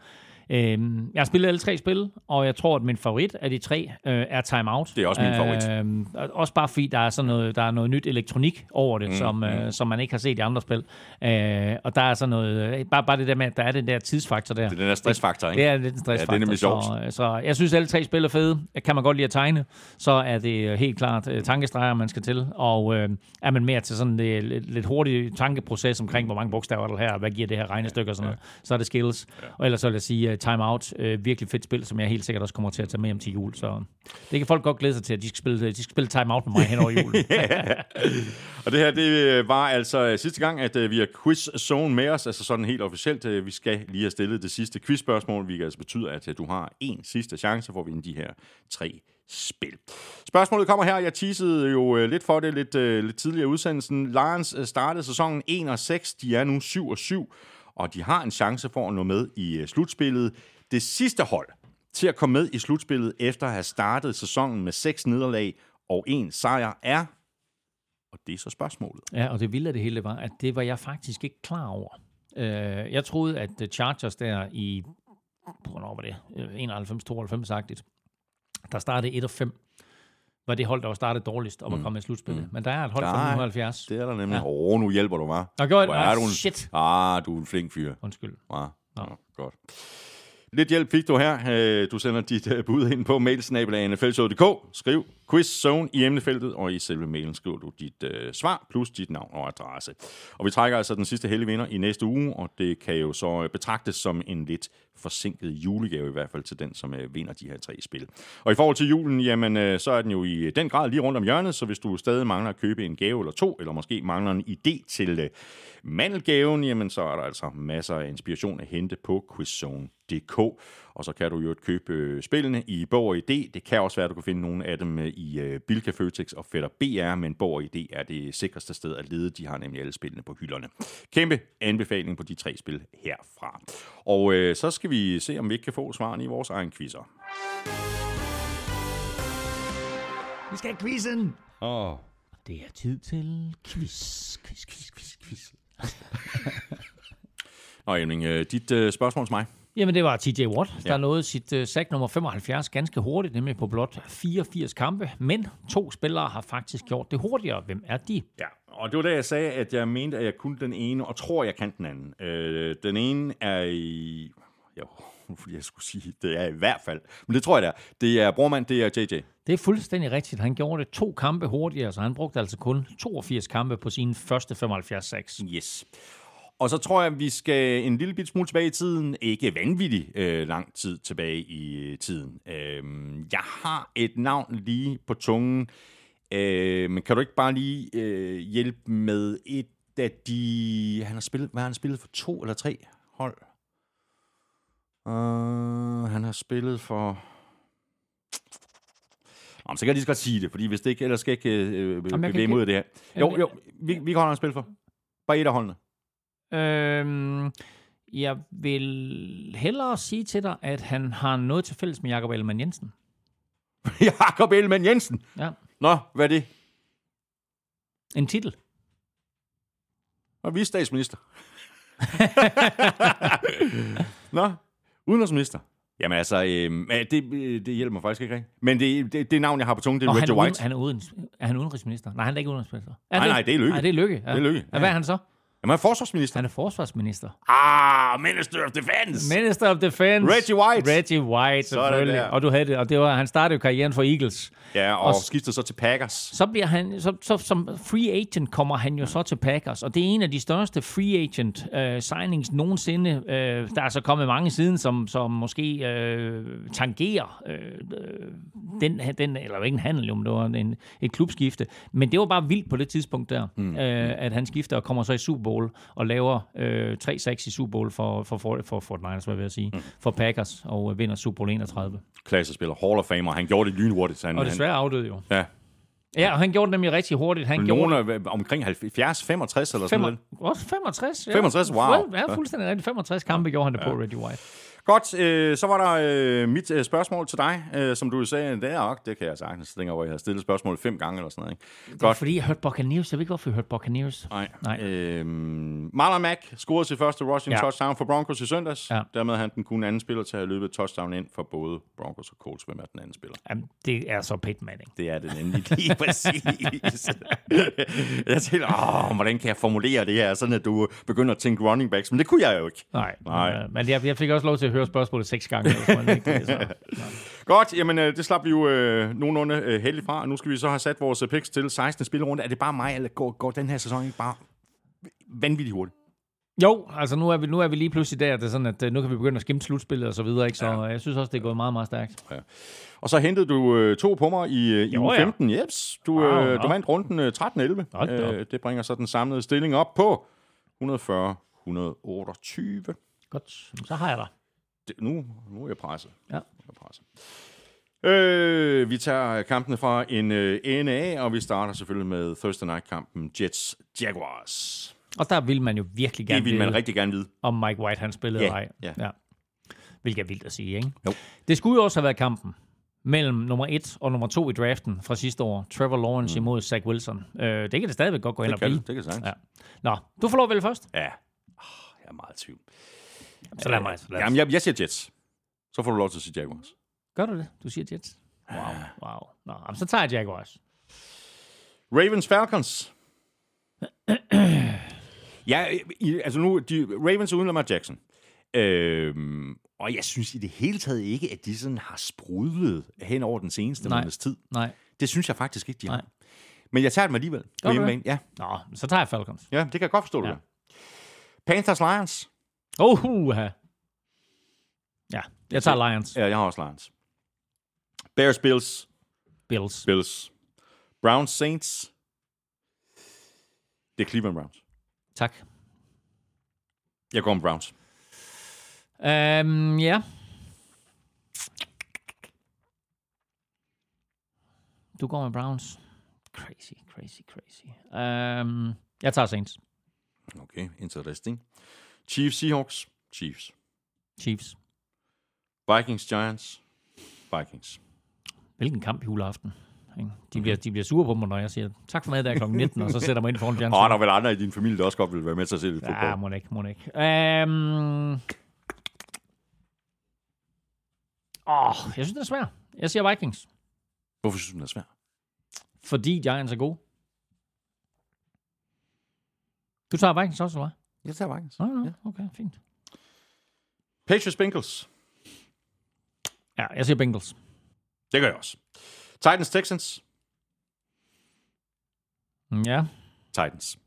Øhm, jeg har spillet alle tre spil, og jeg tror, at min favorit af de tre øh, er Time Out. Det er også min favorit. Øhm, også bare fordi, der er, sådan noget, der er noget nyt elektronik over det, mm, som, øh, som man ikke har set i andre spil. Øh, og der er sådan noget, øh, bare, bare det der med, at der er den der tidsfaktor der. Det er den der stressfaktor, ikke? Det er lidt en stressfaktor. Ja, det er nemlig sjovt. Så, så jeg synes, alle tre spil er fede. Kan man godt lide at tegne, så er det helt klart uh, tankestreger, man skal til. Og uh, er man mere til sådan det lidt, lidt hurtig tankeproces omkring, hvor mange bogstaver er der her, og hvad giver det her regnestykke og sådan noget, så er det skills. Og ellers så vil jeg sige, uh, Timeout. Øh, virkelig fedt spil, som jeg helt sikkert også kommer til at tage med hjem til jul. Så det kan folk godt glæde sig til, at de skal spille, øh, de skal spille Timeout med mig hen over julen. Og det her, det øh, var altså øh, sidste gang, at vi har quiz zone med os, altså sådan helt officielt. Vi skal lige have stillet det sidste quizspørgsmål, hvilket altså betyder, at du har en sidste chance for at vinde de her tre spil. Spørgsmålet kommer her. Jeg teasede jo øh, lidt for det lidt, øh, lidt tidligere i udsendelsen. Lions øh, startede sæsonen 1 og 6. De er nu 7 og 7, og de har en chance for at nå med i øh, slutspillet. Det sidste hold til at komme med i slutspillet efter at have startet sæsonen med seks nederlag og en sejr er og det er så spørgsmålet. Ja, og det vilde af det hele var, at det var jeg faktisk ikke klar over. Øh, jeg troede, at øh, Chargers der i, hvornår var det, 91-92-agtigt, der startede 1 og 5, var det hold, der var startet dårligst om at komme i slutspillet. Men der er et hold fra er- 170. Det er der nemlig. Ja. Åh, oh, nu hjælper du mig. Nå, jeg Hvor er du en, shit. Ah, du er en flink fyr. Undskyld. Ah, ja, godt. Lidt hjælp fik du her. Øh, Du sender dit øh, bud ind på mailsnabelag.nflshow.dk. Skriv quizzone i emnefeltet, og i selve mailen skriver du dit øh, svar plus dit navn og adresse. Og vi trækker altså den sidste heldige vinder i næste uge, og det kan jo så øh, betragtes som en lidt forsinket julegave i hvert fald til den, som øh, vinder de her tre spil. Og i forhold til julen, jamen øh, så er den jo i øh, den grad lige rundt om hjørnet, så hvis du stadig mangler at købe en gave eller to, eller måske mangler en idé til øh, mandelgaven, jamen så er der altså masser af inspiration at hente på quizzone.dk. Og så kan du jo købe øh, spillene i Bog og ID. Det kan også være, at du kan finde nogle af dem øh, i øh, Bilka Føtex og Fætter BR, men Bog og ID er det sikreste sted at lede. De har nemlig alle spillene på hylderne. Kæmpe anbefaling på de tre spil herfra. Og øh, så skal vi se, om vi ikke kan få svarene i vores egen quizzer. Vi skal have quizzen! Åh, oh. Det er tid til quiz, quiz, quiz, quiz, quiz. Nå, Emling, dit øh, spørgsmål til mig. Jamen, det var TJ Watt, der Ja. nåede sit uh, sack nummer 75 ganske hurtigt, nemlig på blot 84 kampe. Men to spillere har faktisk gjort det hurtigere. Hvem er de? Ja, og det var da jeg sagde, at jeg mente, at jeg kunne den ene, og tror, jeg kan den anden. Øh, den ene er i... Jo, fordi jeg skulle sige, det er i hvert fald. Men det tror jeg, det er. Det er Brormand, det er JJ. Det er fuldstændig rigtigt. Han gjorde det to kampe hurtigere, så han brugte altså kun 82 kampe på sine første 75 sacks. Yes. Og så tror jeg, at vi skal en lille bit smule tilbage i tiden. Ikke vanvittigt øh, lang tid tilbage i øh, tiden. Øh, jeg har et navn lige på tungen. Øh, men kan du ikke bare lige øh, hjælpe med et af de... Han har spillet, hvad har han spillet for? To eller tre hold? Uh, han har spillet for... Nå, så kan jeg lige så godt sige det, fordi hvis det ikke, ellers skal jeg ikke øh, bevæge mod det her. Jo, jo, vi, vi kan holde spil for. Bare et af holdene. Øhm, jeg vil hellere sige til dig, at han har noget til fælles med Jakob Ellemann Jensen. Jakob Ellemann Jensen. Ja. Nå, hvad er det? En titel. Og vi er statsminister. Nå, udenrigsminister. Jamen altså, øh, det, det hjælper mig faktisk ikke rigtigt. Men det, det, det navn, jeg har på tungen, det er Nå, han, Reggie er uden, White. han er, uden, er han udenrigsminister? Nej, han er ikke udenrigsminister. Er Nej, nej, det er Løkke. Nej, det er Lykke. Ja. Det er Løkke, Ja. Hvad er han så? Jamen, han er forsvarsminister. Han er forsvarsminister. Ah, Minister of Defense. Minister of Defense. Reggie White. Reggie White, selvfølgelig. Og du havde det. Og det var, han startede jo karrieren for Eagles. Ja, og, Og- skiftede så til Packers. Så bliver han, så, så, som free agent kommer han jo så til Packers, og det er en af de største free agent uh, signings nogensinde. Uh, der er så kommet mange siden, som, som måske uh, tangerer uh, den, den, eller ikke en handel, jo, men det var en, et klubskifte. Men det var bare vildt på det tidspunkt der, mm. uh, at han skifter og kommer så i Super Bowl og laver uh, 3-6 i Super Bowl for, for, for, for Fort Niners, hvad vil jeg sige, mm. for Packers, og uh, vinder Super Bowl 31. Klassespiller, Hall of Famer. Han gjorde det lynhurtigt. Han, Og desværre afdøde jo. Ja. Ja, og han gjorde det nemlig rigtig hurtigt. Han gjorde Nogle af, omkring 70, 65 eller sådan Fem, noget. også 65. Ja. 65, wow. Ja, fuldstændig rigtigt. 65 kampe gjorde han det på, Reggie White. Godt, øh, så var der øh, mit øh, spørgsmål til dig, øh, som du sagde, det er ok, det kan jeg sagtens, dengang hvor jeg havde stillet spørgsmål fem gange eller sådan noget. Ikke? Det var fordi, jeg hørte Buccaneers. Jeg ved ikke, hvorfor jeg hørte Buccaneers. Nej. Nej. Øh, Marlon Mack scorede sit første rushing Ja. touchdown for Broncos i søndags. Ja. Dermed han den kun anden spiller til at et touchdown ind for både Broncos og Colts. Hvem er den anden spiller? Jamen, det er så Peyton Manning. Det er det nemlig lige præcis. jeg tænkte, åh, hvordan kan jeg formulere det her, sådan at du begynder at tænke running backs, men det kunne jeg jo ikke. Nej. Nej. Men, øh, men jeg, jeg fik også lov til at høre spørgsmålet seks gange. hvis man ikke det, så. Godt, jamen øh, det slap vi jo øh, nogenlunde øh, heldigt fra, og nu skal vi så have sat vores øh, picks til 16. spillerunde. Er det bare mig, eller går, går den her sæson ikke bare vanvittigt hurtigt? Jo, altså nu er, vi, nu er vi lige pludselig der, det er sådan, at øh, nu kan vi begynde at skimme slutspillet og så videre, ikke? Så ja. jeg synes også, det er gået meget, meget stærkt. Og så hentede du øh, to på mig i, øh, i Jo, uge ja. 15. Jeps, du, Wow, øh, nå. du vandt runden øh, 13-11. Hold da op. Øh, det bringer så den samlede stilling op på 140-128. Godt, så har jeg dig. Det, nu, nu er jeg presset. Ja. Nu er jeg presset. Øh, vi tager kampene fra en øh, ende af, og vi starter selvfølgelig med Thursday Night-kampen Jets-Jaguars. Og der vil man jo virkelig gerne Det vil man vide, rigtig gerne vide. om Mike White han spillede eller ej. ja. ja. Hvilket er vildt at sige, ikke? Jo. Det skulle jo også have været kampen mellem nummer 1 og nummer 2 i draften fra sidste år. Trevor Lawrence mm. imod Zach Wilson. Øh, det kan det stadigvæk godt gå hen Det og blive. det, det kan sagtens. Ja. Nå, du får lov at vælge først. Ja. Oh, jeg er meget i tvivl. Så lad mig. Lad Jamen, jeg, jeg siger Jets. Så får du lov til at sige Jaguars. Gør du det? Du siger Jets? Wow, wow. Nå, jamen, så tager jeg Jaguars. Ravens Falcons. ja, i, altså nu, de, Ravens uden Lamar Jackson. Øhm, og jeg synes i det hele taget ikke, at de sådan har sprudlet hen over den seneste Nej. måneds tid. Nej. Det synes jeg faktisk ikke, de har. Nej. Men jeg tager dem alligevel. På Gør du hjemmebane. Ja. Nå, så tager jeg Falcons. ja, det kan jeg godt forstå, Ja. ja. Panthers Lions. Oh, uh, Ja, jeg tager Lions. Ja, jeg har også Lions. Bears Bills. Bills. Bills. Browns Saints. Det er Cleveland Browns. Tak. Jeg går med Browns. Um, ja. Du går med Browns. Crazy, crazy, crazy. Um, jeg tager Saints. Okay, interesting. Chiefs Seahawks. Chiefs. Chiefs. Vikings Giants. Vikings. Hvilken kamp juleaften. ikke? De bliver, de bliver sure på mig, når jeg siger, tak for er kl. 19, og så sætter mig ind foran Åh, fjernsynet. oh, der er vel andre i din familie, der også godt vil være med til at se lidt Ja, fodbold. må ikke, må ikke. Um, åh, jeg synes, det er svært. Jeg siger Vikings, Hvorfor synes du, den er svær? fordi Giants er gode. Du tager Vikings også, eller hvad? Jeg tager Vikings. Nå, nå, okay, fint. Patriots Bengals. Ja, jeg siger Bengals. Det gør jeg også. Titans Texans. Mm, Ja, Titans.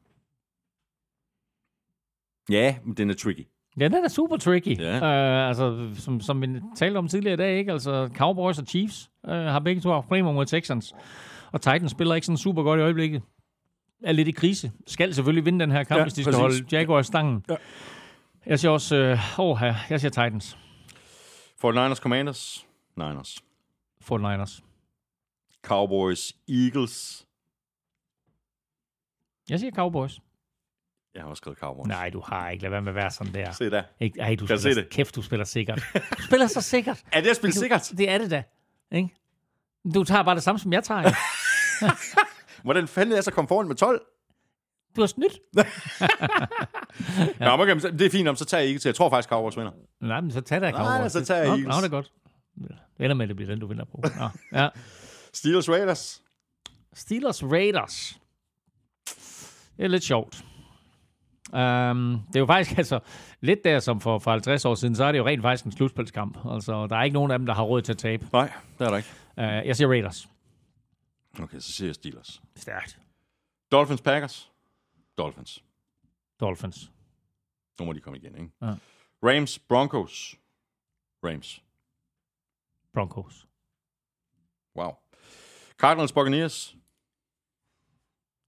Ja, men den er tricky. Ja, den er super tricky. Ja. Uh, altså, som, som vi talte om tidligere i dag, ikke? Altså, Cowboys og Chiefs uh, har begge to haft problemer mod Texans. Og Titans spiller ikke sådan super godt i øjeblikket. Er lidt i krise. Skal selvfølgelig vinde den her kamp, Ja, hvis de skal præcis. holde Jaguars stangen. Ja. Jeg siger også, oh, her, jeg siger Titans. 49ers Commanders. Niners. 49ers. Cowboys Eagles. Jeg siger Cowboys. Jeg har også skrevet Cowboys. Nej, du har ikke. Lad være med at være sådan der. Se der. Ikke, ej, du Kan du spiller, se det? Kæft, du spiller sikkert. Du spiller så sikkert. Er det at spille sikkert? Det er det da. Ikke? Du tager bare det samme, som jeg tager. Hvordan fanden er jeg så kommet foran med 12? Du har snydt. Ja. Nå, okay, det er fint, om så tager jeg ikke til. Jeg tror faktisk, Cowboys vinder. Nej, men så tag da Nej, Cowboys. så tager jeg Eagles. Nå, det er godt. Det ender med, at det bliver den, du vinder på. Nå, ja. Steelers Raiders. Steelers Raiders. Det er lidt sjovt. Um, det er jo faktisk altså lidt der, som for, for 50 år siden, så er det jo rent faktisk en slutspilskamp. Altså, der er ikke nogen af dem, der har råd til at tabe. Nej, det er der ikke. Uh, jeg siger Raiders. Okay, så siger jeg Steelers. Stærkt. Dolphins Packers. Dolphins. Dolphins. Nu må de komme igen, ikke? Ja. Rams Broncos. Rams. Broncos. Wow. Cardinals Buccaneers.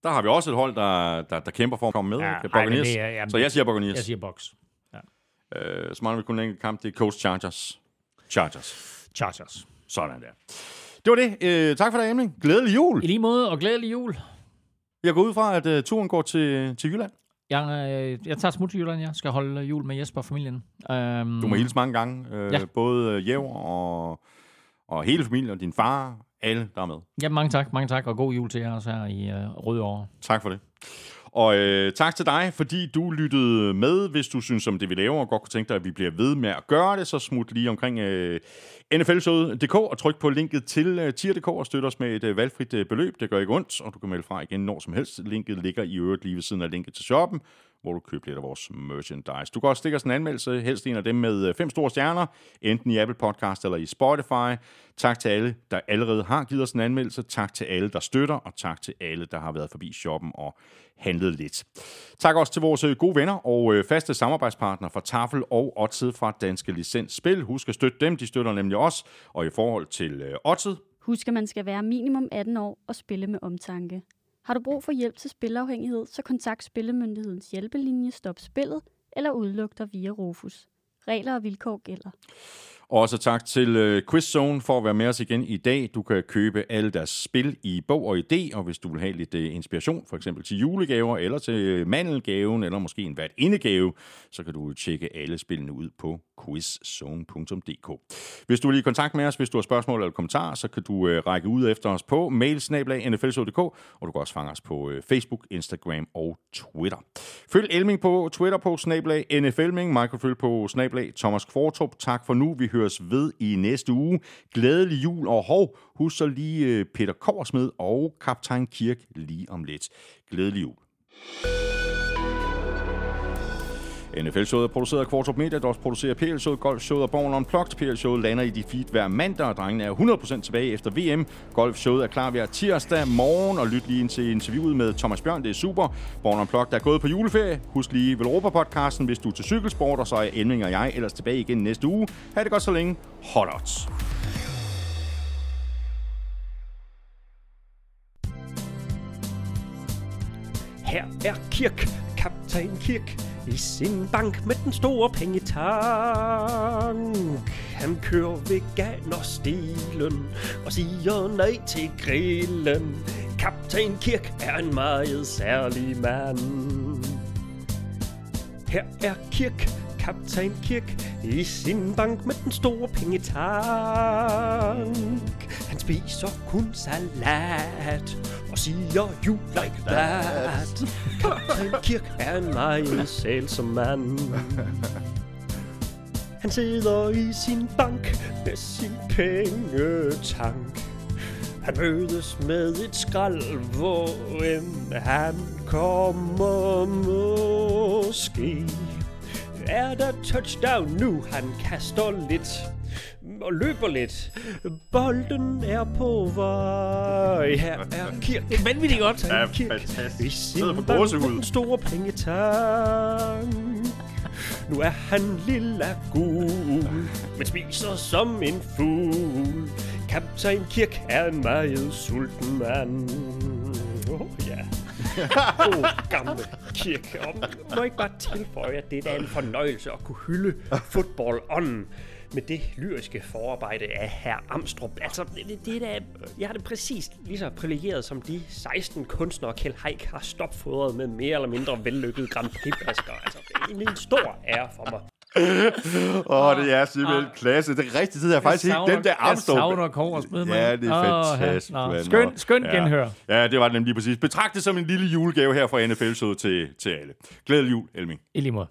Der har vi også et hold, der, der, der kæmper for at komme med. Ja, Ja, ej, det er- jamen, så jeg siger Buccaneers. Jeg siger Box. Øh, så mangler vi kun en enkelt kamp. Det er Coast Chargers. Chargers. Chargers. Sådan der. Det var det. Øh, tak for det, Emling. Glædelig jul. I lige måde, og glædelig jul. Jeg går ud fra, at uh, turen går til, til Jylland. Jeg, øh, jeg tager smut til Jylland, jeg skal holde jul med Jesper og familien. Um, Du må hilse mange gange. Øh, Ja. ja. Både øh, Jæver og, og hele familien, og din far, alle der er med. Ja, mange tak, mange tak, og god jul til jer også her i øh, Rødovre. Tak for det. Og øh, tak til dig, fordi du lyttede med. Hvis du synes om det, vi laver, og godt kunne tænke dig, at vi bliver ved med at gøre det, så smut lige omkring øh, nflshowet.dk og tryk på linket til øh, tier.dk og støt os med et øh, valgfrit øh, beløb. Det gør ikke ondt, og du kan melde fra igen når som helst. Linket ligger i øvrigt lige ved siden af linket til shoppen, hvor du køber lidt af vores merchandise. Du kan også stikke os en anmeldelse, helst en af dem med øh, fem store stjerner, enten i Apple Podcast eller i Spotify. Tak til alle, der allerede har givet os en anmeldelse. Tak til alle, der støtter, og tak til alle, der har været forbi shoppen og handlet lidt. Tak også til vores øh, gode venner og øh, faste samarbejdspartnere fra Tafel og Otted fra Danske Licens Spil. Husk at støtte dem, de støtter nemlig os. Og i forhold til øh, Otted, Husk, at man skal være minimum 18 år og spille med omtanke. Har du brug for hjælp til spilafhængighed, så kontakt Spillemyndighedens hjælpelinje Stop Spillet eller udluk dig via Rufus. Regler og vilkår gælder. Også tak til øh, QuizZone for at være med os igen i dag. Du kan købe alle deres spil i bog og idé, og hvis du vil have lidt øh, inspiration, for eksempel til julegaver, eller til øh, mandelgaven, eller måske en hvert indegave, så kan du tjekke alle spillene ud på quizzone.dk. Hvis du vil i kontakt med os, hvis du har spørgsmål eller kommentarer, så kan du række ud efter os på mailsnablag.nflshow.dk, og du kan også fange os på Facebook, Instagram og Twitter. Følg Elming på Twitter på snablag NFLming, Michael følg på snablag Thomas Kvartrup. Tak for nu. Vi høres ved i næste uge. Glædelig jul, og hov, husk så lige øh, Peter Korsmed og Kaptajn Kirk lige om lidt. Glædelig jul. NFL-showet er produceret af Kvartrup Media, der også producerer PL-showet, Golf-showet og Born Unplugged. PL-showet lander i de feed hver mandag, og drengene er 100% tilbage efter VM. Golf-showet er klar hver tirsdag morgen, og lyt lige ind til interviewet med Thomas Bjørn, det er super. Born Unplugged er gået på juleferie. Husk lige Velropa-podcasten, hvis du er til cykelsport, og så er Elming og jeg ellers tilbage igen næste uge. Ha' det godt så længe. Hot odds. Her er Kirk, kaptajn Kirk, i sin bank med den store pengetank. Han kører veganerstilen og siger nej til grillen. Kaptajn Kirk er en meget særlig mand. Her er Kirk, kaptajn Kirk, i sin bank med den store pengetank. Han spiser kun salat og siger you like that. Captain Kirk er en meget sælsom mand. Han sidder i sin bank med sin pengetank. Han mødes med et skrald, hvor end han kommer måske. Er der touchdown nu? Han kaster lidt og løber lidt. Bolden er på vej. Her er Kirk. Det er vanvittigt godt. Ja, fantastisk. I Sidder på gåsehud. den store pengetank. Nu er han lilla gul, men spiser som en fugl. Kaptajn Kirk er en meget sulten mand. Oh, ja. Åh, oh, gamle Kirk. Og må jeg ikke bare tilføje, at det er en fornøjelse at kunne hylde fodbold on med det lyriske forarbejde af herr Amstrup. Altså, det, det er jeg har det præcis lige så privilegeret som de 16 kunstnere, Kjell Haik har stopfodret med mere eller mindre vellykkede Grand Prix-basker. Altså, det er en stor ære for mig. Åh, oh, det er simpelthen klasse. Det er rigtigt, det er faktisk helt den der Jeg Armstrong. savner Korsmed, mand. Ja, det er fantastisk. Nå, mand. Skøn, skøn Ja. genhør. Ja, det var det nemlig lige præcis. Betragt det som en lille julegave her fra NFL-showet til, til alle. Glædelig jul, Elming. I lige måde.